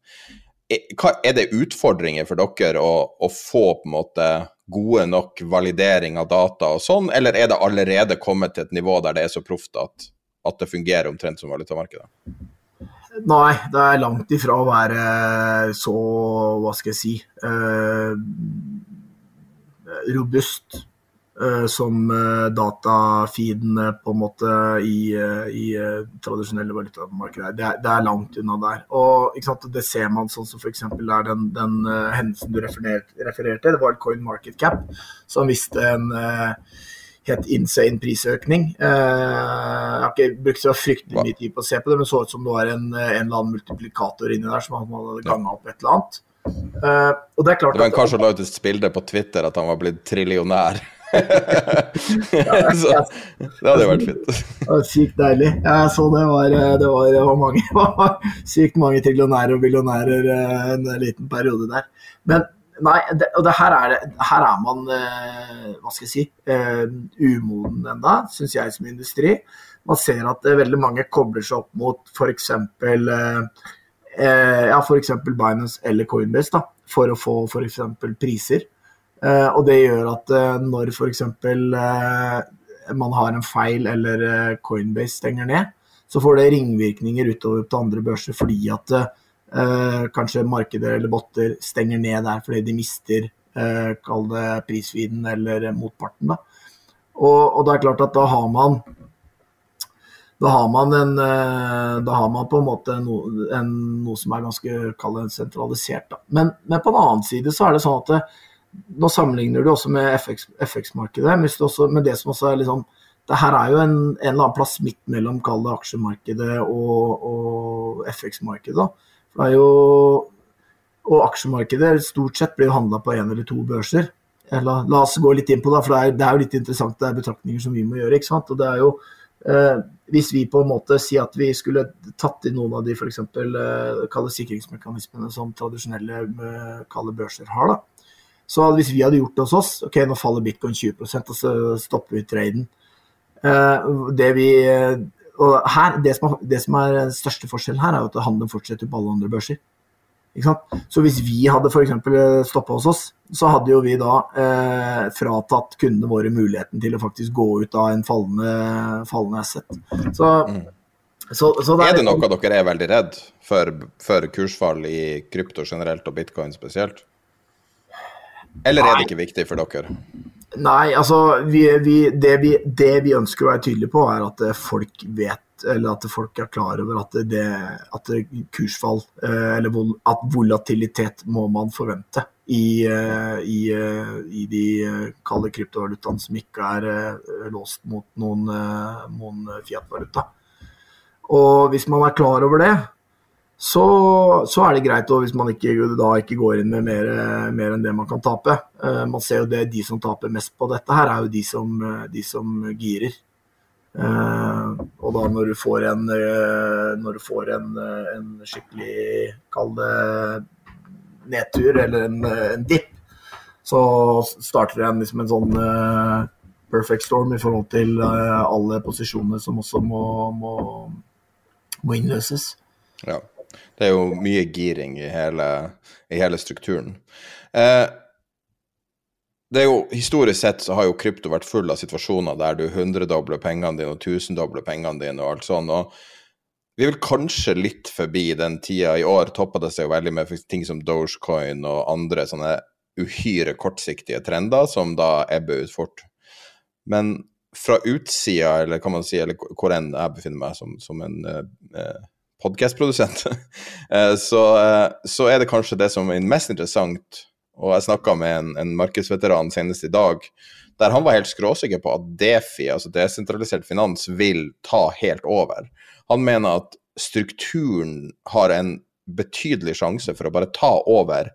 Er det utfordringer for dere å, å få på en måte gode nok validering av data og sånn, eller er det allerede kommet til et nivå der det er så proft at, at det fungerer omtrent som valutamarkedet?
Nei, det er langt ifra å være så, hva skal jeg si, eh, robust Eh, som eh, datafeedene på en måte i, eh, i tradisjonelle valutamarkeder. Det, det, er langt unna der. Og Det ser man sånn som f.eks. er den, den hendelsen du refererte. Det var Coin Market Cap som viste en helt insane prisøkning. Jeg har ikke brukt så fryktelig mye tid på å se på det, men så ut som det var en, en eller annen multiplikator inni der som hadde ganga opp et eller annet.
Uh, og det er klart det var en kar som la ut et bilde på Twitter at han var blitt trillionær så, det hadde vært fint.
Sykt deilig. Jeg så det var, eh, det var, det var mange, sykt mange trillionærer og billionærer eh, en liten periode der. Men nei, det, og det her, er det, her er man hva skal jeg si, umoden enda, syns jeg som industri. Man ser at veldig mange kobler seg opp mot f.eks. Ja, f.eks. Binance eller Coinbase da, for å få f.eks. priser. Eh, og det gjør at eh, når f.eks. Eh, man har en feil eller Coinbase stenger ned, så får det ringvirkninger utover til andre børser fordi at kanskje markeder eller botter stenger ned der fordi de mister kall det prisviden eller motparten. Da. Og, og, det er klart at da har man da har man, en, da har man på en måte noe, en, noe som er ganske sentralisert. Men, men, på en annen side så er det sånn at det, nå sammenligner du også med FX-markedet, FX men det som også er liksom det her er jo en, en eller annen plass midt mellom kall det aksjemarkedet og, og FX-markedet. Det er jo, og aksjemarkedet stort sett blir handla på én eller to børser. Eller, la oss gå litt inn på det, for det er, det er, jo litt interessant. Det er betraktninger som vi må gjøre. ikke sant? Og det er jo, eh, Hvis vi på en måte sier at vi skulle tatt inn noen av de f.eks. Eh, sikringsmekanismene som tradisjonelle kalde børser har, da, så hvis vi hadde gjort det hos oss, ok, nå faller bitcoin 20 og så stopper vi traden. Uh, det vi og her, det som, er, det som er største forskjellen her, er at handelen fortsetter på alle andre børser. Så hvis vi hadde f.eks. stoppa hos oss, så hadde jo vi da eh, fratatt kundene våre muligheten til å faktisk gå ut av en fallende, fallende asset. Så,
Mm.
så, så
Er det
liksom-
noe dere er veldig redd for, for kursfall i krypto generelt og bitcoin spesielt? Eller er det ikke viktig for dere?
Nei, altså vi, vi, det, vi, det vi ønsker å være tydelige på, er at eh, folk vet, eller at folk er klar over at det, at kursfall, eh, eller at volatilitet må man forvente i, eh, i, i de kalde kryptovalutaene som ikke er låst mot noen, noen Fiat-valuta. Og hvis man er klar over det, så, så er det greit. Hvis man ikke, da ikke går inn med mer, mer enn det man kan tape. Eh, man ser jo det, De som taper mest på dette, her er jo de som, de som girer. Eh, og da når du får en, eh, du får en, en skikkelig Kall det nedtur eller en, en dipp, så starter en, liksom en sånn perfect storm i forhold til alle posisjoner som også må, må, må innløses.
Ja. Det er jo mye giring i hele, i hele strukturen. Eh, det er jo, Historisk sett så har jo krypto vært full av situasjoner der du hundredobler pengene dine og tusendobler pengene dine og alt sånn. og Vi vel kanskje litt forbi den tida. I år toppa det seg jo veldig med ting som Dogecoin og andre sånne uhyre kortsiktige trender som da ebber ut fort. Men fra utsida, eller kan man si, eller hvor enn jeg befinner meg som, som en eh, podkastprodusent, eh, så, eh, så er det kanskje det som er mest interessant. Og jeg snakka med en, en markedsveteran senest i dag, der han var helt skråsikker på at Defi, altså desentralisert finans, vil ta helt over. Han mener at strukturen har en betydelig sjanse for å bare ta over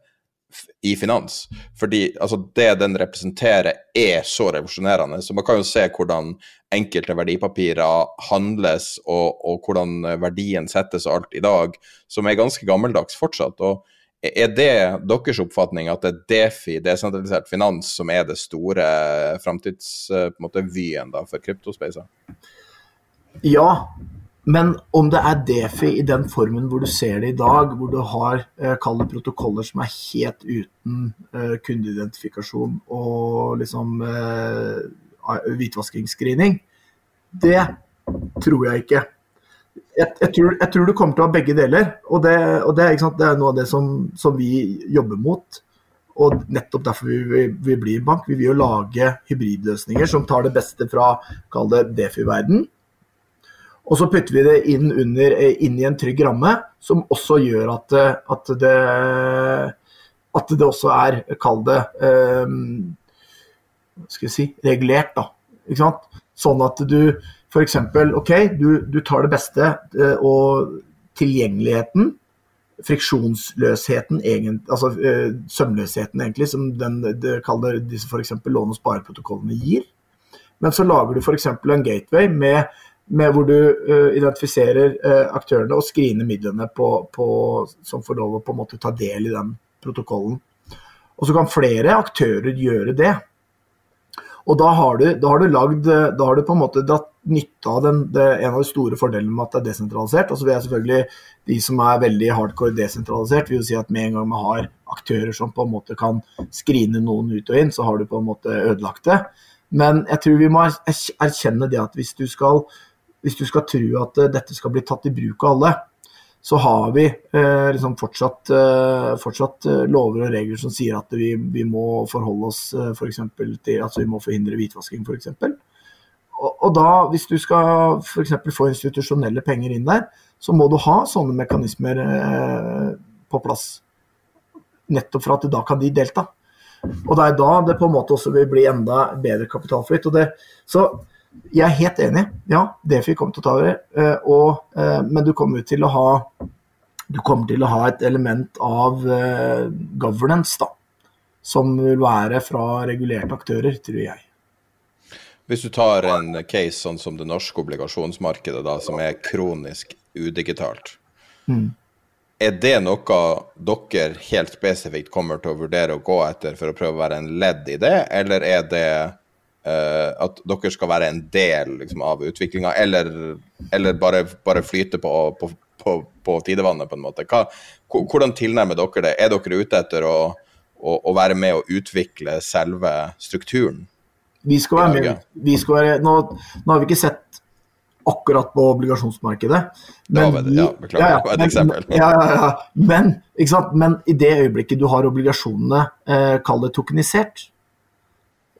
i finans. Fordi altså, det den representerer, er så revolusjonerende. Så man kan jo se hvordan enkelte verdipapirer handles, og, og hvordan verdien settes og alt i dag, som er ganske gammeldags fortsatt. og er det deres oppfatning at det er Defi, desentralisert finans, som er det store framtidsvyen for kryptospacer?
Ja, men om det er Defi i den formen hvor du ser det i dag, hvor du har eh, protokoller som er helt uten eh, kundeidentifikasjon og liksom eh, hvitvaskingsscreening, det tror jeg ikke. Jeg, jeg, tror, jeg tror du kommer til å ha begge deler, og det, og det, det er noe av det som, som vi jobber mot. Og nettopp derfor vi, vi, vi blir bank. Vi vil jo lage hybridløsninger som tar det beste fra kall det Defi-verden, og så putter vi det inn, under, inn i en trygg ramme, som også gjør at, at, det, at det også er, kall det, um, skal jeg si, regulert. da, ikke sant? Sånn at du f.eks. OK, du, du, tar det beste, og tilgjengeligheten, friksjonsløsheten, egen, altså sømløsheten, egentlig, som den, det kaller disse f.eks. låne- og spareprotokollene gir. Men så lager du f.eks. en gateway med med hvor du uh, identifiserer uh, aktørene og screener midlene på, på, som får lov å på en måte ta del i den protokollen. Og så kan flere aktører gjøre det. Og da har du, da har du lagd Da har du på en måte dratt nytte av den, det, en av de store fordelene med at det er desentralisert. Og så vil jeg selvfølgelig de som er veldig hardcore desentralisert, vil jo si at med en gang man har aktører som på en måte kan skrine noen ut og inn, så har du på en måte ødelagt det. Men jeg tror vi må erkjenne det at hvis du skal hvis du skal tro at uh, dette skal bli tatt i bruk av alle, så har vi uh, liksom fortsatt, uh, fortsatt lover og regler som sier at vi, vi må forholde oss for til altså vi må forhindre hvitvasking f.eks. Og, og da, hvis du skal f.eks. få institusjonelle penger inn der, så må du ha sånne mekanismer på plass. Nettopp for at da kan de delta. Og det er da det på en måte også vil bli enda bedre kapitalflytt. Og det, så jeg er helt enig. Ja, Defi kommer til å ta over. Og, men du kommer til å ha du kommer til å ha et element av uh, governance, da. Som vil være fra regulerte aktører, tror jeg.
Hvis du tar en case sånn som det norske obligasjonsmarkedet, da, som er kronisk udigitalt,
mm.
er det noe dere helt spesifikt kommer til å vurdere å gå etter for å prøve å være en ledd i det, eller er det at dere skal være en del liksom, av utviklinga, eller, eller bare, bare, flyte på, på, på, på tidevannet, på en måte. Hva, hvordan tilnærmer dere det? Er dere ute etter å, å, å være med å utvikle selve strukturen?
Vi skal være med. Vi skal være, nå, nå har vi ikke sett akkurat på obligasjonsmarkedet.
Men, det, ja, beklager, ja, ja, et eksempel.
Ja, ja, Men, men, i det øyeblikket du har obligasjonene, eh, kall det tokenisert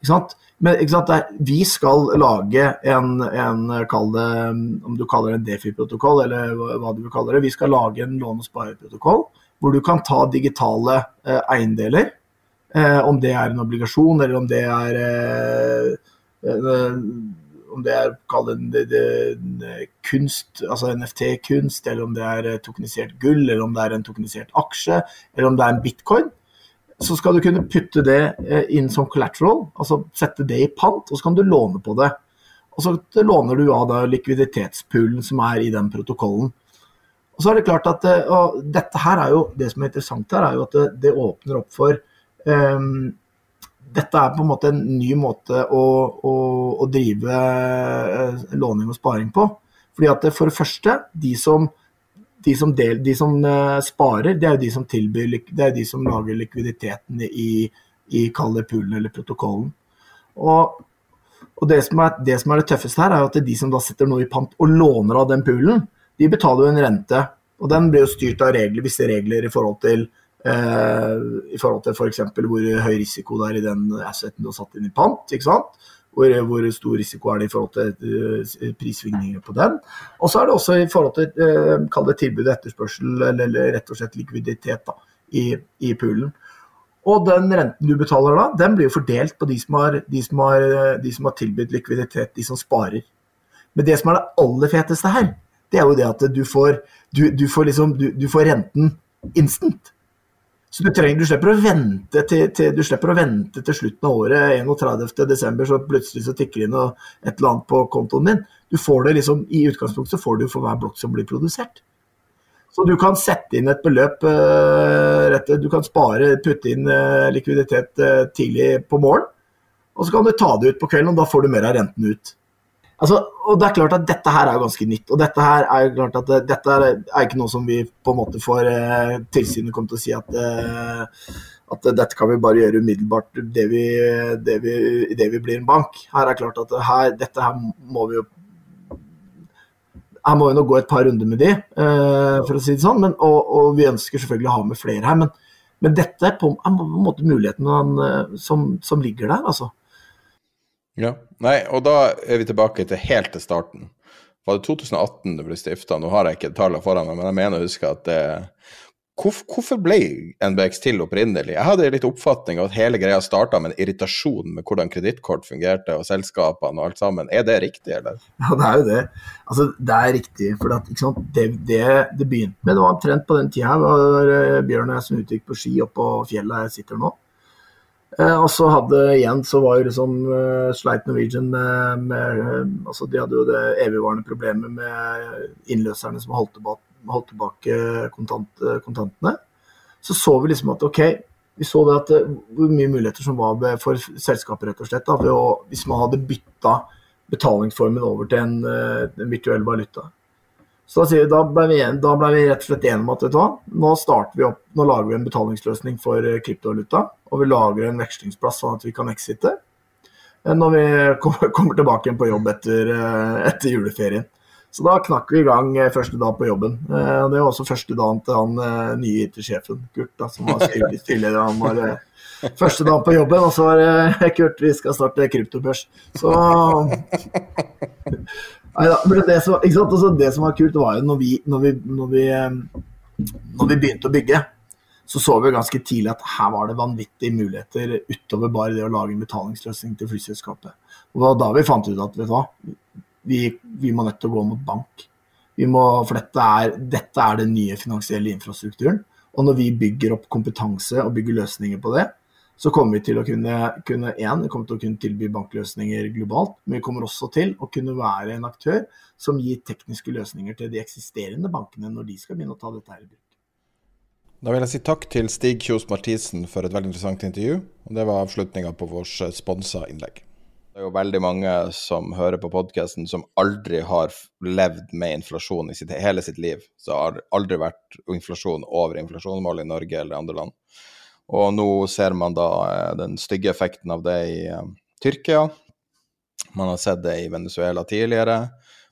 ikke sant? Men sant, vi skal lage en, en det, om du kaller det en Defi-protokoll eller hva du vil kalle det, vi skal lage en låne- og spareprotokoll hvor du kan ta digitale eh, eiendeler. Eh, om det er en obligasjon, eller om det er eh, eh om det er kall det, kunst, altså NFT-kunst, eller om det er eh, tokenisert gull, eller om det er en tokenisert aksje, eller om det er en bitcoin, så skal du kunne putte det eh, inn som collateral, altså sette det i pant, og så kan du låne på det. Og så låner du av da likviditetspoolen som er i den protokollen. Og så er det klart at eh, dette her er jo, Det som er interessant her, er jo at det, det åpner opp for um, dette er på en måte en ny måte å, å, å drive eh, låning og sparing på. Fordi at For det første, de som, de som, del, de som uh, sparer, det er jo de som tilbyr, det er de som lager likviditeten i, i kall poolen eller protokollen. Og, og det, som er, det, som er, det tøffeste her, er jo at de som da setter noe i pant og låner av den poolen, de betaler jo en rente. Og den blir jo styrt av regler, visse regler i forhold til Eh, i forhold til f.eks. For hvor høy risiko det er i den asseten du har satt inn i pant. ikke sant? Hvor, hvor, stor risiko er det i forhold til uh, prissvingninger på den. Og så er det også i forhold til uh, kall det tilbud etterspørsel, eller, rett og slett likviditet da, i, i poolen. Og den renten du betaler da, den blir jo fordelt på de som har, de som har, de som har tilbudt likviditet, de som sparer. Men det som er det aller feteste her, det er jo det at du får, du, du får, liksom, du får renten instant. Så du, trenger, du, slipper å vente til, til, du slipper å vente til slutten av året, 31.12., så plutselig så tikker det inn et eller annet på kontoen din. Du får det liksom, I utgangspunktet så får du for hver blokk som blir produsert. Så du kan sette inn et beløp, uh, du kan spare, putte inn uh, likviditet uh, tidlig på morgen, og så kan du ta det ut på kvelden, og da får du mer av renten ut. Altså, og det er klart at Dette her er ganske nytt. og Dette her er jo klart at dette er, ikke noe som vi på en måte får eh, tilsynet kommer til å si at, eh, at dette kan vi bare gjøre umiddelbart det vi, det vi, det vi blir en bank. Her er klart at her, dette her må vi jo her må vi nå gå et par runder med de, eh, for å si det sånn. Men, og, og, vi ønsker selvfølgelig å ha med flere her. Men, men dette på, er på en måte muligheten eh, som, som ligger der, altså.
Ja. Nei, og da er vi tilbake til helt til starten. Var det 2018 det ble stifta? Nå har jeg ikke tallene foran meg, men jeg mener å huske at det Hvorfor ble NBX til opprinnelig? Jeg hadde litt oppfatning av at hele greia starta med en irritasjon med hvordan kredittkort fungerte, og selskapene og alt sammen. Er det riktig, eller?
Ja, det er jo det. Altså, det er riktig. For at, det, det, det, begynte med, det var omtrent på den tida da eh, Bjørn og jeg som utgikk på ski oppå fjellet jeg sitter nå. Eh, og så hadde igjen så var jo liksom uh, Sleit Norwegian med, med uh, altså De hadde jo det evigvarende problemet med innløserne som holdt tilbake, holdt tilbake kontant, kontantene. Så så vi liksom at OK, vi så det at hvor mye muligheter som var for selskapet, rett og slett. Da, å, hvis man hadde bytta betalingsformen over til en, en virtuell valuta. Så da, vi, da, ble vi, da, ble vi, rett og slett enige om at vet nå starter vi opp, nå lager vi en betalingsløsning for eh, kryptovaluta. Og vi lager en vekslingsplass sånn at vi kan exite eh, når vi kommer tilbake igjen på jobb etter, eh, etter juleferien. Så da knakk vi i gang første dag på jobben. Det var også første dagen til han nye IT-sjefen, Kurt, da, som var tidligere. Han var første dagen på jobben, og så var det Kurt, vi skal starte kryptobørs. Så Neida, det som, altså, det som, var kult, var jo når vi, når vi, når vi, når vi begynte å bygge, så så vi ganske tidlig at her var det vanvittige muligheter utover bare det å lage en betalingsløsning til flyselskapet. Og det var da vi fant ut at vet du hva, vi, vi må nødt til å gå mot bank. Må, for dette er, dette er den nye finansielle infrastrukturen. Og når vi bygger opp kompetanse og bygger løsninger på det, så kommer vi til å kunne, kunne en, vi kommer til å kunne tilby bankløsninger globalt, men vi kommer også til å kunne være en aktør som gir tekniske løsninger til de eksisterende bankene når de skal begynne å ta dette her i bruk.
Da vil jeg si takk til Stig Kjos Mathisen for et veldig interessant intervju. og Det var avslutninga på vårt sponsa innlegg. Det er jo veldig mange som hører på podkasten som aldri har levd med inflasjon i sitt, hele sitt liv. Så har aldri vært inflasjon over inflasjonsmålet i Norge eller andre land. Og nå ser man da eh, den stygge effekten av det i uh, Tyrkia. Man har sett det i Venezuela tidligere.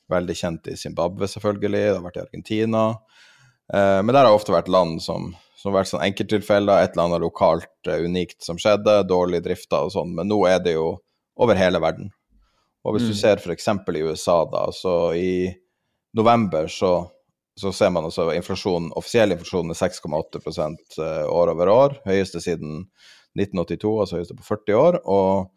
Veldig kjent i Zimbabwe, selvfølgelig. Det har vært i Argentina. Uh, men der har ofte vært land som som har vært sånn enkelttilfeller, et eller annet lokalt unikt som skjedde, dårlig drifta og sånn. Men nå er det jo over hele verden. Og hvis mm. du ser f.eks. i USA, da, så i november så, så ser man altså inflasjon, offisiell inflasjon er 6,8 eh, år over år. Høyeste siden 1982, altså høyeste på 40 år. Og,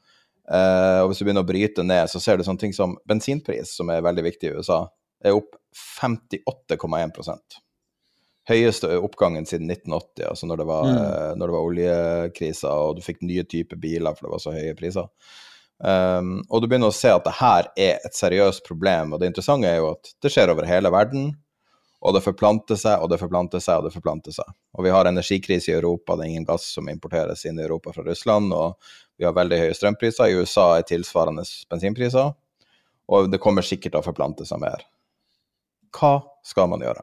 eh, og hvis du begynner å bryte ned, så ser du sånne ting som bensinpris, som er veldig viktig i USA, er opp 58,1% Høyeste oppgangen siden 1980, altså når det var, mm. Eh, når det var oljekrisa og du fikk nye typer biler for det var så høye priser. Um, og du begynner å se at det her er et seriøst problem. Og det interessante er jo at det skjer over hele verden. Og det forplanter seg, og det forplanter seg, og det forplanter seg. Og vi har energikrise i Europa, det er ingen gass som importeres inn i Europa fra Russland. Og vi har veldig høye strømpriser. I USA er tilsvarende bensinpriser. Og det kommer sikkert til å forplante seg mer. Hva skal man gjøre?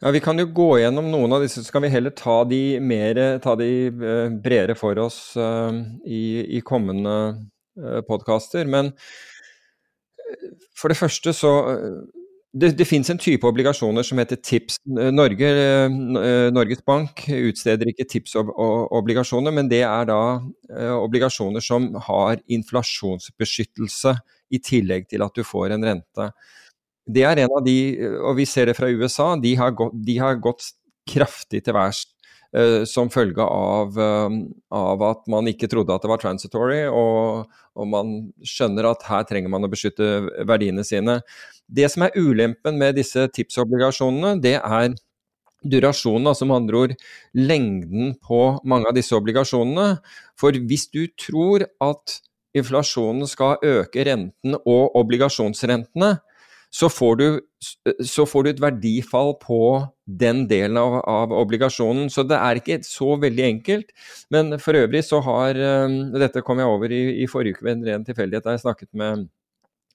Ja, Vi kan jo gå gjennom noen av disse, så kan vi heller ta de, mer, ta de uh, bredere for oss uh, i, i, kommende uh, podkaster. Men for det første så det, det finnes en type obligasjoner som heter TIPS. Norge, Norges Bank utsteder ikke TIPS-obligasjoner, men det er da obligasjoner som har inflasjonsbeskyttelse i tillegg til at du får en rente. Det er en av de, og vi ser det fra USA, de har gått, de har gått kraftig til værs som følge av, uh, av, at man ikke trodde at det var transitory, og, og, man skjønner at her trenger man å beskytte verdiene sine. Det som er ulempen med disse tipsobligasjonene, det er durasjonen, altså med andre ord lengden på mange av disse obligasjonene. For hvis du tror at inflasjonen skal øke renten og obligasjonsrentene, så får, du, så får du, et verdifall på den delen av, av, obligasjonen. Så det er ikke så veldig enkelt. Men for øvrig så har um, Dette kom jeg over i, i forrige uke ved en ren tilfeldighet da jeg snakket med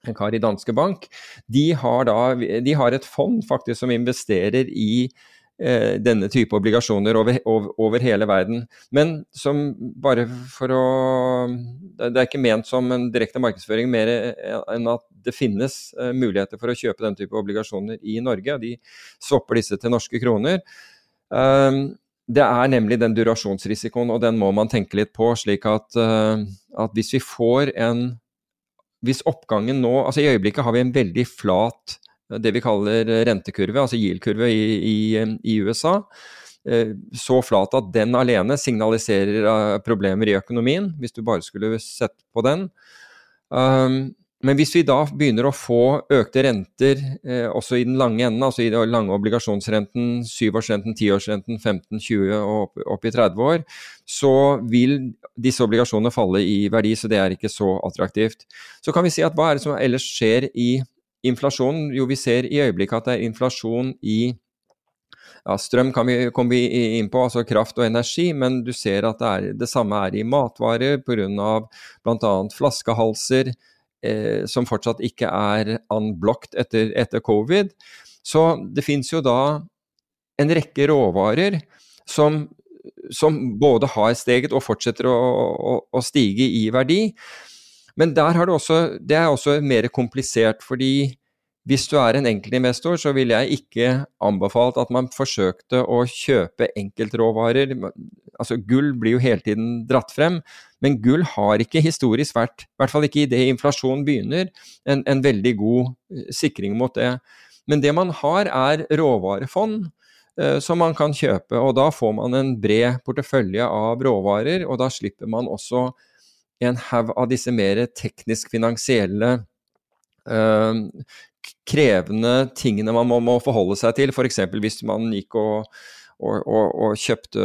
en kar i Danske Bank. De har, da, de har et fond faktisk som investerer i eh, denne type obligasjoner over, over, over, hele verden. Men som bare for å Det er ikke ment som en direkte markedsføring mer enn at det finnes uh, muligheter for å kjøpe den type obligasjoner i Norge. De swapper disse til norske kroner. Um, det er nemlig den durasjonsrisikoen, og den må man tenke litt på. slik at, at hvis vi får en Hvis oppgangen nå altså I øyeblikket har vi en veldig flat eh, det vi kaller rentekurve, altså yield-kurve i, i, i, USA. Så flat at den alene signaliserer problemer i økonomien, hvis du bare skulle sett på den. Um, men hvis vi da begynner å få økte renter eh, også i den lange enden, altså i den lange obligasjonsrenten, syvårsrenten, tiårsrenten, 15, 20 og opp, i 30 år, så vil disse obligasjonene falle i verdi, så det er ikke så attraktivt. Så kan vi si at hva er det som ellers skjer i inflasjonen? Jo, vi ser i øyeblikket at det er inflasjon i ja, strøm kan vi komme inn på, altså kraft og energi, men du ser at det, er, det samme er i matvarer pga. bl.a. flaskehalser, eh, som fortsatt ikke er unblocked etter, etter covid. Så det finnes jo da en rekke råvarer som, som både har steget og fortsetter å, å, å, stige i verdi. Men der har det også, det er også mer komplisert, fordi hvis du er en enkeltinvestor, så ville jeg ikke anbefalt at man forsøkte å kjøpe enkeltråvarer. Altså, gull blir jo hele tiden dratt frem, men gull har ikke historisk vært, i hvert fall ikke idet inflasjonen begynner, en, en, veldig god eh, sikring mot det. Men det man har, er råvarefond eh, som man kan kjøpe, og da får man en bred portefølje av råvarer, og da slipper man også en haug av disse mer teknisk finansielle Uh, krevende tingene man må, må forholde seg til. F.eks. hvis man gikk og, og, og, og, kjøpte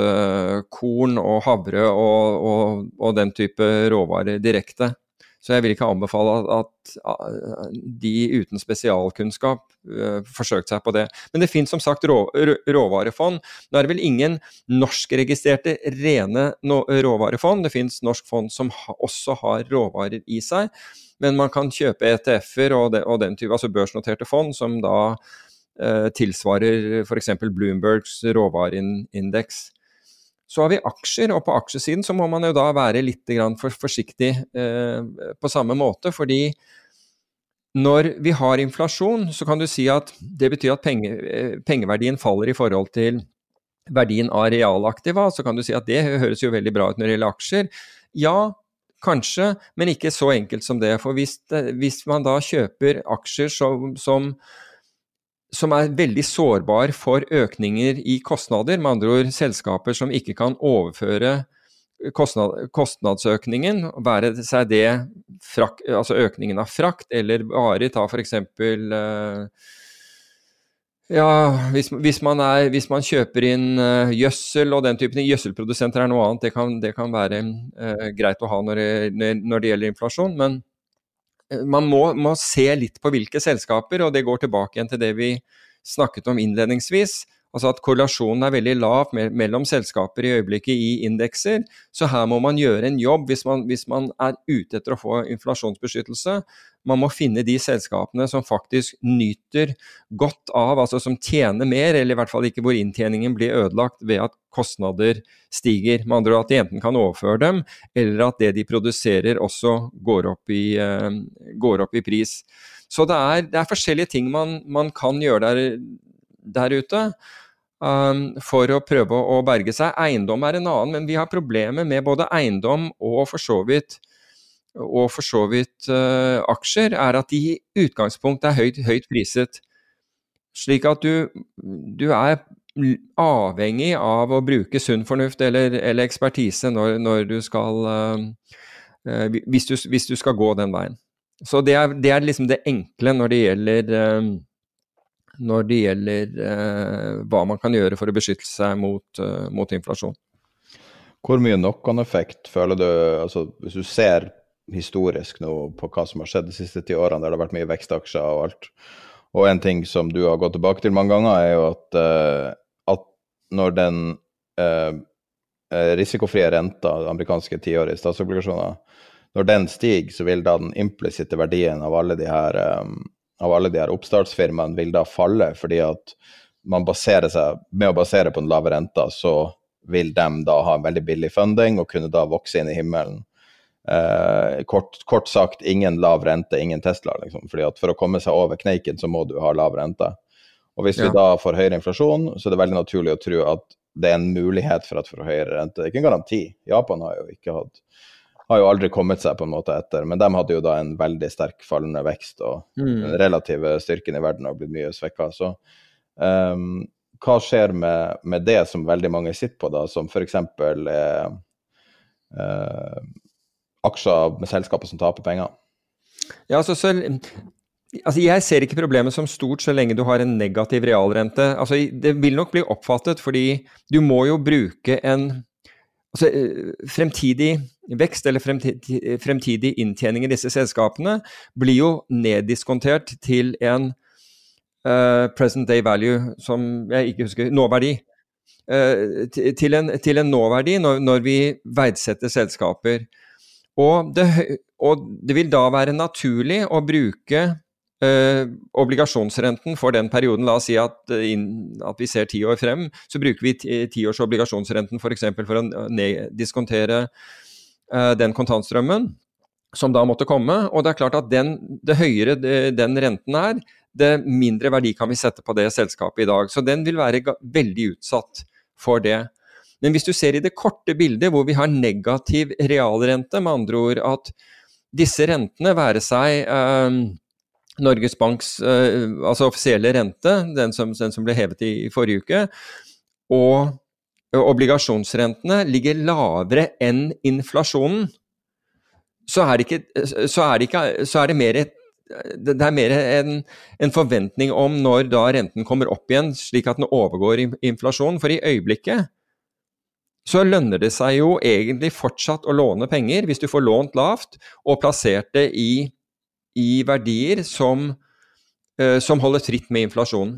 korn og havre og, den type råvarer direkte. Så jeg vil ikke anbefale at, at de uten spesialkunnskap uh, forsøkte seg på det. Men det finnes som sagt rå, råvarefond. Nå er det vel ingen norskregistrerte rene råvarefond. Det finnes norsk fond som ha, også har råvarer i seg. Men man kan kjøpe ETF-er og, og, den type, altså børsnoterte fond, som da uh, tilsvarer f.eks. Bloombergs råvareindeks. Så har vi aksjer, og på aksjesiden så må man jo da være litt for forsiktig eh, på samme måte. Fordi når vi har inflasjon, så kan du si at det betyr at penge, eh, pengeverdien faller i forhold til verdien av realaktiva. Så kan du si at det høres jo veldig bra ut når det gjelder aksjer. Ja, kanskje, men ikke så enkelt som det. For hvis, hvis man da kjøper aksjer som, som som er veldig sårbar for økninger i kostnader, med andre ord selskaper som ikke kan overføre kostnad, kostnadsøkningen, være seg det frak, altså økningen av frakt, eller bare ta f.eks. Uh, ja, hvis, hvis, man er, hvis, man kjøper inn uh, gjødsel og den typen gjødselprodusenter er noe annet, det kan, det kan være uh, greit å ha når det, når det gjelder inflasjon. men Eh, man må, må, se litt på hvilke selskaper, og det går tilbake igjen til det vi snakket om innledningsvis. Altså at korrelasjonen er veldig lav mellom selskaper i øyeblikket i indekser. Så her må man gjøre en jobb hvis man, hvis man, er ute etter å få inflasjonsbeskyttelse. Man må finne de selskapene som faktisk nyter godt av, altså som tjener mer, eller i hvert fall ikke hvor inntjeningen blir ødelagt ved at kostnader stiger. Med andre ord at de enten kan overføre dem, eller at det de produserer også går opp i, uh, går opp i pris. Så det er, det er, forskjellige ting man, man kan gjøre der der ute. Um, for å prøve å berge seg. Eiendom er en annen, men vi har problemer med både eiendom og for så vidt, og for så vidt uh, aksjer, er at de i utgangspunktet er høyt, høyt priset. Slik at du, du, er avhengig av å bruke sunn fornuft eller, eller ekspertise når, når, du skal uh, uh, hvis, du, hvis, du, skal gå den veien. Så det er, det er liksom det enkle når det gjelder når det gjelder hva man kan gjøre for å beskytte seg mot, mot inflasjon.
Hvor mye knock-on-effekt føler du, altså hvis du ser historisk nå på hva som har skjedd de siste ti årene, der det har vært mye vekstaksjer og alt, og en ting som du har gått tilbake til mange ganger, er jo at, uh, at når den uh, risikofrie renta, amerikanske tiårige statsobligasjoner, når den stiger, så vil da den implisitte verdien av alle de her um, av alle de her oppstartsfirmaene vil da falle, fordi at man baserer seg, med å basere på den lave renta, så vil de da ha en veldig billig funding og kunne da vokse inn i himmelen. Eh, kort, kort, sagt, ingen lav rente, ingen Tesla. Liksom. fordi at For å komme seg over kneiken, så må du ha lav rente. Og Hvis ja. vi da får høyere inflasjon, så er det veldig naturlig å tro at det er en mulighet for at vi får høyere rente. Det er ikke en garanti. Japan har jo ikke hatt har jo aldri kommet seg på en måte etter. Men de hadde jo da en veldig sterk fallende vekst, og mm. den relative styrken i verden har blitt mye svekka. Så um, hva skjer med, med, det som veldig mange sitter på, da, som f.eks. er uh, aksjer med selskaper som taper penger?
Ja, altså, så, altså Jeg ser ikke problemet som stort så lenge du har en negativ realrente. Altså, det vil nok bli oppfattet, fordi du må jo bruke en altså, eh, fremtidig vekst eller fremtidig, fremtidig inntjening i disse selskapene blir jo neddiskontert til en uh, present day value, som jeg ikke husker Nåverdi. Uh, til, en, til en nåverdi når, når vi verdsetter selskaper. Og det, og det, vil da være naturlig å bruke eh, obligasjonsrenten for den perioden, la oss si at, uh, in, at vi ser ti år frem, så bruker vi tiårs obligasjonsrenten f.eks. For, for å diskontere eh, den kontantstrømmen som da måtte komme. Og det er klart at den, det høyere den renten er, det mindre verdi kan vi sette på det selskapet i dag. Så den vil være veldig utsatt for det. Men hvis du ser i det korte bildet hvor vi har negativ realrente, med andre ord at disse rentene, være seg Norges Banks eh, altså offisielle rente, den som, den som, ble hevet i, i forrige uke, og obligasjonsrentene ligger lavere enn inflasjonen, så er det, ikke, så er det, ikke, så er det mer et det er mer en, en, forventning om når da renten kommer opp igjen, slik at den overgår inflasjonen. For i øyeblikket så lønner det seg jo egentlig fortsatt å låne penger hvis du får lånt lavt og plassert det i, i verdier som, uh, som holder tritt med inflasjonen.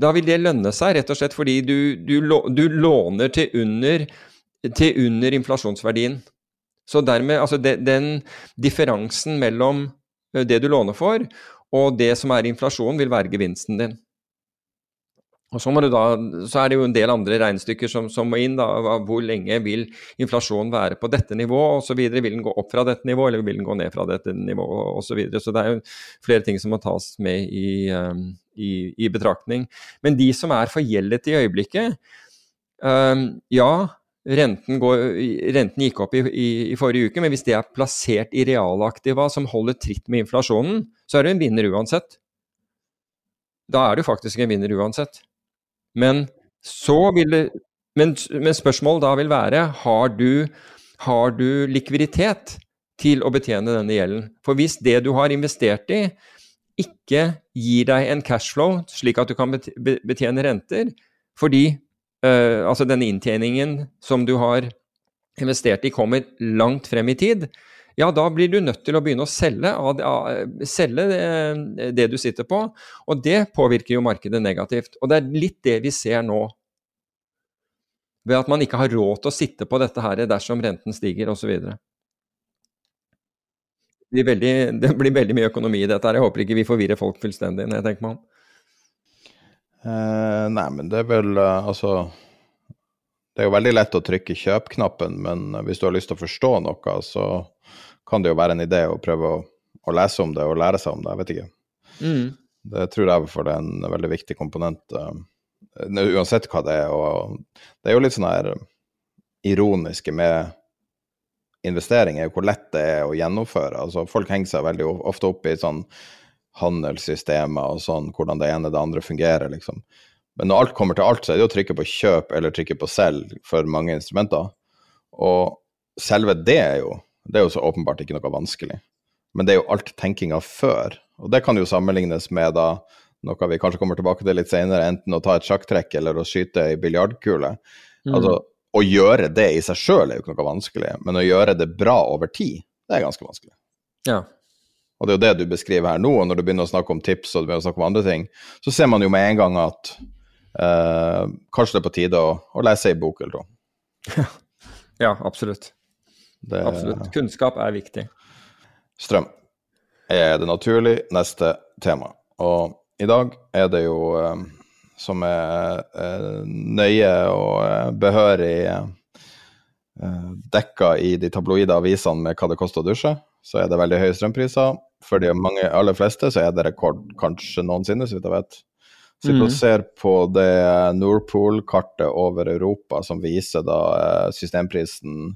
Da vil det lønne seg, rett og slett fordi du, du, du låner til under, til under, inflasjonsverdien. Så dermed, altså de, den differansen mellom eh, det du låner for, og det som er inflasjon, vil være gevinsten din. Og så, da, så, er det jo en del andre regnestykker som, som må inn. Da, hvor lenge vil inflasjonen være på dette nivået osv. Vil den gå opp fra dette nivået, eller vil den gå ned fra dette nivået osv. Så, så det er jo flere ting som må tas med i, um, i, i betraktning. Men de som er forgjeldet i øyeblikket, um, ja, renten, går, renten, gikk opp i, i, forrige uke, men hvis det er plassert i realaktiva som holder tritt med inflasjonen, så er det en vinner uansett. Da er du faktisk en vinner uansett. Men det men, men spørsmålet da vil være har du, har du likviditet til å betjene denne gjelden? For hvis det du har investert i, ikke gir deg en cashflow slik at du kan betjene renter, fordi uh, altså denne inntjeningen som du har investert i, kommer langt frem i tid, ja, da blir du nødt til å begynne å selge, selge det, det, du sitter på. Og det påvirker jo markedet negativt. Og det er litt det vi ser nå. Ved at man ikke har råd til å sitte på dette her dersom renten stiger osv. Det, det blir veldig mye økonomi i dette. her. Jeg håper ikke vi forvirrer folk fullstendig når jeg tenker meg om.
Eh, nei, men det er vel uh, altså Det er jo veldig lett å trykke kjøp-knappen, men hvis du har lyst til å forstå noe, så kan det jo være en idé å prøve å, å lese om det og lære seg om det. Jeg vet ikke. Mm. Det tror jeg for det er en veldig viktig komponent, uh, uansett hva det er. Og det er jo litt sånn her ironiske med investeringer, hvor lett det er å gjennomføre. Altså, folk henger seg veldig ofte opp i sånn handelssystemer og sånn, hvordan det ene og det andre fungerer, liksom. Men når alt kommer til alt, så er det å trykke på kjøp eller trykke på selg for mange instrumenter. Og selve det er jo det er jo så åpenbart ikke noe vanskelig. Men det er jo alt tenkinga før. Og det kan jo sammenlignes med da noe vi kanskje kommer tilbake til litt senere, enten å ta et sjakktrekk eller å skyte ei biljardkule. Mm. Altså, å gjøre det i seg sjøl er jo ikke noe vanskelig, men å gjøre det bra over tid, det er ganske vanskelig.
Ja.
Og det er jo det du beskriver her nå, og når du begynner å snakke om tips og du begynner å snakke om andre ting, så ser man jo med en gang at uh, kanskje det er på tide å, å lese ei bok eller to.
ja, absolutt. Det, Absolutt. Kunnskap er viktig.
Strøm er det naturlig neste tema. Og i dag er det jo, eh, som er eh, nøye og eh, behørig dekka i de tabloide avisene med hva det koster å dusje, så er det veldig høye strømpriser. For de mange, aller fleste så er det rekord kanskje noensinne, så vidt jeg vet. Sitter mm. og ser på det Nordpol-kartet over Europa som viser da systemprisen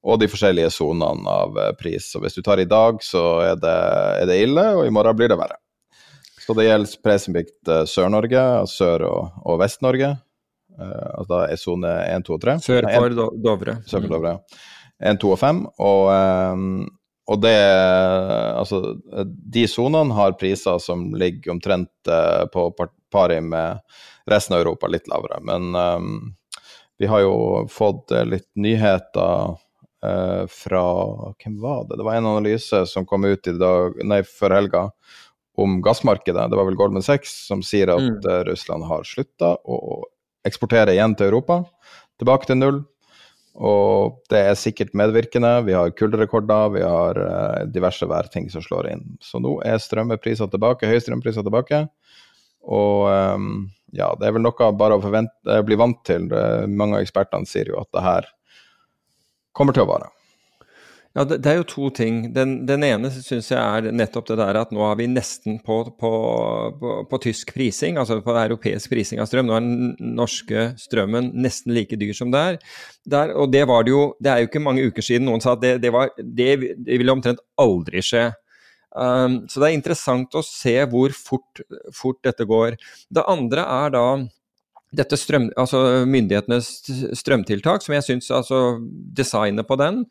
og de forskjellige sonene av eh, pris. Så hvis du tar i dag, så er det, er det ille, og i morgen blir det verre. Så det gjelder spesifikt uh, Sør-Norge, Sør- og, og Vest-Norge. Uh, altså da er sone 1, 2 og 3.
Sør for Dovre.
Sør for Dovre, ja. 1, 2 og 5. Og, um, og det Altså, de sonene har priser som ligger omtrent uh, på pari med resten av Europa, litt lavere. Men um, vi har jo fått litt nyheter uh, fra Hvem var det? Det var en analyse som kom ut i dag, nei, før helga om gassmarkedet. Det var vel Goldman Sachs som sier at mm. Russland har slutta å eksportere igjen til Europa. Tilbake til null. Og det er sikkert medvirkende. Vi har kulderekorder, vi har uh, diverse værting som slår inn. Så nå er strømpriser tilbake, høye strømpriser tilbake. Og um, ja, det er vel noe bare å forvente, bli vant til. Mange av ekspertene sier jo at det her kommer til å vare?
Ja, det, det, er jo to ting. Den, den ene syns jeg er nettopp det der at nå er vi nesten på, på, på, på, tysk prising, altså på europeisk prising av strøm. Nå er den norske strømmen nesten like dyr som det er. Der, og det var det jo Det er jo ikke mange uker siden noen sa at det, det, var, det, ville omtrent aldri skje. Um, så det er interessant å se hvor fort, fort dette går. Det andre er da dette strøm, altså myndighetenes strømtiltak, som jeg syns altså designet på den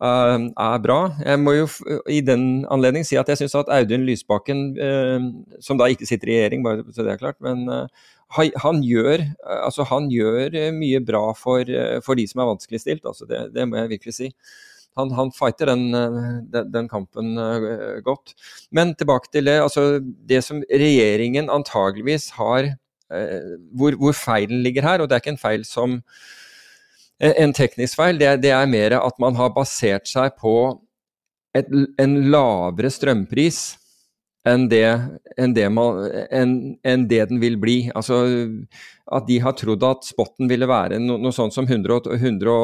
er bra. Jeg må jo i den anledning si at jeg syns at Audun Lysbakken, uh, som da ikke sitter i regjering, bare så det er klart, men uh, han, gjør, altså han gjør mye bra for, for de som er vanskeligstilt, altså det, det må jeg virkelig si. Han, han fighter den, den, kampen godt. Men tilbake til det. altså Det som regjeringen antageligvis har hvor, hvor feilen ligger her, og det er ikke en feil som en teknisk feil, det, det er mer at man har basert seg på et, en lavere strømpris enn det, enn, det man, enn, enn det, den vil bli. Altså at de har trodd at spotten ville være no, noe sånt som 100, 100,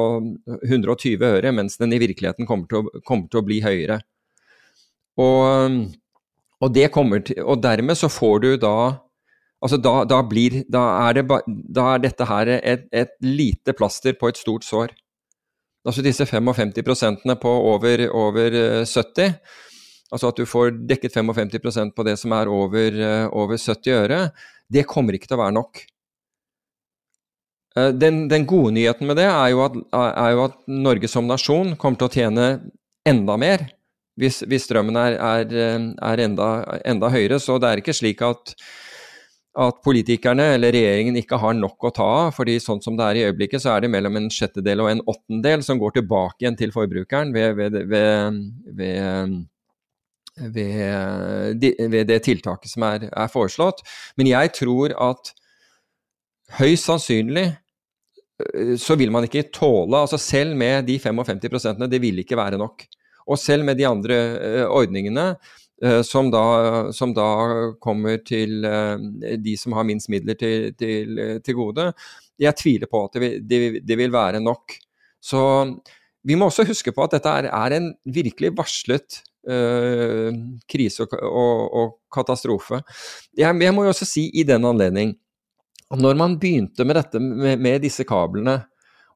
120 øre, mens den i virkeligheten kommer til å, kommer til å bli høyere. Og, og, til, og, dermed så får du da Altså da, da, blir, da, er, det, da er dette her et, et lite plaster på et stort sår. Altså disse 55% på over, over 70, eh, altså at du får dekket 55% på det som er over, eh, over 70 øre, det kommer ikke til å være nok. Eh, den, den gode nyheten med det er jo, at, er jo, at, Norge som nasjon kommer til å tjene enda mer hvis, hvis strømmen er, er, er enda, enda, høyere. Så det er ikke slik at at politikerne eller regjeringen ikke har nok å ta av. fordi sånn som det er i øyeblikket, så er det mellom en sjettedel og en åttendel som går tilbake igjen til forbrukeren ved, ved, ved, ved det tiltaket som er, er, foreslått. Men jeg tror at høyst sannsynlig øh, så vil man ikke tåle altså Selv med de 55% det vil ikke være nok. Og selv med de andre øh, ordningene som da, som da, kommer til eh, de som har minst midler til, til, til gode. Jeg tviler på at det vil, det, det vil, være nok. Så vi må også huske på at dette er, er en virkelig varslet uh, krise og, og, og katastrofe. Jeg, jeg, må jo også si i den anledning når man begynte med dette med, med disse kablene,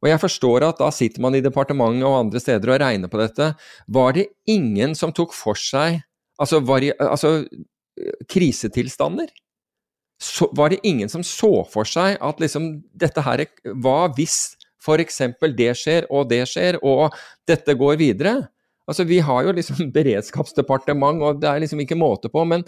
og jeg forstår at da sitter man i departementet og andre steder og regner på dette, var det ingen som tok for seg altså, vari, altså krisetilstander, så var det ingen som så for seg at liksom dette her Hva hvis f.eks. det skjer, og det skjer, og dette går videre? Altså, vi har jo liksom beredskapsdepartement, og det er liksom ikke måte på. Men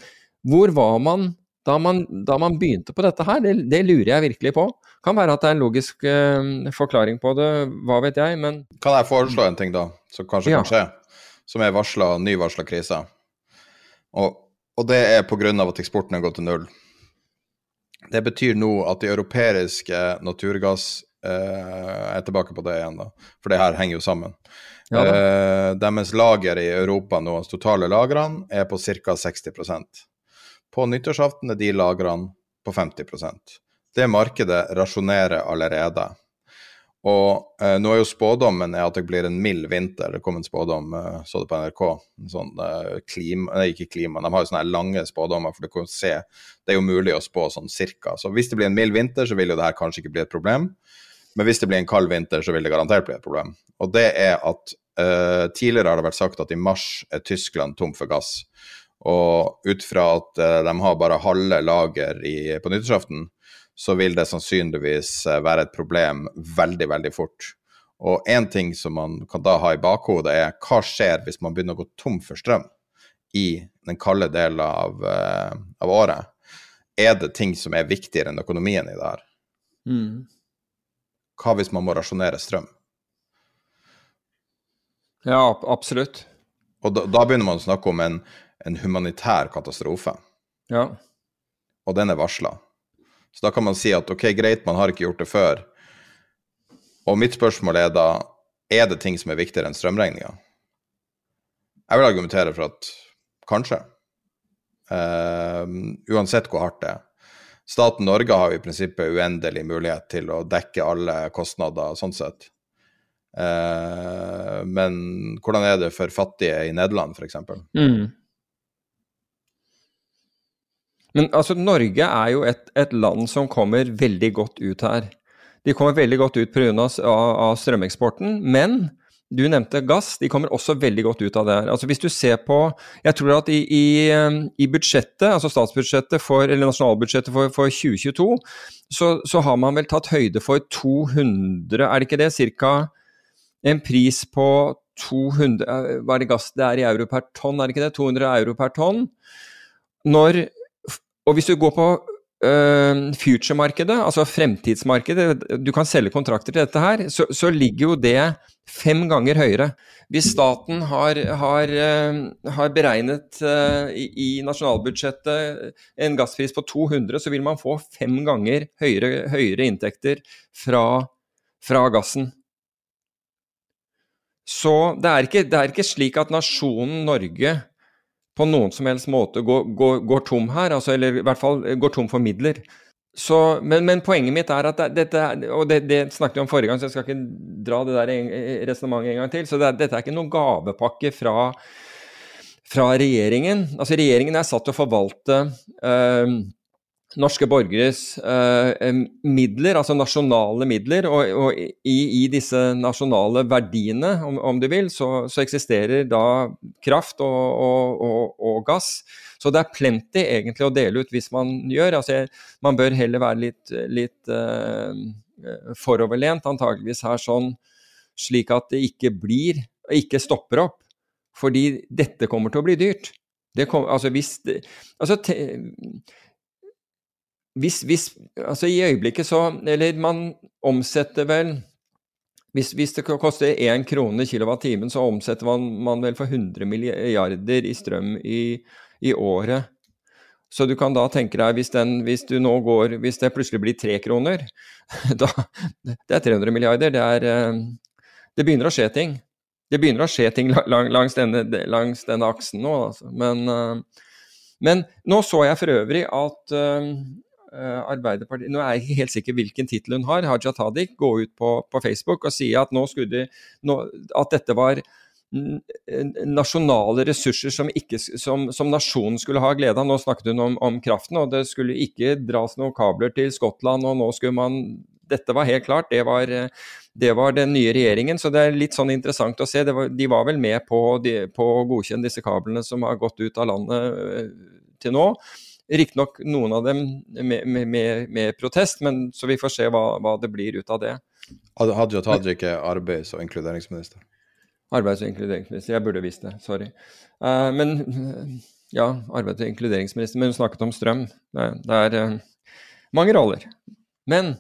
hvor var man da man, da man begynte på dette her? Det, det, lurer jeg virkelig på. Kan være at det er en logisk uh, forklaring på det, hva vet jeg, men
Kan jeg foreslå en ting, da, som kanskje ja. kan skje? Som er varsla, nyvarsla krise? Og, og det er pga. at eksporten har gått til null. Det betyr nå at de europeiske naturgass eh, er tilbake på det igjen, da. For det her henger jo sammen. Ja, eh, deres lager i Europa nå, altså totale lagrene, er på ca. 60% På nyttårsaften er de lagrene på 50% Det markedet rasjonerer allerede. Og eh, nå er jo spådommen er at det blir en mild vinter. Det kom en spådom, eh, så det på NRK. Sånn eh, klima Nei, ikke klima, de har jo sånne lange spådommer, for du kan se Det er jo mulig å spå sånn cirka. Så hvis det blir en mild vinter, så vil jo det her kanskje ikke bli et problem. Men hvis det blir en kald vinter, så vil det garantert bli et problem. Og det er at eh, tidligere har det vært sagt at i mars er Tyskland tom for gass. Og ut fra at eh, de har bare halve lager i, på nyttårsaften, så vil det sannsynligvis eh, være et problem veldig, veldig fort. Og én ting som man kan da ha i bakhodet, er hva skjer hvis man begynner å gå tom for strøm i den kalde delen av, uh, av året? Er det ting som er viktigere enn økonomien i det her? Mm. Hva hvis man må rasjonere strøm?
Ja, absolutt.
Og da, da begynner man å snakke om en, en humanitær katastrofe.
Ja.
Og den er varsla. Så da kan man si at ok, greit, man har ikke gjort det før. Og mitt spørsmål er da er det ting som er viktigere enn strømregninga? Jeg vil argumentere for at kanskje. Uh, uansett hvor hardt det er. Staten Norge har i prinsippet uendelig mulighet til å dekke alle kostnader sånn sett. Uh, men hvordan er det for fattige i Nederland, f.eks.? Mm.
Men altså, Norge er jo et, et, land som kommer veldig godt ut her. De kommer veldig godt ut pga. Av, av strømeksporten, men du nevnte gass, de kommer også veldig godt ut av det her. Altså Hvis du ser på Jeg tror at i, i, i budsjettet, altså statsbudsjettet for, eller nasjonalbudsjettet for, for 2022, så, så, har man vel tatt høyde for 200, er det ikke det? Cirka en pris på 200 Hva er det gass det er i euro per tonn, er det ikke det? 200 euro per tonn. Når og hvis du går på future-markedet, altså fremtidsmarkedet, du kan selge kontrakter til dette her, så, så ligger jo det fem ganger høyere. Hvis staten har, har, har beregnet i, i, nasjonalbudsjettet en gasspris på 200, så vil man få fem ganger høyere, høyere inntekter fra, fra gassen. Så det er, ikke, det er, ikke, slik at nasjonen Norge på noen som helst måte går, går, går tom her, altså, eller i hvert fall går tom for midler. Så, men, men, poenget mitt er at dette Og det, det, snakket vi om forrige gang, så jeg skal ikke dra det der resonnementet en gang til. Så det, dette er ikke noen gavepakke fra, fra regjeringen. Altså Regjeringen er satt til å forvalte øh, norske borgeres eh, midler, altså nasjonale midler, og, og i, i, disse nasjonale verdiene, om, om du vil, så, så, eksisterer da kraft og, og, og, gass. Så det er plenty egentlig å dele ut hvis man gjør. Altså, man bør heller være litt, litt eh, foroverlent, antageligvis her sånn, slik at det ikke blir, ikke stopper opp. Fordi dette kommer til å bli dyrt. Det kom, altså hvis det, altså, te, hvis, hvis, altså I øyeblikket så Eller man omsetter vel hvis, hvis det koster én krone kilowattimen, så omsetter man, man, vel for 100 milliarder i strøm i, i, året. Så du kan da tenke deg, hvis, den, hvis, du nå går, hvis det plutselig blir tre kroner da, Det er 300 milliarder. Det, er, eh, det begynner å skje ting. Det begynner å skje ting langs denne, langs denne aksen nå, altså. Men, eh, men, nå så jeg for øvrig at eh, Arbeiderpartiet Nå er jeg ikke helt sikker hvilken tittel hun har, Haja Tadik, gå ut på, på, Facebook og si at, nå skulle nå, at dette var nasjonale ressurser som, ikke, som, som, nasjonen skulle ha glede av. Nå snakket hun om, om, kraften, og det skulle ikke dras noen kabler til Skottland. og nå skulle man, Dette var helt klart, det var, det var den nye regjeringen. Så det er litt sånn interessant å se. Var, de var vel med på, de, på, å godkjenne disse kablene som har gått ut av landet eh, til nå. Riktignok noen av dem med, med, med, protest, men så vi får se hva, hva det blir ut av det.
Hadia Tajik er arbeids- og inkluderingsminister.
Arbeids- og inkluderingsminister. Jeg burde visst det, sorry. Uh, men ja, arbeids- og inkluderingsminister. Men hun snakket om strøm. Det, det er uh, mange roller. Men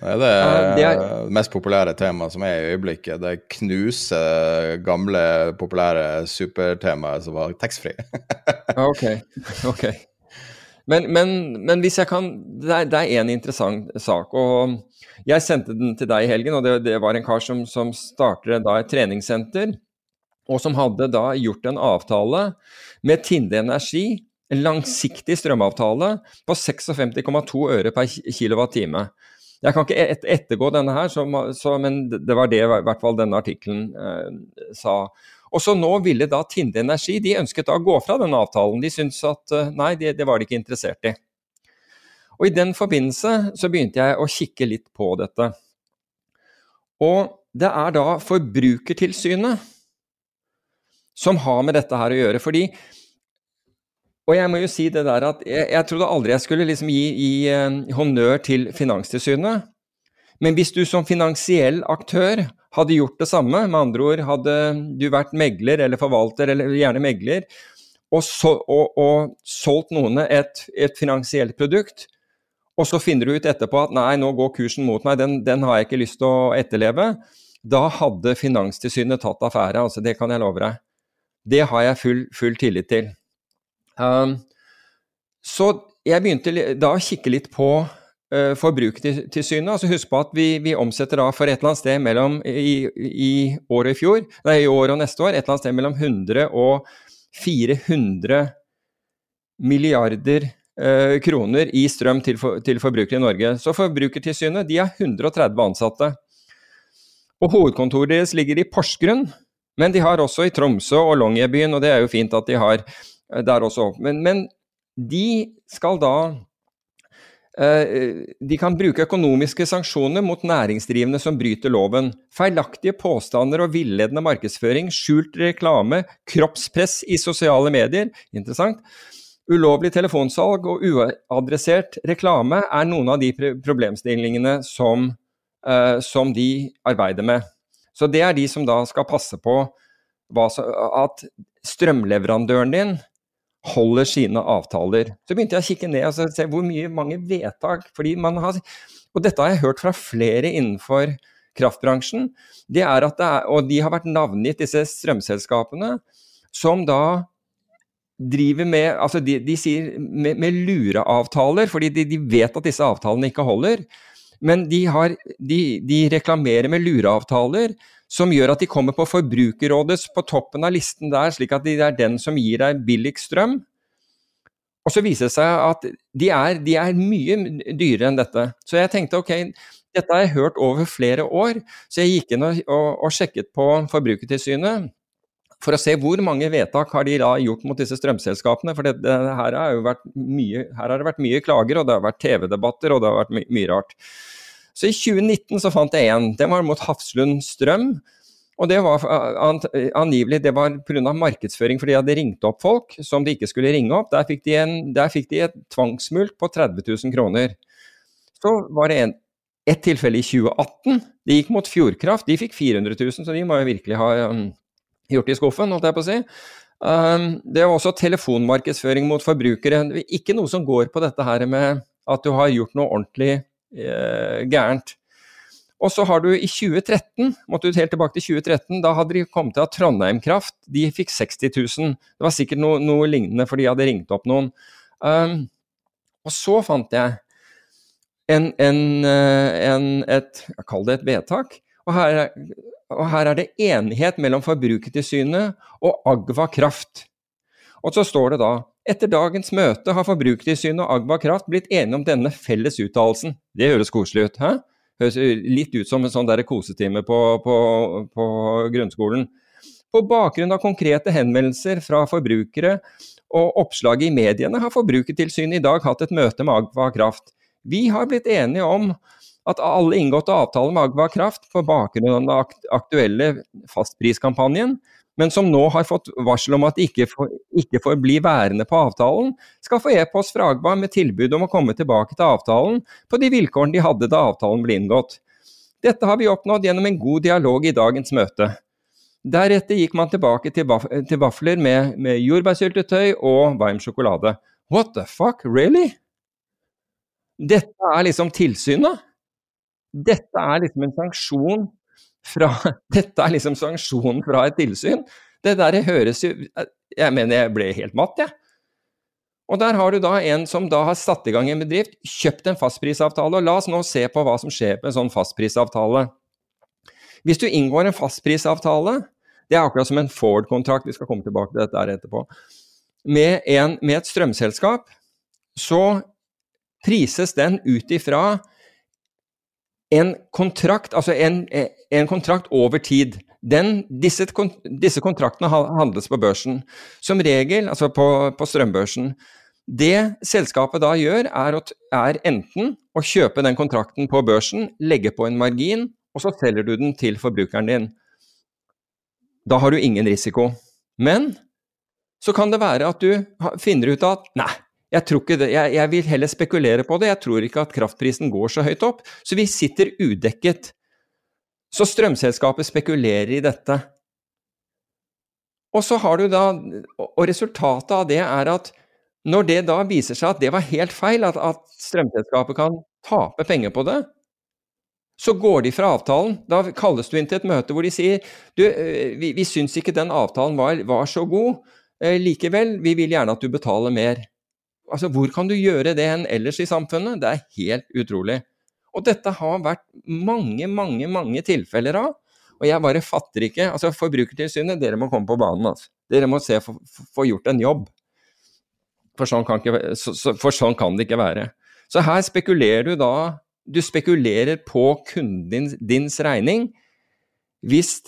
ja, det er uh, det er, mest populære temaet som er i øyeblikket. Det knuser gamle, populære supertemaet som var taxfree.
ok, ok. Men, men, men, hvis jeg kan Det er én interessant sak. og Jeg sendte den til deg i helgen, og det, det var en kar som, som starter et treningssenter. Og som hadde da gjort en avtale med Tinde Energi, en langsiktig strømavtale på 56,2 øre per kilowattime. Jeg kan ikke et ettergå denne her, så, så, men det var det i hvert fall denne artikkelen eh, sa. Og så nå ville da Tinde Energi de ønsket da å gå fra denne avtalen. De syntes at eh, nei, det, det var de ikke interessert i. Og I den forbindelse så begynte jeg å kikke litt på dette. Og det er da Forbrukertilsynet som har med dette her å gjøre. fordi og jeg må jo si det der at jeg, jeg trodde aldri jeg skulle liksom gi, gi eh, honnør til Finanstilsynet. Men hvis du som finansiell aktør hadde gjort det samme, med andre ord hadde du vært megler eller forvalter, eller gjerne megler, og, så, og, og solgt noen et, et, finansielt produkt, og så finner du ut etterpå at nei, nå går kursen mot meg, den, den har jeg ikke lyst til å etterleve, da hadde Finanstilsynet tatt affære, altså det kan jeg love deg. Det har jeg full, full tillit til. Um, så jeg begynte da å kikke litt på Forbrukertilsynet. altså Husk på at vi, vi, omsetter da for et eller annet sted mellom i, i år og i fjor, nei, i år og neste år, et eller annet sted mellom 100 og 400 milliarder eh, kroner i strøm til, for, til, forbrukere i Norge. Så Forbrukertilsynet de har 130 ansatte. Og Hovedkontoret deres ligger i Porsgrunn, men de har også i Tromsø og Longyearbyen, og det er jo fint at de har uh, der også. Men, men de skal da Eh, de kan bruke økonomiske sanksjoner mot næringsdrivende som bryter loven. Feilaktige påstander og villedende markedsføring, skjult reklame, kroppspress i sosiale medier interessant, ulovlig telefonsalg og uadressert reklame er noen av de problemstillingene som, uh, som de arbeider med. Så det er de som da skal passe på at strømleverandøren din holder sine avtaler. Så begynte jeg å kikke ned og se hvor mye, mange vedtak fordi man har, Og dette har jeg hørt fra flere innenfor kraftbransjen. det er at det er, Og de har vært navngitt, disse strømselskapene, som da driver med altså De, de sier med, med lureavtaler, fordi de, de, vet at disse avtalene ikke holder. Men de, har, de, de reklamerer med lureavtaler som gjør at de kommer på Forbrukerrådets på toppen av listen der, slik at det er den som gir deg billigst strøm. Og så viser det seg at de er, de er, mye dyrere enn dette. Så jeg tenkte ok, dette har jeg hørt over flere år, så jeg gikk inn og, og, og sjekket på Forbrukertilsynet for å se hvor mange vedtak har de da gjort mot disse strømselskapene. For det, det, her, har mye, her, har det vært mye klager, og det har vært TV-debatter, og det har vært my mye rart. Så i 2019 så fant jeg én. Den var mot Hafslund Strøm. Og det var angivelig det var pga. markedsføring, fordi de hadde ringt opp folk som de ikke skulle ringe opp. Der fikk de, en, der fikk de et tvangsmulkt på 30 000 kroner. Så var det en, et tilfelle i 2018. De gikk mot Fjordkraft. De fikk 400 000, så de må jo virkelig ha um, gjort i skuffen, holdt jeg på å si. Um, det var også telefonmarkedsføring mot forbrukere. Ikke noe som går på dette her med at du har gjort noe ordentlig eh, gærent. Og så har du i 2013, måtte du helt tilbake til 2013, da hadde de kommet til at Trondheim Kraft de fikk 60 000. Det var sikkert noe, noe lignende, for de hadde ringt opp noen. Um, og så fant jeg en, en, eh, en et, Kall det et vedtak. Og her, og her er det enighet mellom Forbrukertilsynet og Agva Kraft. Og så står det da etter dagens møte har Forbrukertilsynet og Agva Kraft blitt enige om denne felles uttalelsen. Det høres koselig ut, hæ? Høres litt ut som en sånn der kosetime på, på, på grunnskolen. På bakgrunn av konkrete henvendelser fra forbrukere og oppslag i mediene har Forbrukertilsynet i dag hatt et møte med Agva Kraft. Vi har blitt enige om at alle inngåtte avtaler med Agva Kraft på bakgrunn av den aktuelle fastpriskampanjen men som nå har fått varsel om at de ikke får, ikke får bli værende på avtalen, skal få e-post fra Agba med tilbud om å komme tilbake til avtalen på de vilkårene de hadde da avtalen ble inngått. Dette har vi oppnådd gjennom en god dialog i dagens møte. Deretter gikk man tilbake til, vaf til vafler med, med jordbærsyltetøy og varm sjokolade. What the fuck, really? Dette er liksom tilsynet? Dette er liksom en sanksjon fra Dette er liksom sanksjonen fra et tilsyn. Det der høres jo Jeg mener, jeg ble helt matt, jeg. Og der har du da en som da har satt i gang en bedrift, kjøpt en fastprisavtale, og la oss nå se på hva som skjer på en sånn fastprisavtale. Hvis du inngår en fastprisavtale, det er akkurat som en Ford-kontrakt, vi skal komme tilbake til dette her etterpå, med, en, med et strømselskap, så prises den ut ifra en kontrakt, altså en, en kontrakt over tid. Den, disse, disse, kontraktene handles på børsen. Som regel, altså på, på strømbørsen. Det selskapet da gjør, er, er, enten å kjøpe den kontrakten på børsen, legge på en margin, og så selger du den til forbrukeren din. Da har du ingen risiko. Men så kan det være at du finner ut at nei, jeg, tror ikke det. Jeg, jeg, vil heller spekulere på det. Jeg tror ikke at kraftprisen går så høyt opp. Så vi sitter udekket. Så strømselskapet spekulerer i dette. Og så har du da, og resultatet av det er at når det da viser seg at det var helt feil, at, at strømselskapet kan tape penger på det, så går de fra avtalen. Da kalles du inn til et møte hvor de sier du, eh, vi, vi syns ikke den avtalen var, var så god. Eh, likevel, vi vil gjerne at du betaler mer. Altså, hvor kan du gjøre det enn ellers i samfunnet? Det er helt utrolig. Og dette har vært mange, mange, mange tilfeller av. Og jeg bare fatter ikke altså Forbrukertilsynet, dere må komme på banen. Altså. Dere må se få gjort en jobb. For sånn, ikke, for sånn, kan det ikke være. Så her spekulerer du da Du spekulerer på kunden din, dins regning hvis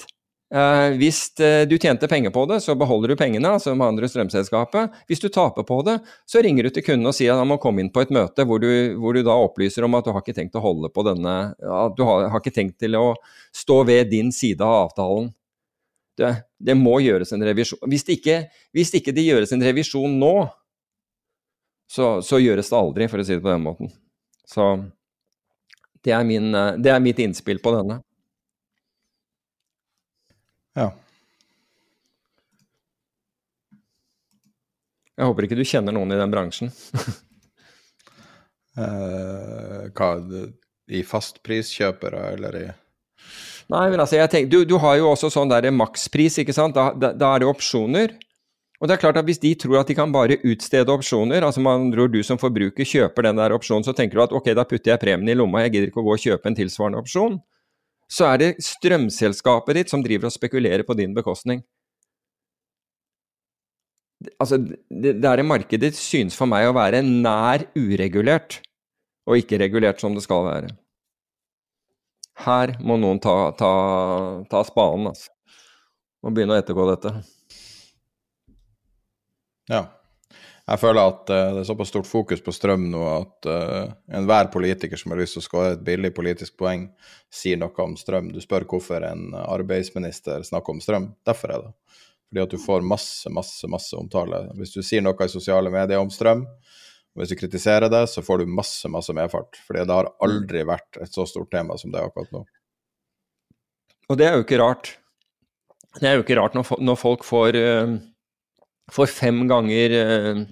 Eh, hvis eh, du tjente penger på det, så beholder du pengene, altså med andre strømselskapet. Hvis du taper på det, så ringer du til kunden og sier at han må komme inn på et møte hvor du, hvor du, da opplyser om at du har ikke tenkt å holde på denne At du har, har ikke tenkt til å stå ved din side av avtalen. Det, det må gjøres en revisjon. Hvis det, ikke, hvis ikke det gjøres en revisjon nå, så, så, gjøres det aldri, for å si det på den måten. Så det er, min, eh, det er mitt innspill på denne.
Ja.
Jeg håper ikke du kjenner noen i den bransjen.
Eh, hva, I fastpriskjøpere, eller i
Nei, men altså, jeg tenker, du, du har jo også sånn der makspris, ikke sant. Da, da, da, er det opsjoner. Og det er klart at hvis de tror at de kan bare utstede opsjoner, altså man tror du som forbruker kjøper den der opsjonen, så tenker du at ok, da putter jeg premien i lomma, jeg gidder ikke å gå og kjøpe en tilsvarende opsjon. Så er det strømselskapet ditt som driver og spekulerer på din bekostning. Altså, det, det er ditt synes for meg å være nær uregulert, og ikke regulert som det skal være. Her må noen ta, ta, ta spaden, altså. Og begynne å ettergå dette.
Ja. Jeg føler at uh, det er såpass stort fokus på strøm nå at uh, enhver politiker som har lyst til å skåre et billig politisk poeng, sier noe om strøm. Du spør hvorfor en arbeidsminister snakker om strøm. Derfor er det. Fordi at du får masse, masse, masse omtale. Hvis du sier noe i sosiale medier om strøm, og hvis du kritiserer det, så får du masse, masse medfart. Fordi det har aldri vært et så stort tema som det er akkurat nå.
Og det er jo ikke rart. Det er jo ikke rart når, når folk får, uh, får, fem ganger uh,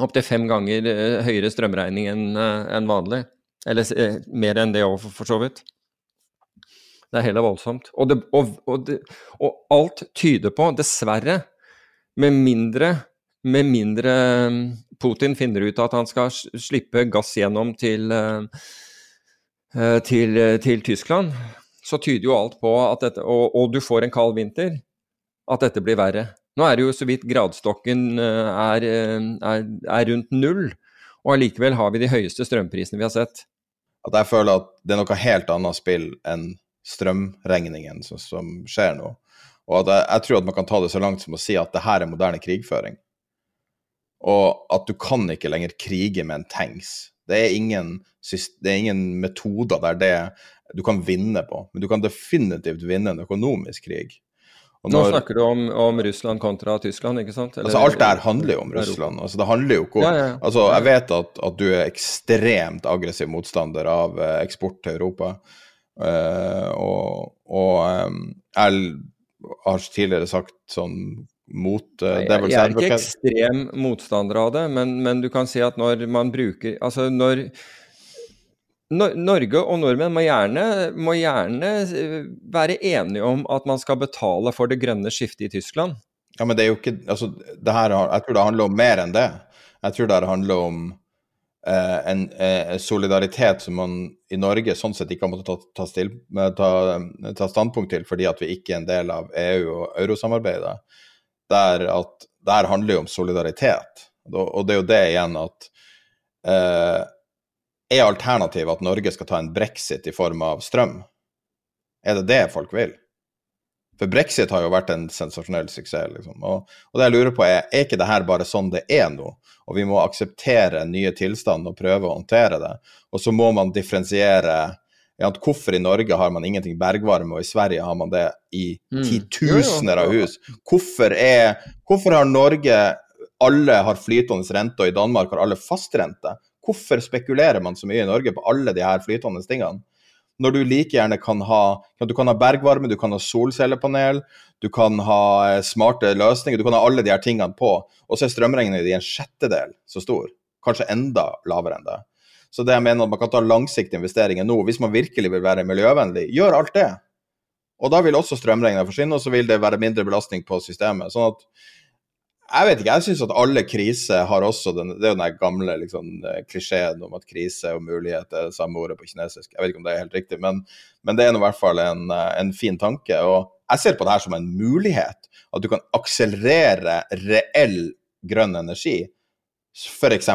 Opptil fem ganger uh, høyere strømregning enn en vanlig. Eller mer enn det òg, for, så vidt. Det er heller voldsomt. Og, det, og, og, det, og alt tyder på, dessverre, med mindre med mindre Putin finner ut at han skal slippe gass gjennom til, eh, eh, til, til Tyskland, så tyder jo alt på at dette og, og, du får en kald vinter, at dette blir verre. Nå er det jo så vidt gradestokken eh, er, er, er rundt null, og allikevel har vi de høyeste strømprisene vi har sett.
At jeg føler at det er noe helt annet spill enn strømregningen som, som skjer nå. Og at jeg, jeg, tror at man kan ta det så langt som å si at det her er moderne krigføring. Og at du kan ikke lenger krige med en tanks. Det er ingen, det er ingen metoder der det du kan vinne på, men du kan definitivt vinne en økonomisk krig.
Når, Nå snakker du om, om, Russland kontra Tyskland, ikke sant?
Eller, altså Alt det her handler jo om Russland. Altså det handler jo ikke om, ja, ja. Altså Jeg vet at, at, du er ekstremt aggressiv motstander av eh, eksport til Europa. Uh, og, og um, jeg har tidligere sagt sånn mot uh,
Jeg, jeg er ikke ekstrem motstander av det, men, men, du kan si at når man bruker Altså når Norge og nordmenn må gjerne, må gjerne, eh, være enige om at man skal betale for det grønne skiftet i Tyskland.
Ja, men det er jo ikke altså, her, Jeg tror det handler om mer enn det. Jeg tror det handler om eh, en eh, solidaritet som man i Norge sånn sett ikke har måttet ta, ta, still, ta, ta standpunkt til fordi at vi ikke er en del av EU- og eurosamarbeidet der at det her handler jo om solidaritet. Og det er jo det igjen at eh, Er alternativet at Norge skal ta en brexit i form av strøm? Er det det folk vil? For brexit har jo vært en sensasjonell suksess. Liksom. Og, og, det jeg lurer på er, er ikke det her bare sånn det er nå? Og vi må akseptere nye tilstander og prøve å håndtere det. Og så må man differensiere at hvorfor i Norge har man ingenting bergvarme, og i Sverige har man det i mm. titusener av hus? Hvorfor, er, hvorfor har Norge alle har flytende rente, og i Danmark har alle fastrente? Hvorfor spekulerer man så mye i Norge på alle de her flytende tingene? Når du like gjerne kan ha, du kan ha bergvarme, du kan ha solcellepanel, du kan ha eh, smarte løsninger, du kan ha alle de her tingene på, og så er strømregningen din en sjettedel så stor, kanskje enda lavere enn det. Så det jeg mener at man kan ta langsiktige investeringer nå, hvis man virkelig vil være miljøvennlig, gjør alt det. Og da vil også strømregninga forsvinne, og så vil det være mindre belastning på systemet. sånn at jeg vet ikke, jeg syns at alle kriser har også den Det er jo den gamle liksom, klisjeen om at krise og mulighet er det samme ordet på kinesisk. Jeg vet ikke om det er helt riktig, men, men det er i hvert fall en, en, fin tanke. Og jeg ser på det her som en mulighet. At du kan akselerere reell grønn energi. F.eks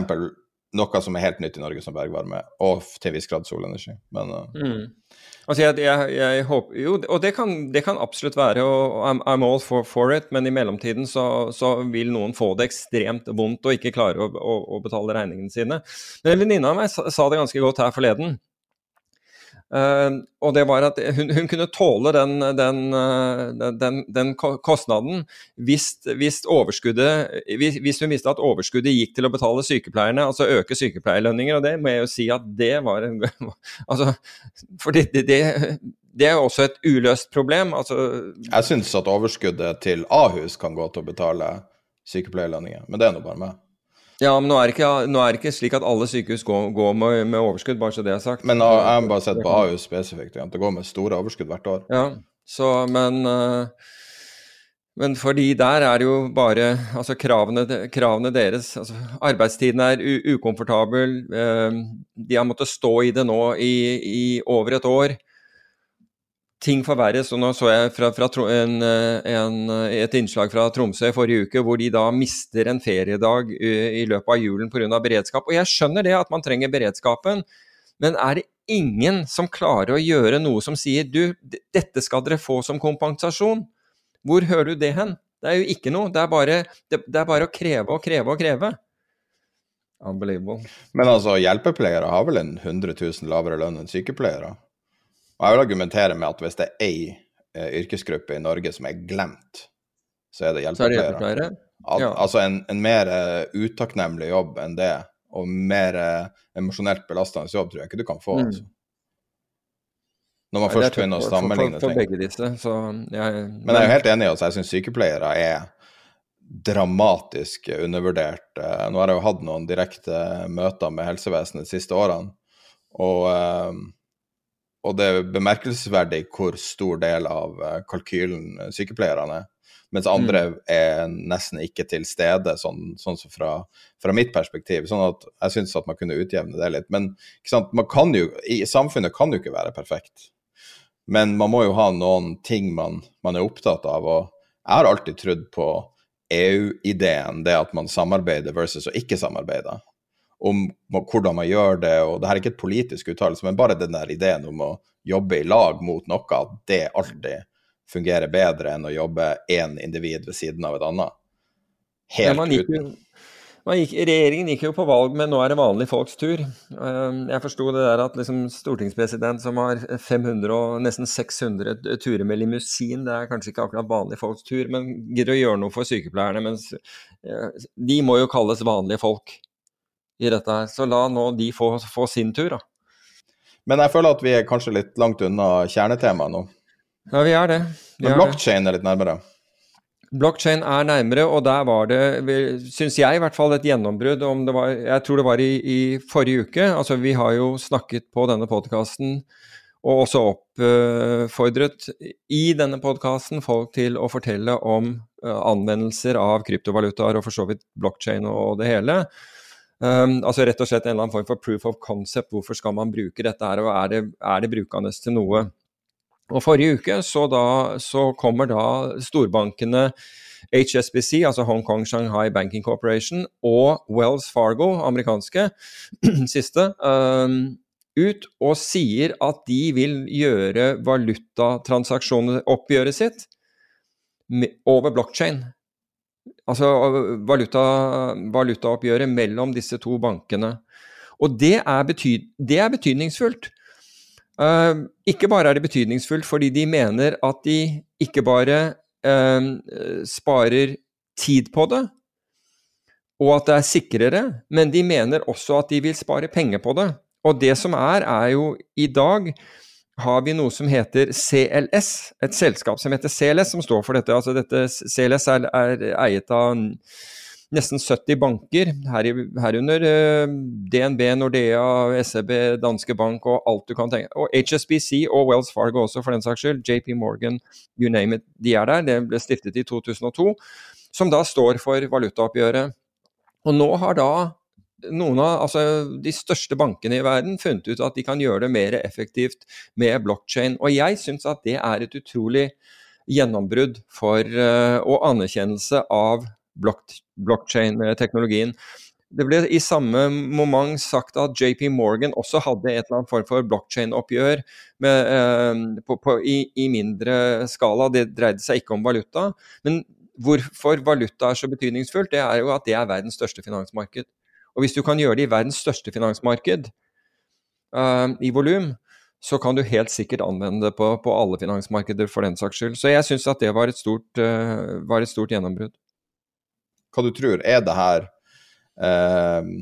noe som er helt nytt i Norge som bergvarme, og til viss grad solenergi. Men uh...
mm. Altså jeg, jeg, jeg, håper Jo, og det kan, det kan absolutt være, og I'm, I'm all for, for, it, men i mellomtiden så, så, vil noen få det ekstremt vondt og ikke klare å, å, å betale regningene sine. Men en venninne av meg sa, sa det ganske godt her forleden. Uh, og det var at hun, hun kunne tåle den, den, uh, den, den kostnaden hvis, hvis, hvis, hvis, hun visste at overskuddet gikk til å betale sykepleierne, altså øke sykepleierlønninger. Og det må jeg jo si at det var altså, For det, det, det, er jo også et uløst problem. Altså,
jeg syns at overskuddet til Ahus kan gå til å betale sykepleierlønninger. Men det er nå bare meg.
Ja, men nå er, det ikke, er det ikke slik at alle sykehus går, går med, med, overskudd, bare så det er sagt.
Men jeg har bare sett på AU spesifikt, at det går med store overskudd hvert år.
Ja, så, men, eh, men fordi der er det jo bare altså kravene, kravene deres altså Arbeidstiden er ukomfortabel. Eh, de har måttet stå i det nå i, i over et år ting forverres. og Nå så jeg fra, fra en, en, et innslag fra Tromsø i forrige uke hvor de da mister en feriedag i løpet av julen pga. beredskap. Og Jeg skjønner det at man trenger beredskapen, men er det ingen som klarer å gjøre noe som sier du, dette skal dere få som kompensasjon? Hvor hører du det hen? Det er jo ikke noe. Det er bare, det, det er bare å kreve og kreve og kreve. Unbelievable.
Men altså, hjelpepleiere har vel en 100 000 lavere lønn enn sykepleiere? Og jeg vil argumentere med at hvis det er ei eh, yrkesgruppe i Norge som er glemt, så er det hjelpepleiere. Ja. Altså en, en mer uh, utakknemlig jobb enn det, og mer uh, emosjonelt belastende jobb, tror jeg ikke du kan få. Mm. Altså. Når man Nei, først begynner å sammenligne
ting. for, begge disse, så jeg,
Men jeg er jo helt enig i at jeg syns sykepleiere er dramatisk undervurdert. Nå har jeg jo hatt noen direkte møter med helsevesenet de siste årene, og og det er bemerkelsesverdig hvor stor del av eh, kalkylen sykepleierne er. Mens andre mm. er nesten ikke til stede, sånn, sånn som fra, fra, mitt perspektiv. Sånn at jeg syns at man kunne utjevne det litt. Men man kan jo, i samfunnet kan jo ikke være perfekt. Men man må jo ha noen ting man, man er opptatt av. Og jeg har alltid trodd på EU-ideen, det at man samarbeider versus å ikke samarbeide om hvordan man gjør det. og det her er ikke et politisk uttalelse, men bare den der ideen om å jobbe i lag mot noe, at det alltid fungerer bedre enn å jobbe én individ ved siden av et annet. Helt ja, uten
Gikk, regjeringen gikk jo på valg, men nå er det vanlige folks tur. Ehm, jeg forsto det der at liksom stortingspresident som har 500 og nesten 600 turer med limousin, det er kanskje ikke akkurat vanlige folks tur, men gidder å gjøre noe for sykepleierne. Mens eh, de må jo kalles vanlige folk i dette her. Så la nå de få, få sin tur, da.
Men jeg føler at vi er kanskje litt langt unna kjernetemaet nå.
Ja, vi er det. Vi
Men blokkjede er litt nærmere?
Blockchain er nærmere, og der var det, syns jeg i hvert fall, et gjennombrudd. om det var, Jeg tror det var i, i forrige uke. Altså, vi har jo snakket på denne podkasten og også oppfordret i denne podkasten folk til å fortelle om uh, anvendelser av kryptovalutaer og for så vidt blockchain og det hele. Um, altså rett og slett en eller annen form for proof of concept. Hvorfor skal man bruke dette her, og er det, er det brukende til noe? Og Forrige uke så, da, så kommer da storbankene HSBC, altså Hong Kong Shanghai Banking Corporation, og Wells Fargo, amerikanske, siste, um, ut og sier at de vil gjøre valutatransaksjoner, oppgjøret sitt, over blockchain altså valuta, valutaoppgjøret mellom disse to bankene. Og det er, betyd, det er betydningsfullt. Uh, ikke bare er det betydningsfullt fordi de mener at de ikke bare uh, sparer tid på det, og at det er sikrere, men de mener også at de vil spare penger på det. Og det som er, er jo i dag har vi noe som heter CLS, et selskap som heter CLS, som står for dette. Altså dette CLS er, er eiet av nesten 70 banker, her, herunder uh, DNB, Nordea, SEB, Danske Bank og alt du kan tenke Og HSBC og Wells Fargo også, for den saks skyld. JP Morgan, you name it. De er der. Det ble stiftet i 2002. Som da står for valutaoppgjøret. Og nå har da noen av altså, de største bankene i verden funnet ut at de kan gjøre det mer effektivt med blokkjede. Og jeg syns at det er et utrolig gjennombrudd for, uh, og anerkjennelse av blokkjede-teknologien. Det ble i samme moment sagt at JP Morgan også hadde et eller annet form for blokkjede-oppgjør uh, i, i, mindre skala. Det dreide seg ikke om valuta. Men hvorfor valuta er så betydningsfullt, det er jo at det er verdens største finansmarked. Og hvis du kan gjøre det i verdens største finansmarked uh, i volum, så kan du helt sikkert anvende det på, på, alle finansmarkeder for den saks skyld. Så jeg syns at det var et stort, uh, var et stort gjennombrudd.
Hva du tror, er det her uh,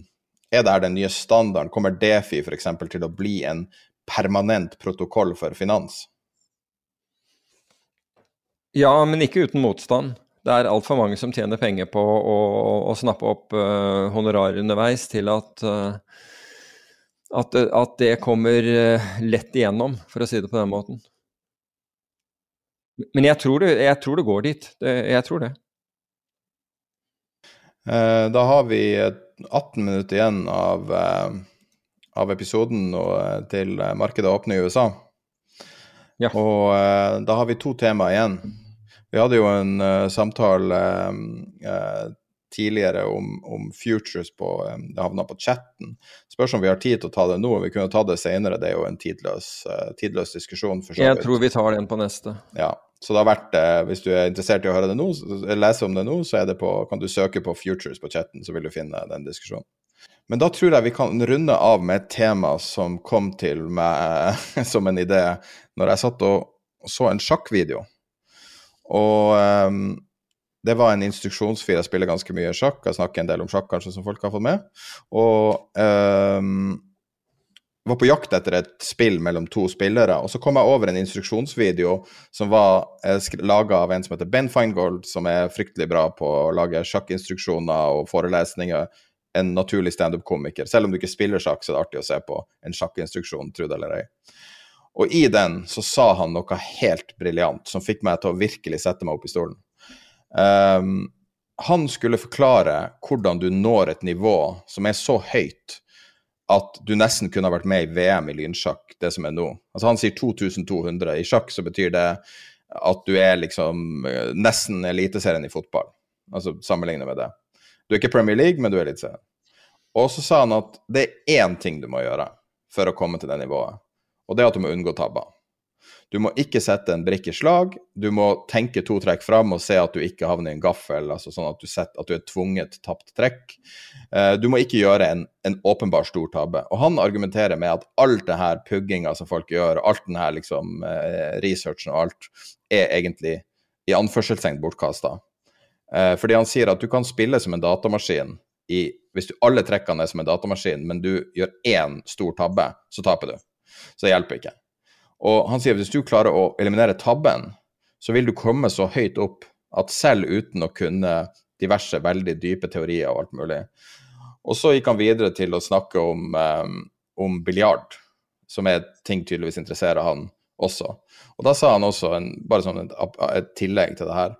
er det her den nye standarden? Kommer Defi f.eks. til å bli en permanent protokoll for finans?
Ja, men ikke uten motstand. Det er altfor mange som tjener penger på å, å snappe opp uh, honorar underveis til at, uh, at, at, det kommer uh, lett igjennom, for å si det på den måten. Men jeg tror det, jeg tror det går dit. Det, jeg tror det.
Da har vi 18 minutter igjen av, av episoden til markedet åpner i USA. Ja. Og da har vi to temaer igjen. Vi hadde jo en uh, samtale uh, tidligere om, om, futures på um, Det havna på chatten. Spørs om vi har tid til å ta det nå. Vi kunne ta det senere. Det er jo en tidløs, uh, tidløs diskusjon.
for så vidt. Jeg tror vi tar den på neste.
Ja. Så det har vært, hvis du er interessert i å høre det nå, lese om det nå, så det på, kan du søke på futures på chatten, så vil du finne den diskusjonen. Men da tror jeg vi kan runde av med et tema som kom til meg som en idé når jeg satt og så en sjakkvideo og um, det var en instruksjonsfyr. Jeg spiller ganske mye sjakk. Jeg snakker en del om sjakk, kanskje, som folk har fått med. Og um, var på jakt etter et spill mellom to spillere. Og så kom jeg over en instruksjonsvideo som var eh, laga av en som heter Ben Feingold, som er fryktelig bra på å lage sjakkinstruksjoner og forelesninger. En naturlig standup-komiker. Selv om du ikke spiller sjakk, så er det artig å se på en sjakkinstruksjon, tro det eller ei. Og i den så sa han noe helt briljant som fikk meg til å virkelig sette meg opp i stolen. Um, han skulle forklare hvordan du når et nivå som er så høyt at du nesten kunne vært med i VM i lynsjakk, det som er nå. Altså Han sier 2200. I sjakk så betyr det at du er liksom eh, nesten eliteserien i fotball. Altså sammenlignet med det. Du er ikke Premier League, men du er eliteserien. Og så sa han at det er én ting du må gjøre for å komme til det nivået og det er at du må unngå tabber. Du må ikke sette en brikke i slag, du må tenke to trekk fram og se at du ikke havner i en gaffel, altså sånn at du, setter, at du er tvunget tapt trekk. Uh, du må ikke gjøre en, en, åpenbar stor tabbe. Og han argumenterer med at alt det her pugginga som folk gjør, alt den her liksom uh, researchen og alt, er egentlig i anførselstegn bortkasta. Uh, fordi han sier at du kan spille som en datamaskin i, hvis du alle trekkene er som en datamaskin, men du gjør én stor tabbe, så taper du. Så det hjelper ikke. Og han sier at hvis du klarer å eliminere tabben, så vil du komme så høyt opp at selv uten å kunne diverse veldig dype teorier og alt mulig. Og så gikk han videre til å snakke om, um, om biljard, som er ting tydeligvis interesserer han også. Og da sa han også, en, bare sånn et, et, tillegg til det her,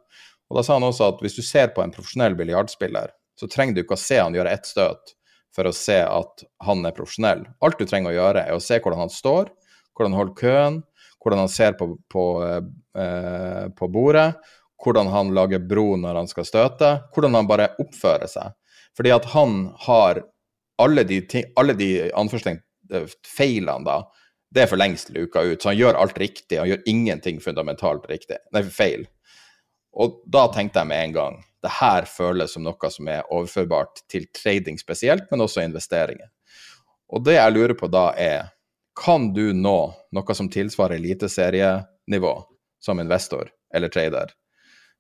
og da sa han også at hvis du ser på en profesjonell biljardspiller, så trenger du ikke å se han gjøre ett støt for å se at han er profesjonell. Alt du trenger å gjøre, er å se hvordan han står, hvordan han holder køen, hvordan han ser på, på, eh, på bordet, hvordan han lager bro når han skal støte, hvordan han bare oppfører seg. Fordi at han har alle de, alle de eh, feilene da, det er for lengst luka ut. Så han gjør alt riktig, han gjør ingenting fundamentalt riktig. Nei, feil. Og da tenkte jeg med en gang det her føles som noe som er overførbart til trading spesielt, men også investeringer. Og det jeg lurer på da er, kan du nå noe som tilsvarer eliteserienivå som investor eller trader,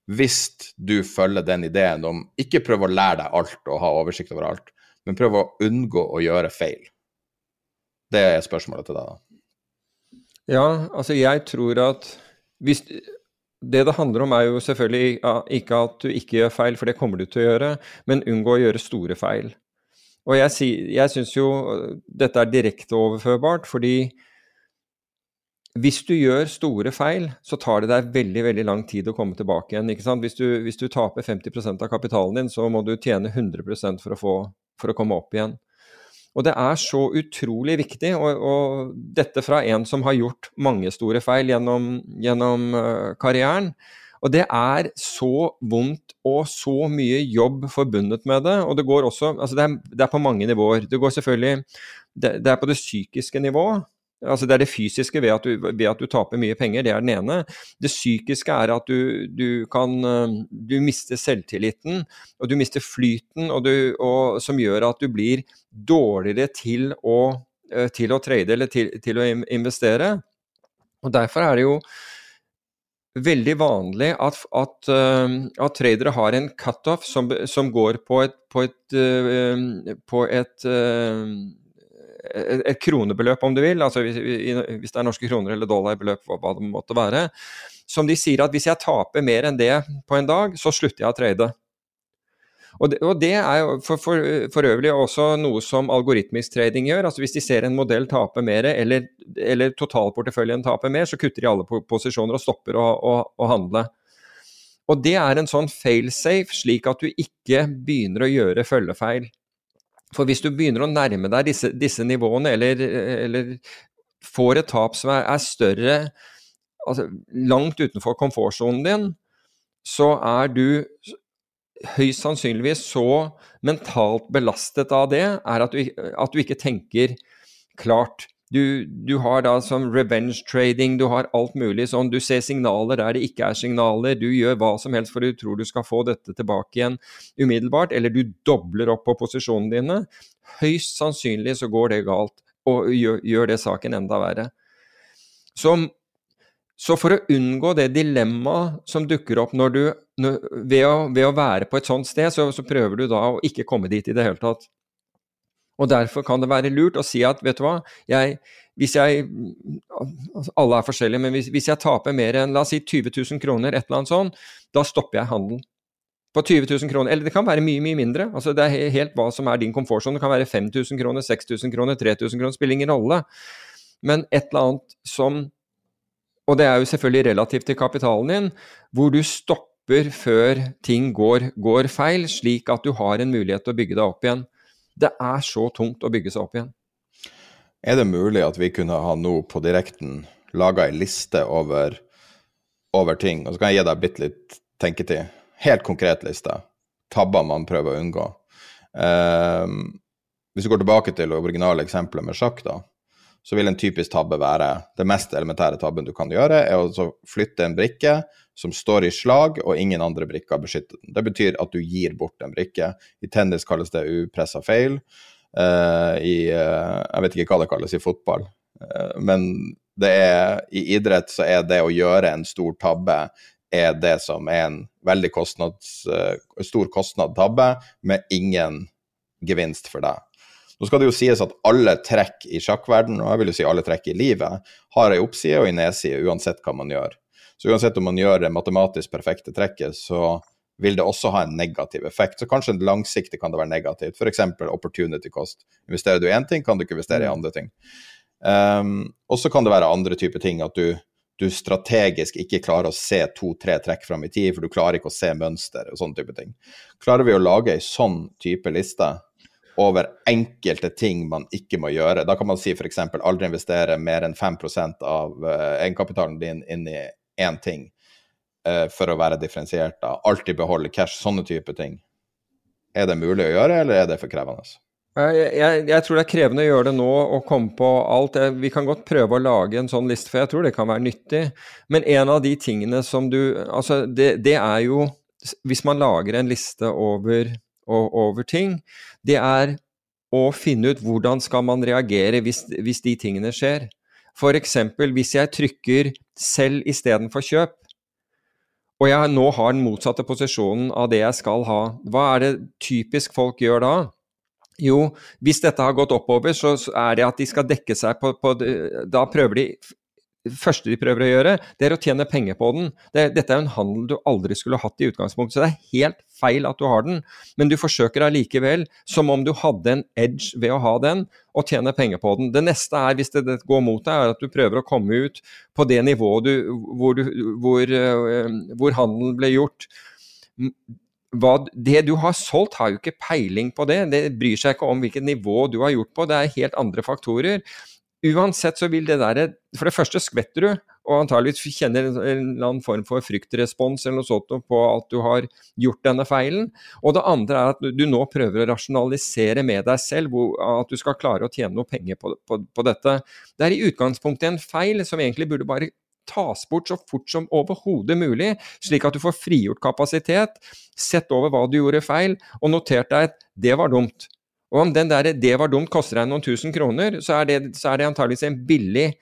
hvis du følger den ideen om ikke prøve å lære deg alt og ha oversikt over alt, men prøve å unngå å gjøre feil? Det er spørsmålet til deg, da.
Ja, altså jeg tror at hvis det det handler om, er jo selvfølgelig ikke at du ikke gjør feil, for det kommer du til å gjøre, men unngå å gjøre store feil. Og jeg, jeg syns jo dette er direkte overførbart, fordi hvis du gjør store feil, så tar det deg veldig veldig lang tid å komme tilbake igjen. ikke sant? Hvis du, hvis du taper 50% av kapitalen din, så må du tjene 100% for å, få, for å komme opp igjen. Og det er så utrolig viktig, og, og, dette fra en som har gjort mange store feil gjennom, gjennom uh, karrieren. Og det er så vondt og så mye jobb forbundet med det. Og det går også Altså, det er, det er på mange nivåer. Det går selvfølgelig det, det er på det psykiske nivået. Altså Det er det fysiske ved at, du, ved at, du, taper mye penger, det er den ene. Det psykiske er at du, du kan eh, Du mister selvtilliten, og du mister flyten, og du, og, som gjør at du blir dårligere til å, eh, til å trade eller til, til, å investere. Og Derfor er det jo veldig vanlig at, at, eh, at tradere har en cutoff som, som går på et, på et, på et et kronebeløp, om du vil, altså hvis, hvis, det er norske kroner eller dollarbeløp, hva det måtte være. som de sier at hvis jeg taper mer enn det på en dag, så slutter jeg å trade. Og det, og det er jo for, for, for, øvrig også noe som algoritmisk trading gjør. altså Hvis de ser en modell tape mer, eller, eller totalporteføljen taper mer, så kutter de alle posisjoner og stopper å, å, å handle. Og det er en sånn failsafe, slik at du ikke begynner å gjøre følgefeil. For hvis du begynner å nærme deg disse, disse nivåene, eller, eller, får et tap som er, er større altså langt utenfor komfortsonen din, så er du høyst sannsynligvis så mentalt belastet av det, er at du, at du ikke tenker klart. Du, du, har da som revenge trading, du har alt mulig sånn. Du ser signaler der det ikke er signaler. Du gjør hva som helst for du tror du skal få dette tilbake igjen umiddelbart. Eller du dobler opp på posisjonene dine. Høyst sannsynlig så går det galt, og gjør, gjør det saken enda verre. Så, så, for å unngå det dilemmaet som dukker opp når du, når, ved, å, ved, å, være på et sånt sted, så, så prøver du da å ikke komme dit i det hele tatt. Og Derfor kan det være lurt å si at vet du hva, jeg, hvis jeg Alle er forskjellige, men hvis, hvis, jeg taper mer enn la oss si 20 000 kroner, et eller annet sånt, da stopper jeg handelen. På 20 000 kroner, eller det kan være mye mye mindre. altså Det er helt hva som er din komfortsone. Det kan være 5000 kroner, 6000 kroner, 3000 kroner, spiller ingen rolle. Men et eller annet som Og det er jo selvfølgelig relativt til kapitalen din, hvor du stopper før ting går, går feil, slik at du har en mulighet til å bygge deg opp igjen. Det er så tungt å bygge seg opp igjen.
Er det mulig at vi kunne ha nå på direkten laga ei liste over, over, ting, og så kan jeg gi deg bitte litt tenketid. Helt konkret liste. Tabber man prøver å unngå. Um, hvis du går tilbake til det originale eksempelet med sjakk, da, så vil en typisk tabbe være Det mest elementære tabben du kan gjøre, er å flytte en brikke som står i slag, og ingen andre brikker beskytter den. Det betyr at du gir bort en brikke. I tennis kalles det upressa feil. Uh, I uh, Jeg vet ikke hva det kalles i fotball, uh, men er, i idrett så er det å gjøre en stor tabbe er det som er en veldig kostnads, stor kostnad tabbe, med ingen gevinst for deg. Nå skal det jo sies at alle trekk i sjakkverden, og jeg vil jo si alle trekk i livet, har ei oppside og ei nedside uansett hva man gjør. Så uansett om man gjør det matematisk perfekte trekket, så vil det også ha en negativ effekt. Så kanskje langsiktig kan det være negativt. F.eks. opportunity cost. Investerer du i én ting, kan du ikke investere i mm. andre ting. Um, og så kan det være andre typer ting, at du, du strategisk ikke klarer å se to-tre trekk fram i tid, for du klarer ikke å se mønster og sånne type ting. Klarer vi å lage ei sånn type liste over enkelte ting man ikke må gjøre, da kan man si f.eks. aldri investere mer enn 5% av uh, egenkapitalen din inn i én ting uh, for å være differensiert. da, Alltid beholde cash, sånne type ting. Er det mulig å gjøre, eller er det for krevende?
Jeg, jeg, jeg, tror det er krevende å gjøre det nå og komme på alt. Vi kan godt prøve å lage en sånn liste, for jeg tror det kan være nyttig. Men en av de tingene som du Altså, det, det er jo Hvis man lager en liste over, over, ting, det er å finne ut hvordan skal man reagere hvis, hvis de tingene skjer. F.eks. hvis jeg trykker 'selv' istedenfor 'kjøp', og jeg nå har den motsatte posisjonen av det jeg skal ha, hva er det typisk folk gjør da? Jo, hvis dette har gått oppover, så er det at de skal dekke seg på, på Da prøver de det første de prøver å gjøre, det er å tjene penger på den. Det, dette er jo en handel du aldri skulle hatt i utgangspunktet, så det er helt feil at du har den. Men du forsøker allikevel, som om du hadde en edge ved å ha den, og tjene penger på den. Det neste er, hvis det, det går mot deg, er at du prøver å komme ut på det nivået du, hvor, du, hvor, uh, hvor handelen ble gjort. Hva, det du har solgt, har jo ikke peiling på det. Det bryr seg ikke om hvilket nivå du har gjort på, det er helt andre faktorer. Uansett så vil det der For det første skvetter du, og antageligvis kjenner en eller annen form for fryktrespons eller noe sånt på at du har gjort denne feilen. Og det andre er at du nå prøver å rasjonalisere med deg selv at du skal klare å tjene noe penger på, på, på dette. Det er i utgangspunktet en feil som egentlig burde bare tas bort så fort som overhodet mulig, slik at du får frigjort kapasitet, sett over hva du gjorde feil, og notert deg at det var dumt. Og om den der 'det var dumt' koster deg noen tusen kroner, så er det, det antageligvis en billig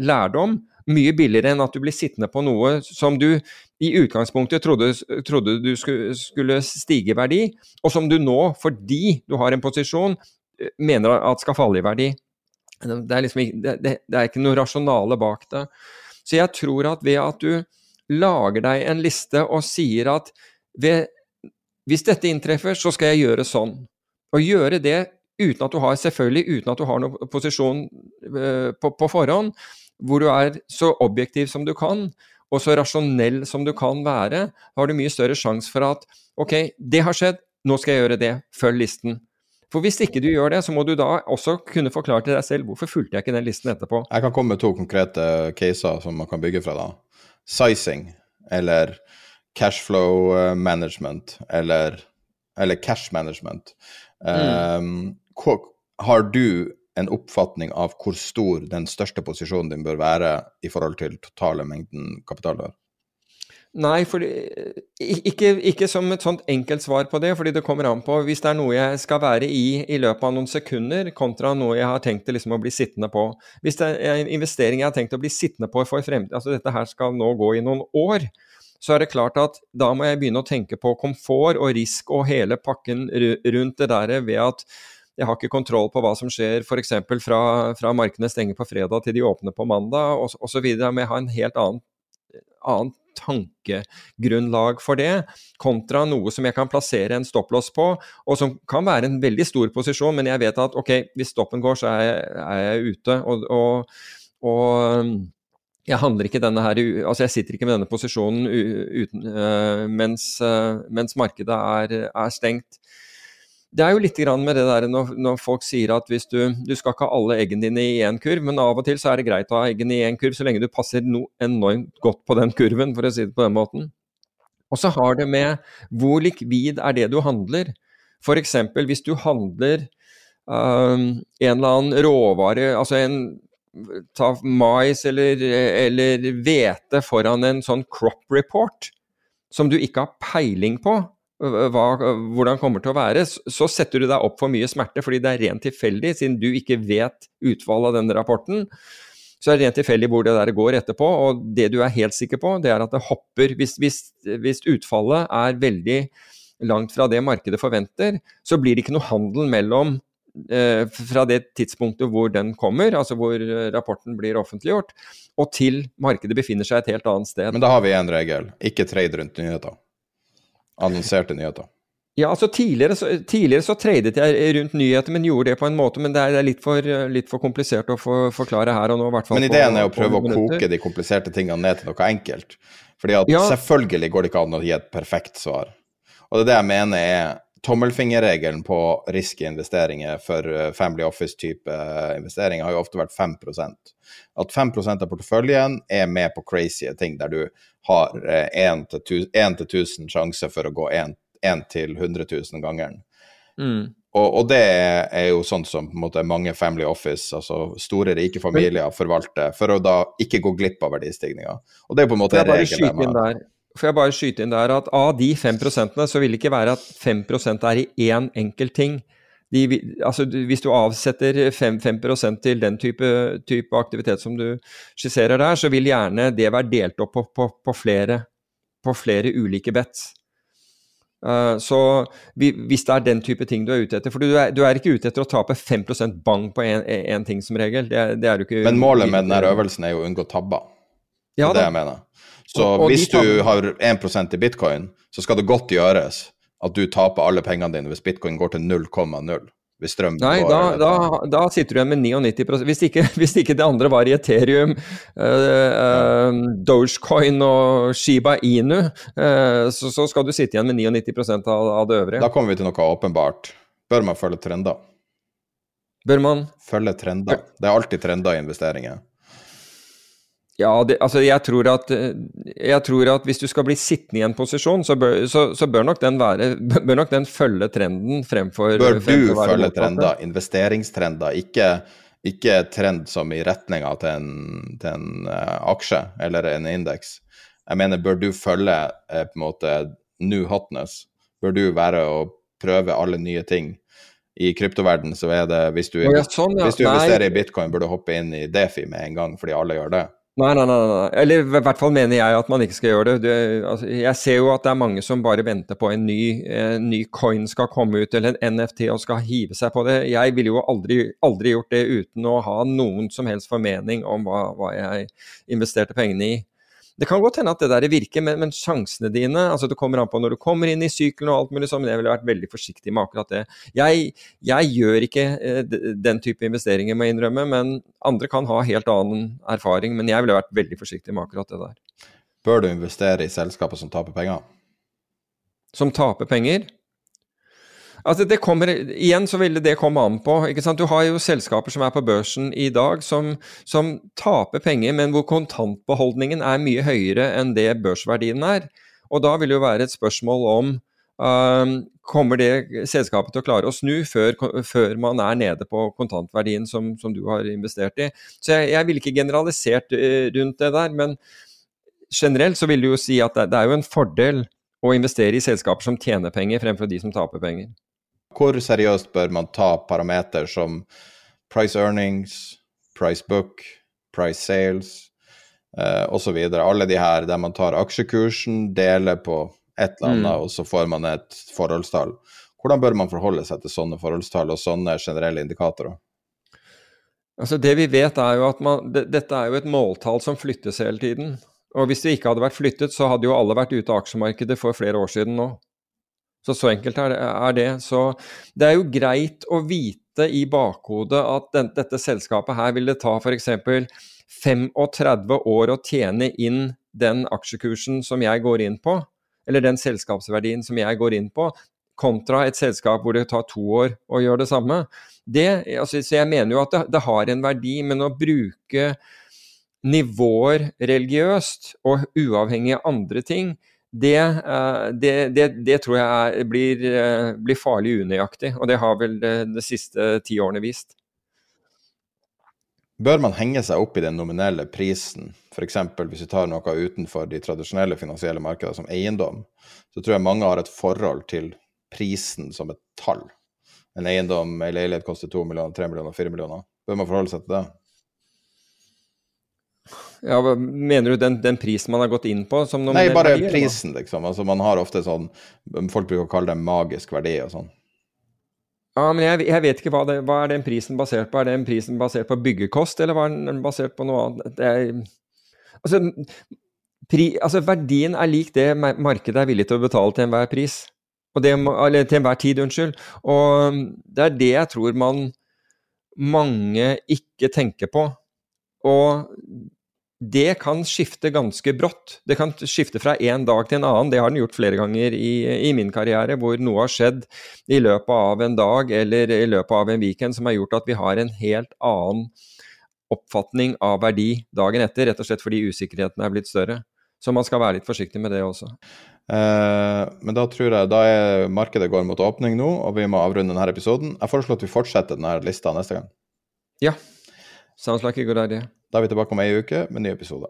lærdom. Mye billigere enn at du blir sittende på noe som du i utgangspunktet trodde, trodde du skulle, skulle stige i verdi, og som du nå, fordi du har en posisjon, eh, mener at skal falle i verdi. Det er, liksom, det, det, det er ikke noe rasjonale bak det. Så jeg tror at ved at du lager deg en liste og sier at ved, hvis dette inntreffer, så skal jeg gjøre sånn. Og gjøre det uten at du har selvfølgelig uten at du har noen posisjon uh, på, på, forhånd, hvor du er så objektiv som du kan, og så rasjonell som du kan være, har du mye større sjanse for at ok, det har skjedd, nå skal jeg gjøre det, følg listen. For hvis ikke du gjør det, så må du da også kunne forklare til deg selv hvorfor fulgte jeg ikke den listen etterpå.
Jeg kan komme med to konkrete caser som man kan bygge fra da. Sizing, eller cashflow eh, management, eller, eller cash management. Mm. Um, har du en oppfatning av hvor stor den største posisjonen din bør være i forhold til totale mengden kapital du har?
Nei, fordi, ikke, ikke, som et sånt enkelt svar på det, fordi det kommer an på hvis det er noe jeg skal være i i løpet av noen sekunder, kontra noe jeg har tenkt liksom å bli sittende på. Hvis det er en investering jeg har tenkt å bli sittende på for fremtiden, altså dette her skal nå gå i noen år, så er det klart at da må jeg begynne å tenke på komfort og risk og hele pakken rundt det der ved at jeg har ikke kontroll på hva som skjer f.eks. Fra, fra markedene stenger på fredag til de åpner på mandag osv. Men jeg har en helt annen, annen tankegrunnlag for det, kontra noe som jeg kan plassere en stopplås på, og som kan være en veldig stor posisjon, men jeg vet at ok, hvis stoppen går, så er jeg, er jeg ute. og, og, og jeg her, altså jeg sitter ikke med denne posisjonen uten, uh, mens, uh, mens, markedet er, er, stengt det er jo litt med det der når, når, folk sier at du, du skal ikke ha alle eggene dine i én kurv, men av og til så er det greit å ha eggene i én kurv så lenge du passer no enormt godt på den kurven, for å si det på den måten. Og så har det med hvor likvid er det du handler. F.eks. hvis du handler um, en eller annen råvare, altså en ta mais eller, eller hvete foran en sånn crop report som du ikke har peiling på, hva, hvordan kommer til å være, så setter du deg opp for mye smerte fordi det er rent tilfeldig, siden du ikke vet utfallet av denne rapporten. Så er det rent tilfeldig hvor det der går etterpå, og det du er helt sikker på, det er at det hopper. Hvis, hvis, hvis utfallet er veldig langt fra det markedet forventer, så blir det ikke noe handel mellom fra det tidspunktet hvor den kommer, altså hvor rapporten blir offentliggjort, og til markedet befinner seg et helt annet sted.
Men da har vi en regel, ikke trade rundt nyheter annonserte nyheter?
Ja, altså Tidligere så, tidligere så tradet jeg rundt nyheter, men gjorde det på en måte. Men det er, litt, for, litt for, komplisert å for, forklare her og nå. Hvert
fall men ideen er å prøve å koke de kompliserte tingene ned til noe enkelt. Fordi at ja. selvfølgelig går det ikke an å gi et perfekt svar. Og det er det jeg mener er tommelfingerregelen på risky investeringer for eh, Family Office-type eh, investeringer har jo ofte vært 5% At 5% av porteføljen er med på crazy ting, der du har 1 eh, til 1000 sjanse for å gå 1 til 100 000 ganger. Mm. Og, og, det er jo sånn som måte, mange Family Office, altså store, rike familier, forvalter, for å da ikke gå glipp av verdistigninga. Og det er på en måte regelen
får jeg bare skyte inn der at av de 5% så vil det ikke være at 5% er i én enkelt ting. De, altså, hvis du avsetter 5, 5% til den type, type, aktivitet som du skisserer der, så vil gjerne det være delt opp på, på, på, flere, på flere, ulike bets. Uh, så hvis det er den type ting du er ute etter For du er, du er ikke ute etter å tape 5 bang på én ting som regel. Det, det er du ikke
Men målet med denne øvelsen er jo å unngå tabber. Ja, det er det jeg mener. Så og, og hvis du har 1% i bitcoin, så skal det godt gjøres at du taper alle pengene dine hvis bitcoin går til 0,0. Hvis strøm
Nei, da, da, da, sitter du igjen med 99% hvis ikke, hvis ikke det andre var i Ethereum, uh, uh, Dogecoin og Shiba Inu, uh, så, så, skal du sitte igjen med 99 av, av det øvrige.
Da kommer vi til noe åpenbart. Bør man følge trender?
Bør man?
Følge trender. Det er alltid trender i investeringer.
Ja, det, altså jeg tror, at, jeg tror, at, hvis du skal bli sittende i en posisjon, så bør, så, så bør, nok, den være, bør nok den følge trenden fremfor
Bør du følge trender, investeringstrender, ikke, ikke trend som i retninga til en, til en uh, aksje eller en indeks. Jeg mener, bør du følge uh, på en måte new hotness? Bør du være å prøve alle nye ting? I kryptoverden så er det Hvis du, ja, sånn, ja. hvis du investerer Nei. i bitcoin, bør du hoppe inn i Defi med en gang, fordi alle gjør det.
Nei, nei, nei, nei. Eller i hvert fall mener jeg at man ikke skal gjøre det. det altså, jeg ser jo at det er mange som bare venter på en ny, en ny, coin skal komme ut, eller en NFT og skal hive seg på det. Jeg ville jo aldri, aldri gjort det uten å ha noen som helst formening om hva, hva jeg investerte pengene i. det kan godt hende at det der virker, men, men, sjansene dine altså Det kommer an på når du kommer inn i sykelen og alt mulig sånn, men jeg ville vært veldig forsiktig med akkurat det. Jeg, jeg gjør ikke eh, den type investeringer, må jeg innrømme, men andre kan ha helt annen erfaring. Men jeg ville vært veldig forsiktig med akkurat det der.
Bør du investere i selskaper som taper penger?
Som taper penger? Altså det kommer, igjen så ville det komme an på. ikke sant? Du har jo selskaper som er på børsen i dag som, som taper penger, men hvor kontantbeholdningen er mye høyere enn det børsverdien er. Og da vil det jo være et spørsmål om um, kommer det selskapet til å klare å snu før, før man er nede på kontantverdien som, som, du har investert i. Så jeg, jeg ville ikke generalisert uh, rundt det der, men generelt så vil du jo si at det, det er jo en fordel å investere i selskaper som tjener penger, fremfor de som taper penger.
Hvor seriøst bør man ta parameter som price earnings, price book, price sales eh, osv. Alle de her der man tar aksjekursen, deler på et eller annet, mm. og så får man et forholdstall. Hvordan bør man forholde seg til sånne forholdstall og sånne generelle indikatorer?
Altså Det vi vet er jo at man, dette er jo et måltall som flyttes hele tiden. Og hvis det ikke hadde vært flyttet, så hadde jo alle vært ute av aksjemarkedet for flere år siden nå. Så så enkelt er det. Så det er jo greit å vite i bakhodet at den, dette selskapet her vil det ta f.eks. 35 år å tjene inn den aksjekursen som jeg går inn på, eller den selskapsverdien som jeg går inn på, kontra et selskap hvor det tar to år å gjøre det samme. Det, altså, så jeg mener jo at det, det har en verdi, men å bruke nivåer religiøst og uavhengig av andre ting, det, eh, det, det, det, tror jeg er, blir, eh, blir, farlig unøyaktig, og det har vel det, de siste ti årene vist.
Bør man henge seg opp i den nominelle prisen, f.eks. hvis vi tar noe utenfor de tradisjonelle finansielle markedene, som eiendom, så tror jeg mange har et forhold til prisen som et tall. En eiendom, ei leilighet koster to millioner, tre millioner, fire millioner. Bør man forholde seg til det?
Ja, Mener du den, den, prisen man har gått inn på?
Nei, bare verdier, prisen, liksom. Altså, man har ofte sånn Folk bruker å kalle det magisk verdi og sånn.
Ja, men jeg, jeg vet ikke hva, det, hva er den prisen basert på? Er den prisen basert på byggekost, eller var den basert på noe annet? Er, altså, pri, altså, verdien er lik det markedet er villig til å betale til enhver pris. Det, eller til enhver tid, unnskyld. Og det er det jeg tror man mange ikke tenker på. Og det kan skifte ganske brått. Det kan skifte fra en dag til en annen. Det har den gjort flere ganger i, i, min karriere, hvor noe har skjedd i løpet av en dag eller i løpet av en weekend som har gjort at vi har en helt annen oppfatning av verdi dagen etter, rett og slett fordi usikkerheten er blitt større. Så man skal være litt forsiktig med det også.
Eh, men da tror jeg da er markedet går mot åpning nå, og vi må avrunde denne episoden. Jeg foreslår at vi fortsetter denne lista neste gang.
Ja. Sounds like a good idea.
Da er vi tilbake om ei uke med en ny episode.